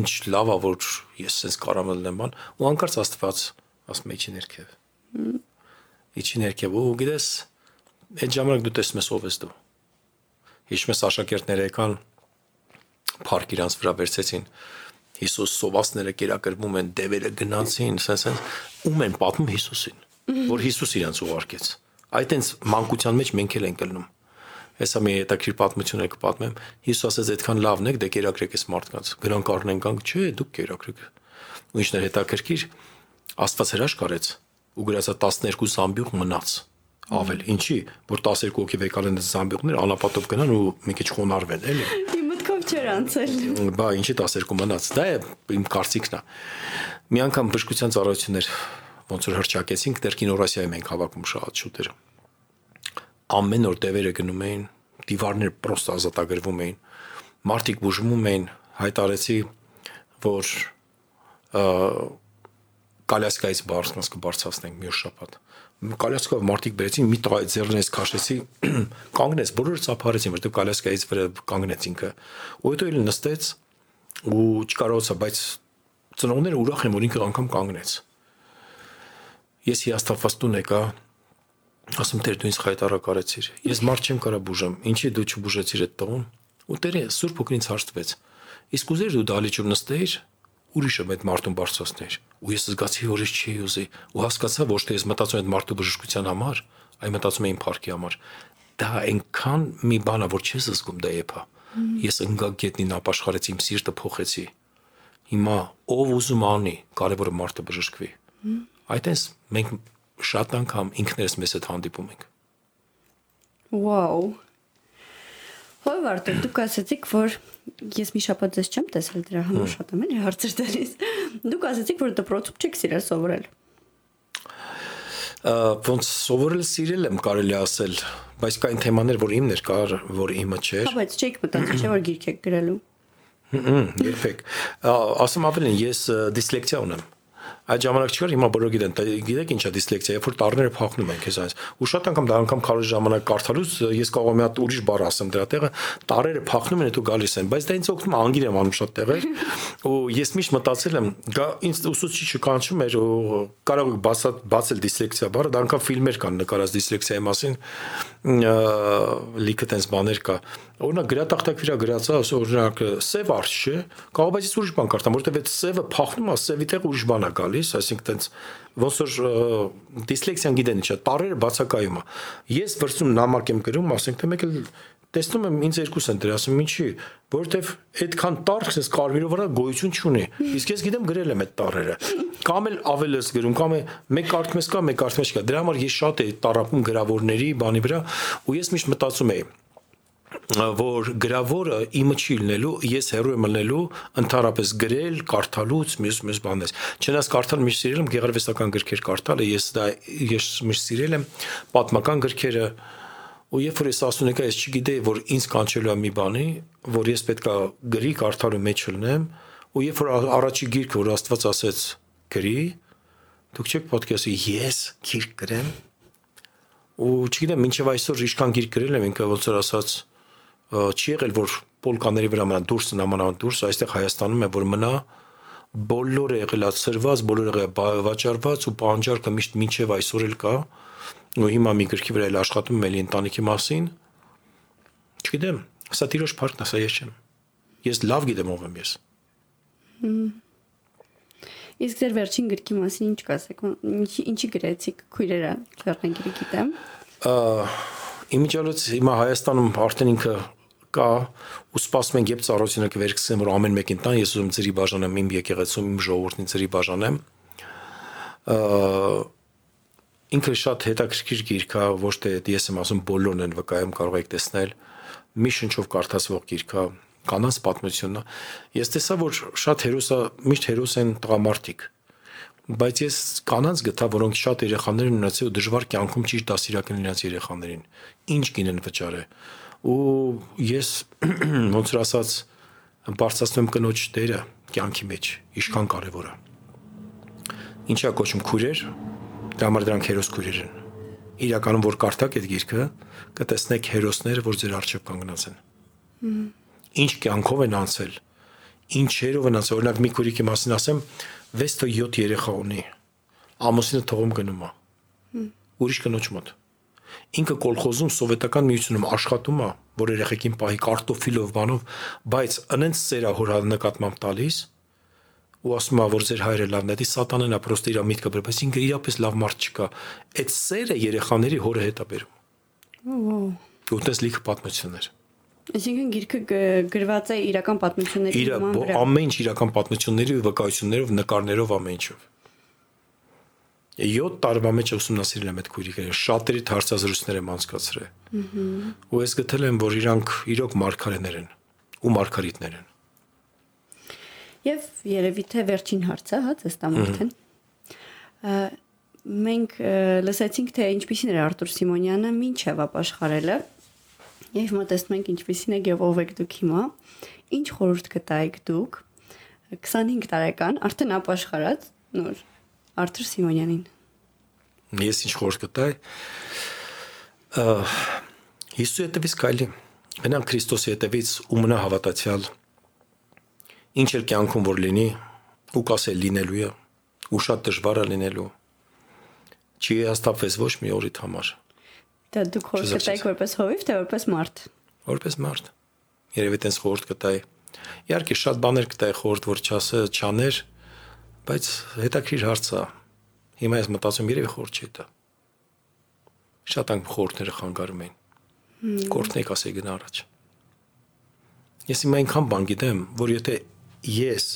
ինչ լավ է, որ ես sense կարամ լինեմ բան» ու անկարծ Աստված ասում է իջի ներքև։ Իջի ներքև ու գիտես, այդ ժամանակ դու տեսնում ես ով ես դու։ Հիշում ես աշակերտները եկան, փառք իրանց վրա վերցեցին Հիսուս սովածները կերակրվում են, դևերը գնացին, ասես, ում են պատմում Հիսուսին, որ Հիսուս իրենց ուղարկեց։ Այդ այնց մանկության մեջ մենք էլ ենք ելնում։ Հեսա մի հետաքրիր պատմություն եք պատմեմ։ Հիսուս ասեց այդքան լավն եք, դե կերակրեք այս մարդկանց։ Գրանք առնեն կանք, չէ, դուք կերակրեք։ Ու ինչն է հետաքրքիր, Աստված հրաշք արեց ու գրածա 12 զամբյուղ մնաց ավել։ Ինչի, որ 12 հոգի վեկալեն զամբյուղներ անապատով գնան ու մի քիչ խոնարհվեն, էլի չէր անցել։ Բա ինչի 12 մնաց։ Դա է իմ կարծիքն է։ Մի անգամ բժշկության ծառայություններ ոնց որ հրճակեցինք, դեր կինորասիայում ենք հավաքում շատ շուտեր։ Ամեն օր դևերը գնում էին, դիվարներ պրոստը ազատագրվում էին։ Մարտիկ բուժվում էին, հայտարեցի, որ կալյասկայից բարձրացնած կբարձրացնենք մի շաբաթ։ Կալյասկով մարդիկ բերեցին մի տղա ձեռնես քաշեցի, կանգնեց, բոլորը ծափարեցին, որտեղ կալյասկայից վրա կանգնեց ինքը։ Ու հետո էլ նստեց ու չկարողացա, բայց ծնողները ուրախ են, որ ինքը անգամ կանգնեց։ Ես հիաստափված տուն եկա, ասում Տեր դու ինձ խայտարակ արեցիր։ Ես մարդ չեմ կարա բուժեմ։ Ինչի դու չբուժեցիր այդ տողում։ Ու Տերը Սուրբ Օգնից հարցվեց։ Իսկ ուզեր դու դալիճում նստեիր, ուրիշը այդ մարդուն բարձրացներ։ Ու ես զգացի, որ ես չի ուզի, ու հասկացա, ոչ թե ես մտածում եմ այդ մարդու բժշկության համար, այլ մտածում եմ փառքի համար։ Դա այնքան մի բան է, որ չես զգում դա եփա։ Ես ընկա գետնին ապաշխարեցի, իմ սիրտը փոխեցի։ Հիմա ով ուզում անի, կարևորը մարդը բժշկվի։ Այդտես մենք շատ անգամ ինքներս մեզ հետ հանդիպում ենք։ Վաու։ Հոյ Վարդեր, դուք ասացիք, որ ես մի շաբաթ ձեզ չեմ տեսել դրա համար շատ եմ էլի հարցեր տալիս։ Դուք ասացիք, որ դպրոցում չեք սիրել սովորել։ Ոնց սովորել սիրել եմ կարելի ասել, բայց կային թեմաներ, որ իմն էր, կար, որ իմը չէր։ Հա, բայց չեք մտածել, չէ՞ որ գիրք եք գրելու։ Հմ, երբեք։ Ասում ավելին, ես դիսլեկցիա ունեմ այդ ժամանակ չկար, հիմա բոլորը գիտեն, գիտեք ինչա դիսլեկցիա, երբ որ տառները փոխնում են քեզ այս։ Ու շատ անգամ դա անգամ քարոզ ժամանակ կարդալուց ես կարող եմ մի հատ ուրիշ բառ ասեմ դրա տեղը, տառերը փոխնում են, հետո գալիս են, բայց դա ինձ օգնում է անգիր եմ անում շատ տեղեր։ Ու ես միշտ մտածել եմ, գա ինձ ուսուցիչը կանչում էր ու կարող եք բացած բացել դիսլեկցիա բառը, դա անգամ ֆիլմեր կան նկարած դիսլեկցիայի մասին լիքը տես բաներ կա օրինակ գրատախտակ վրա գրածա օրինակ սև արջ չէ կարող բայց ուրիշ բան կարդամ որովհետև այդ սևը փախնում է սևի տեղ ուրիշ բան է գալիս այսինքն տենց ոնց որ դիսլեքսիան գիտեն ինչա տարերը բացակայում է ես վրցում նամակ եմ գրում ասենք թե մեկ էլ տեսնում եմ ինձ երկուս են դրա ասում ինչի որովհետև այդքան տառ ես կարմիրով վրա գոյություն չունի իսկ ես գիտեմ գրել եմ այդ տառերը կամ էլ ավել ես գրում կամ է մեկ կարդում ես կա մեկ կարդում ես կա դրա համար ես շատ էի տարապում գրավորների բանի վրա ու ես միշտ մտածում էի որ գրավորը իմը չի լինելու, ես հերո եմ լինելու ընդհանրապես գրել, կարդալուց, մյուս մյուս բաներ։ Չնայած կարդալ միշտ սիրել եմ գեղարվեստական գրքեր կարդալը, ես դա ես միշտ սիրել եմ պատմական գրքերը ու երբ որ ես ասում եկա, ես չգիտեի, որ ինձ կանչելու է մի բանի, որ ես պետքա գրի կարդալու մեջ լինեմ, ու երբ որ առաջի գիրքը, որ Աստված ասեց գրի, դուք չեք պատկասի ես գիրք գրեմ, ու չգիտեմ, մինչև այսօր ինչքան գիրք գրել եմ, ինքը ոնց որ ասած չի եղել որ պոլկաների վրա մնա դուրս նամանավան դուրս այստեղ Հայաստանում է որ մնա բոլորը եղելացրված բոլորը վաճառված ու պահանջարկը միշտ մինչև այսօր էլ կա ու հիմա մի գրքի վրա էլ աշխատում եմ էլի ընտանիքի մասին չգիտեմ սա տիրոջ փառքն է սա ես չեմ ես լավ գիտեմ ով եմ ես Իսկ ձեր վերջին գրքի մասին ինչ կասեք ինչի գրեցիք քույրերը լեռնագիրը գիտեմ Իմիջիալոց հիմա Հայաստանում արդեն ինքը կա ու սպասում ենք երբ ծառայությունը կվերքսեն որ ամեն մեկին տան ես ուզում ծրի բաժանեմ իմ եկեղեցում իմ ժողովրդին ծրի բաժանեմ ինքը շատ հետաքրքիր գիրք է ոչ թե ես եմ ասում բոլորն են վկայում կարող եք տեսնել մի շնչով կարդացվող գիրք է կանանց պատմությունն է ես տեսա որ շատ հերոսա միշտ հերոս են տղամարդիկ բայց ես կանանց գտա, որոնք շատ երեխաներ ունեցել ու դժվար կյանքում ճիշտ դասիրակեն իրաց երեխաներին։ Ինչ գինեն վճարը ու ես ոնց որ ասած բարձրացնում կնոջ դերը կյանքի մեջ ինչքան կարևոր է ինչա կոչում քուրեր դա համար դրանք հերոս քուրեր են իրականում որ կարդաք այդ գիրքը կտեսնեք հերոսները որ ձեր առջև կանգնած են ինչ կյանքով են անցել ինչերով են անցել օրինակ մի քուրիկի մասին ասեմ 6-7 երեխա ունի ամուսինը թողում գնում է ուրիշ կնոջ մոտ ինքը կոլխոզում սովետական միությունում աշխատում է, որ երեխեքին պահի կարտոֆիլով բանով, բայց անենց սերա հոր նկատմամբ տալիս ու ասում է որ ձեր հայրը լավն է, դի սատանան է պրոստը իր միտքը բեր, բայց ինքը իրապես լավ մարդ չկա։ Այդ սերը երեխաների հորը հետ է բերում։ Ու տես լիքը պատմություններ։ Այսինքն գիրքը գրված է իրական պատմությունների վրա։ Ամեն ինչ իրական պատմությունների վկայություններով, նկարներով ամեն ինչով։ 7 տարվա մեջ ուսումնասիրել եմ այդ քույրիկները, շատերի հարցազրույցներ եմ անցկացրել։ Ու ես գտել եմ, որ իրանք իրոք մարգարեներ են ու մարգարիտներ են։ Եվ երևի թե վերջին հարցը, հա, ծստամորթեն։ Մենք լսեցինք, թե ինչպիսին էր Արտուր Սիմոնյանը մինչև ապաշխարելը։ Եվ հիմա տեսնում ենք ինչպիսին է եւ ով եք դուք հիմա։ Ինչ խորհուրդ կտայիք դուք 25 տարեկան, արդեն ապաշխարած նոր Արթուր Սիմոնյանին։ Ես ինչ խորհուրդ կտայի։ Հիսուսի հետևից կայլի։ Գնամ Քրիստոսի հետևից ու մնա հավատացյալ։ Ինչ էլ կյանքում որ լինի, ու կասել լինելու է, ու շատ դժվար է լինելու։ Չի հաստատվես ոչ մի օրիդ համար։ Դա դուք խորհուրդ կտայիք որպես հովիվ, թե որպես մարդ։ Որպես մարդ։ Երևի տենց խորհուրդ կտայի։ Իհարկե շատ բաներ կտայի խորհուրդ, որ չասը, չաներ, բայց հետաքրիր հարց է։ Հիմա ես մտածում երևի խորհուրդ չի դա։ Շատ անգամ խորհուրդները խանգարում են։ Կորտնեք ասեի գնա առաջ։ Ես իմ այնքան բան գիտեմ, որ եթե ես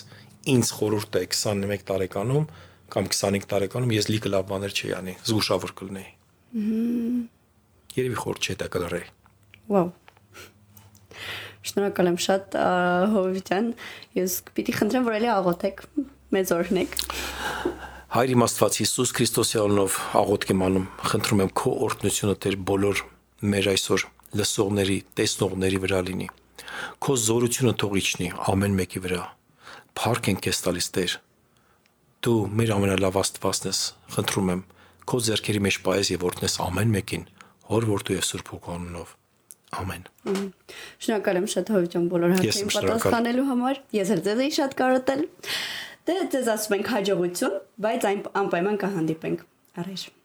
ինձ խորհուրդ է 21 տարեկանում կամ 25 տարեկանում ես լիքը լավ բաներ չի անի, զգուշավոր կլինեի։ Երևի խորտ չէ դա կլրեի։ Վաու։ Շնորհակալ եմ շատ Հովիվյան։ Ես պիտի խնդրեմ, որ ելի աղոթեք մեծ օրհնեք։ Հայր իմ Աստված Հիսուս Քրիստոսի անունով աղոթք եմ անում, խնդրում եմ քո օրհնությունը Տեր բոլոր մեր այսօր լսողների, տեսնողների վրա լինի։ Քո զորությունը թող իջնի ամեն մեկի վրա Փառք ենք քեզ տալիս Տեր։ Դու մեր ամենալավ Աստվածն ես, խնդրում եմ, քո ձեռքերի մեջ պայես եւ օրհնես ամեն մեկին, հոր որդու եւ Սուրբ Հոգու անունով։ Ամեն։ Շնորհակալ եմ շատ հովիճան բոլոր հարցերին պատասխանելու համար։ Ես էլ ձեզ էի շատ կարոտել։ Դե ձեզ ասում ենք հաջողություն, բայց այն անպայման կհանդիպենք։ Առայժմ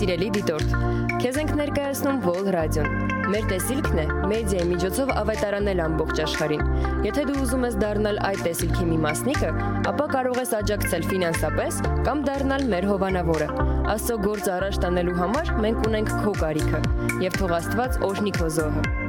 Սիրելի դիտորդ, քեզ ենք ներկայացնում Vol Radio-ն։ Մեր տեսիլքն է մեդիայի միջոցով ավետարանել ամբողջ աշխարհին։ Եթե դու ուզում ես դառնալ այդ տեսիլքի մի մասնիկը, ապա կարող ես աջակցել ֆինանսապես կամ դառնալ մեր հովանավորը։ Աստծո գործ առաջ տանելու համար մենք ունենք քո կարիքը, եւ թող Աստված օրհնի քո զոհը։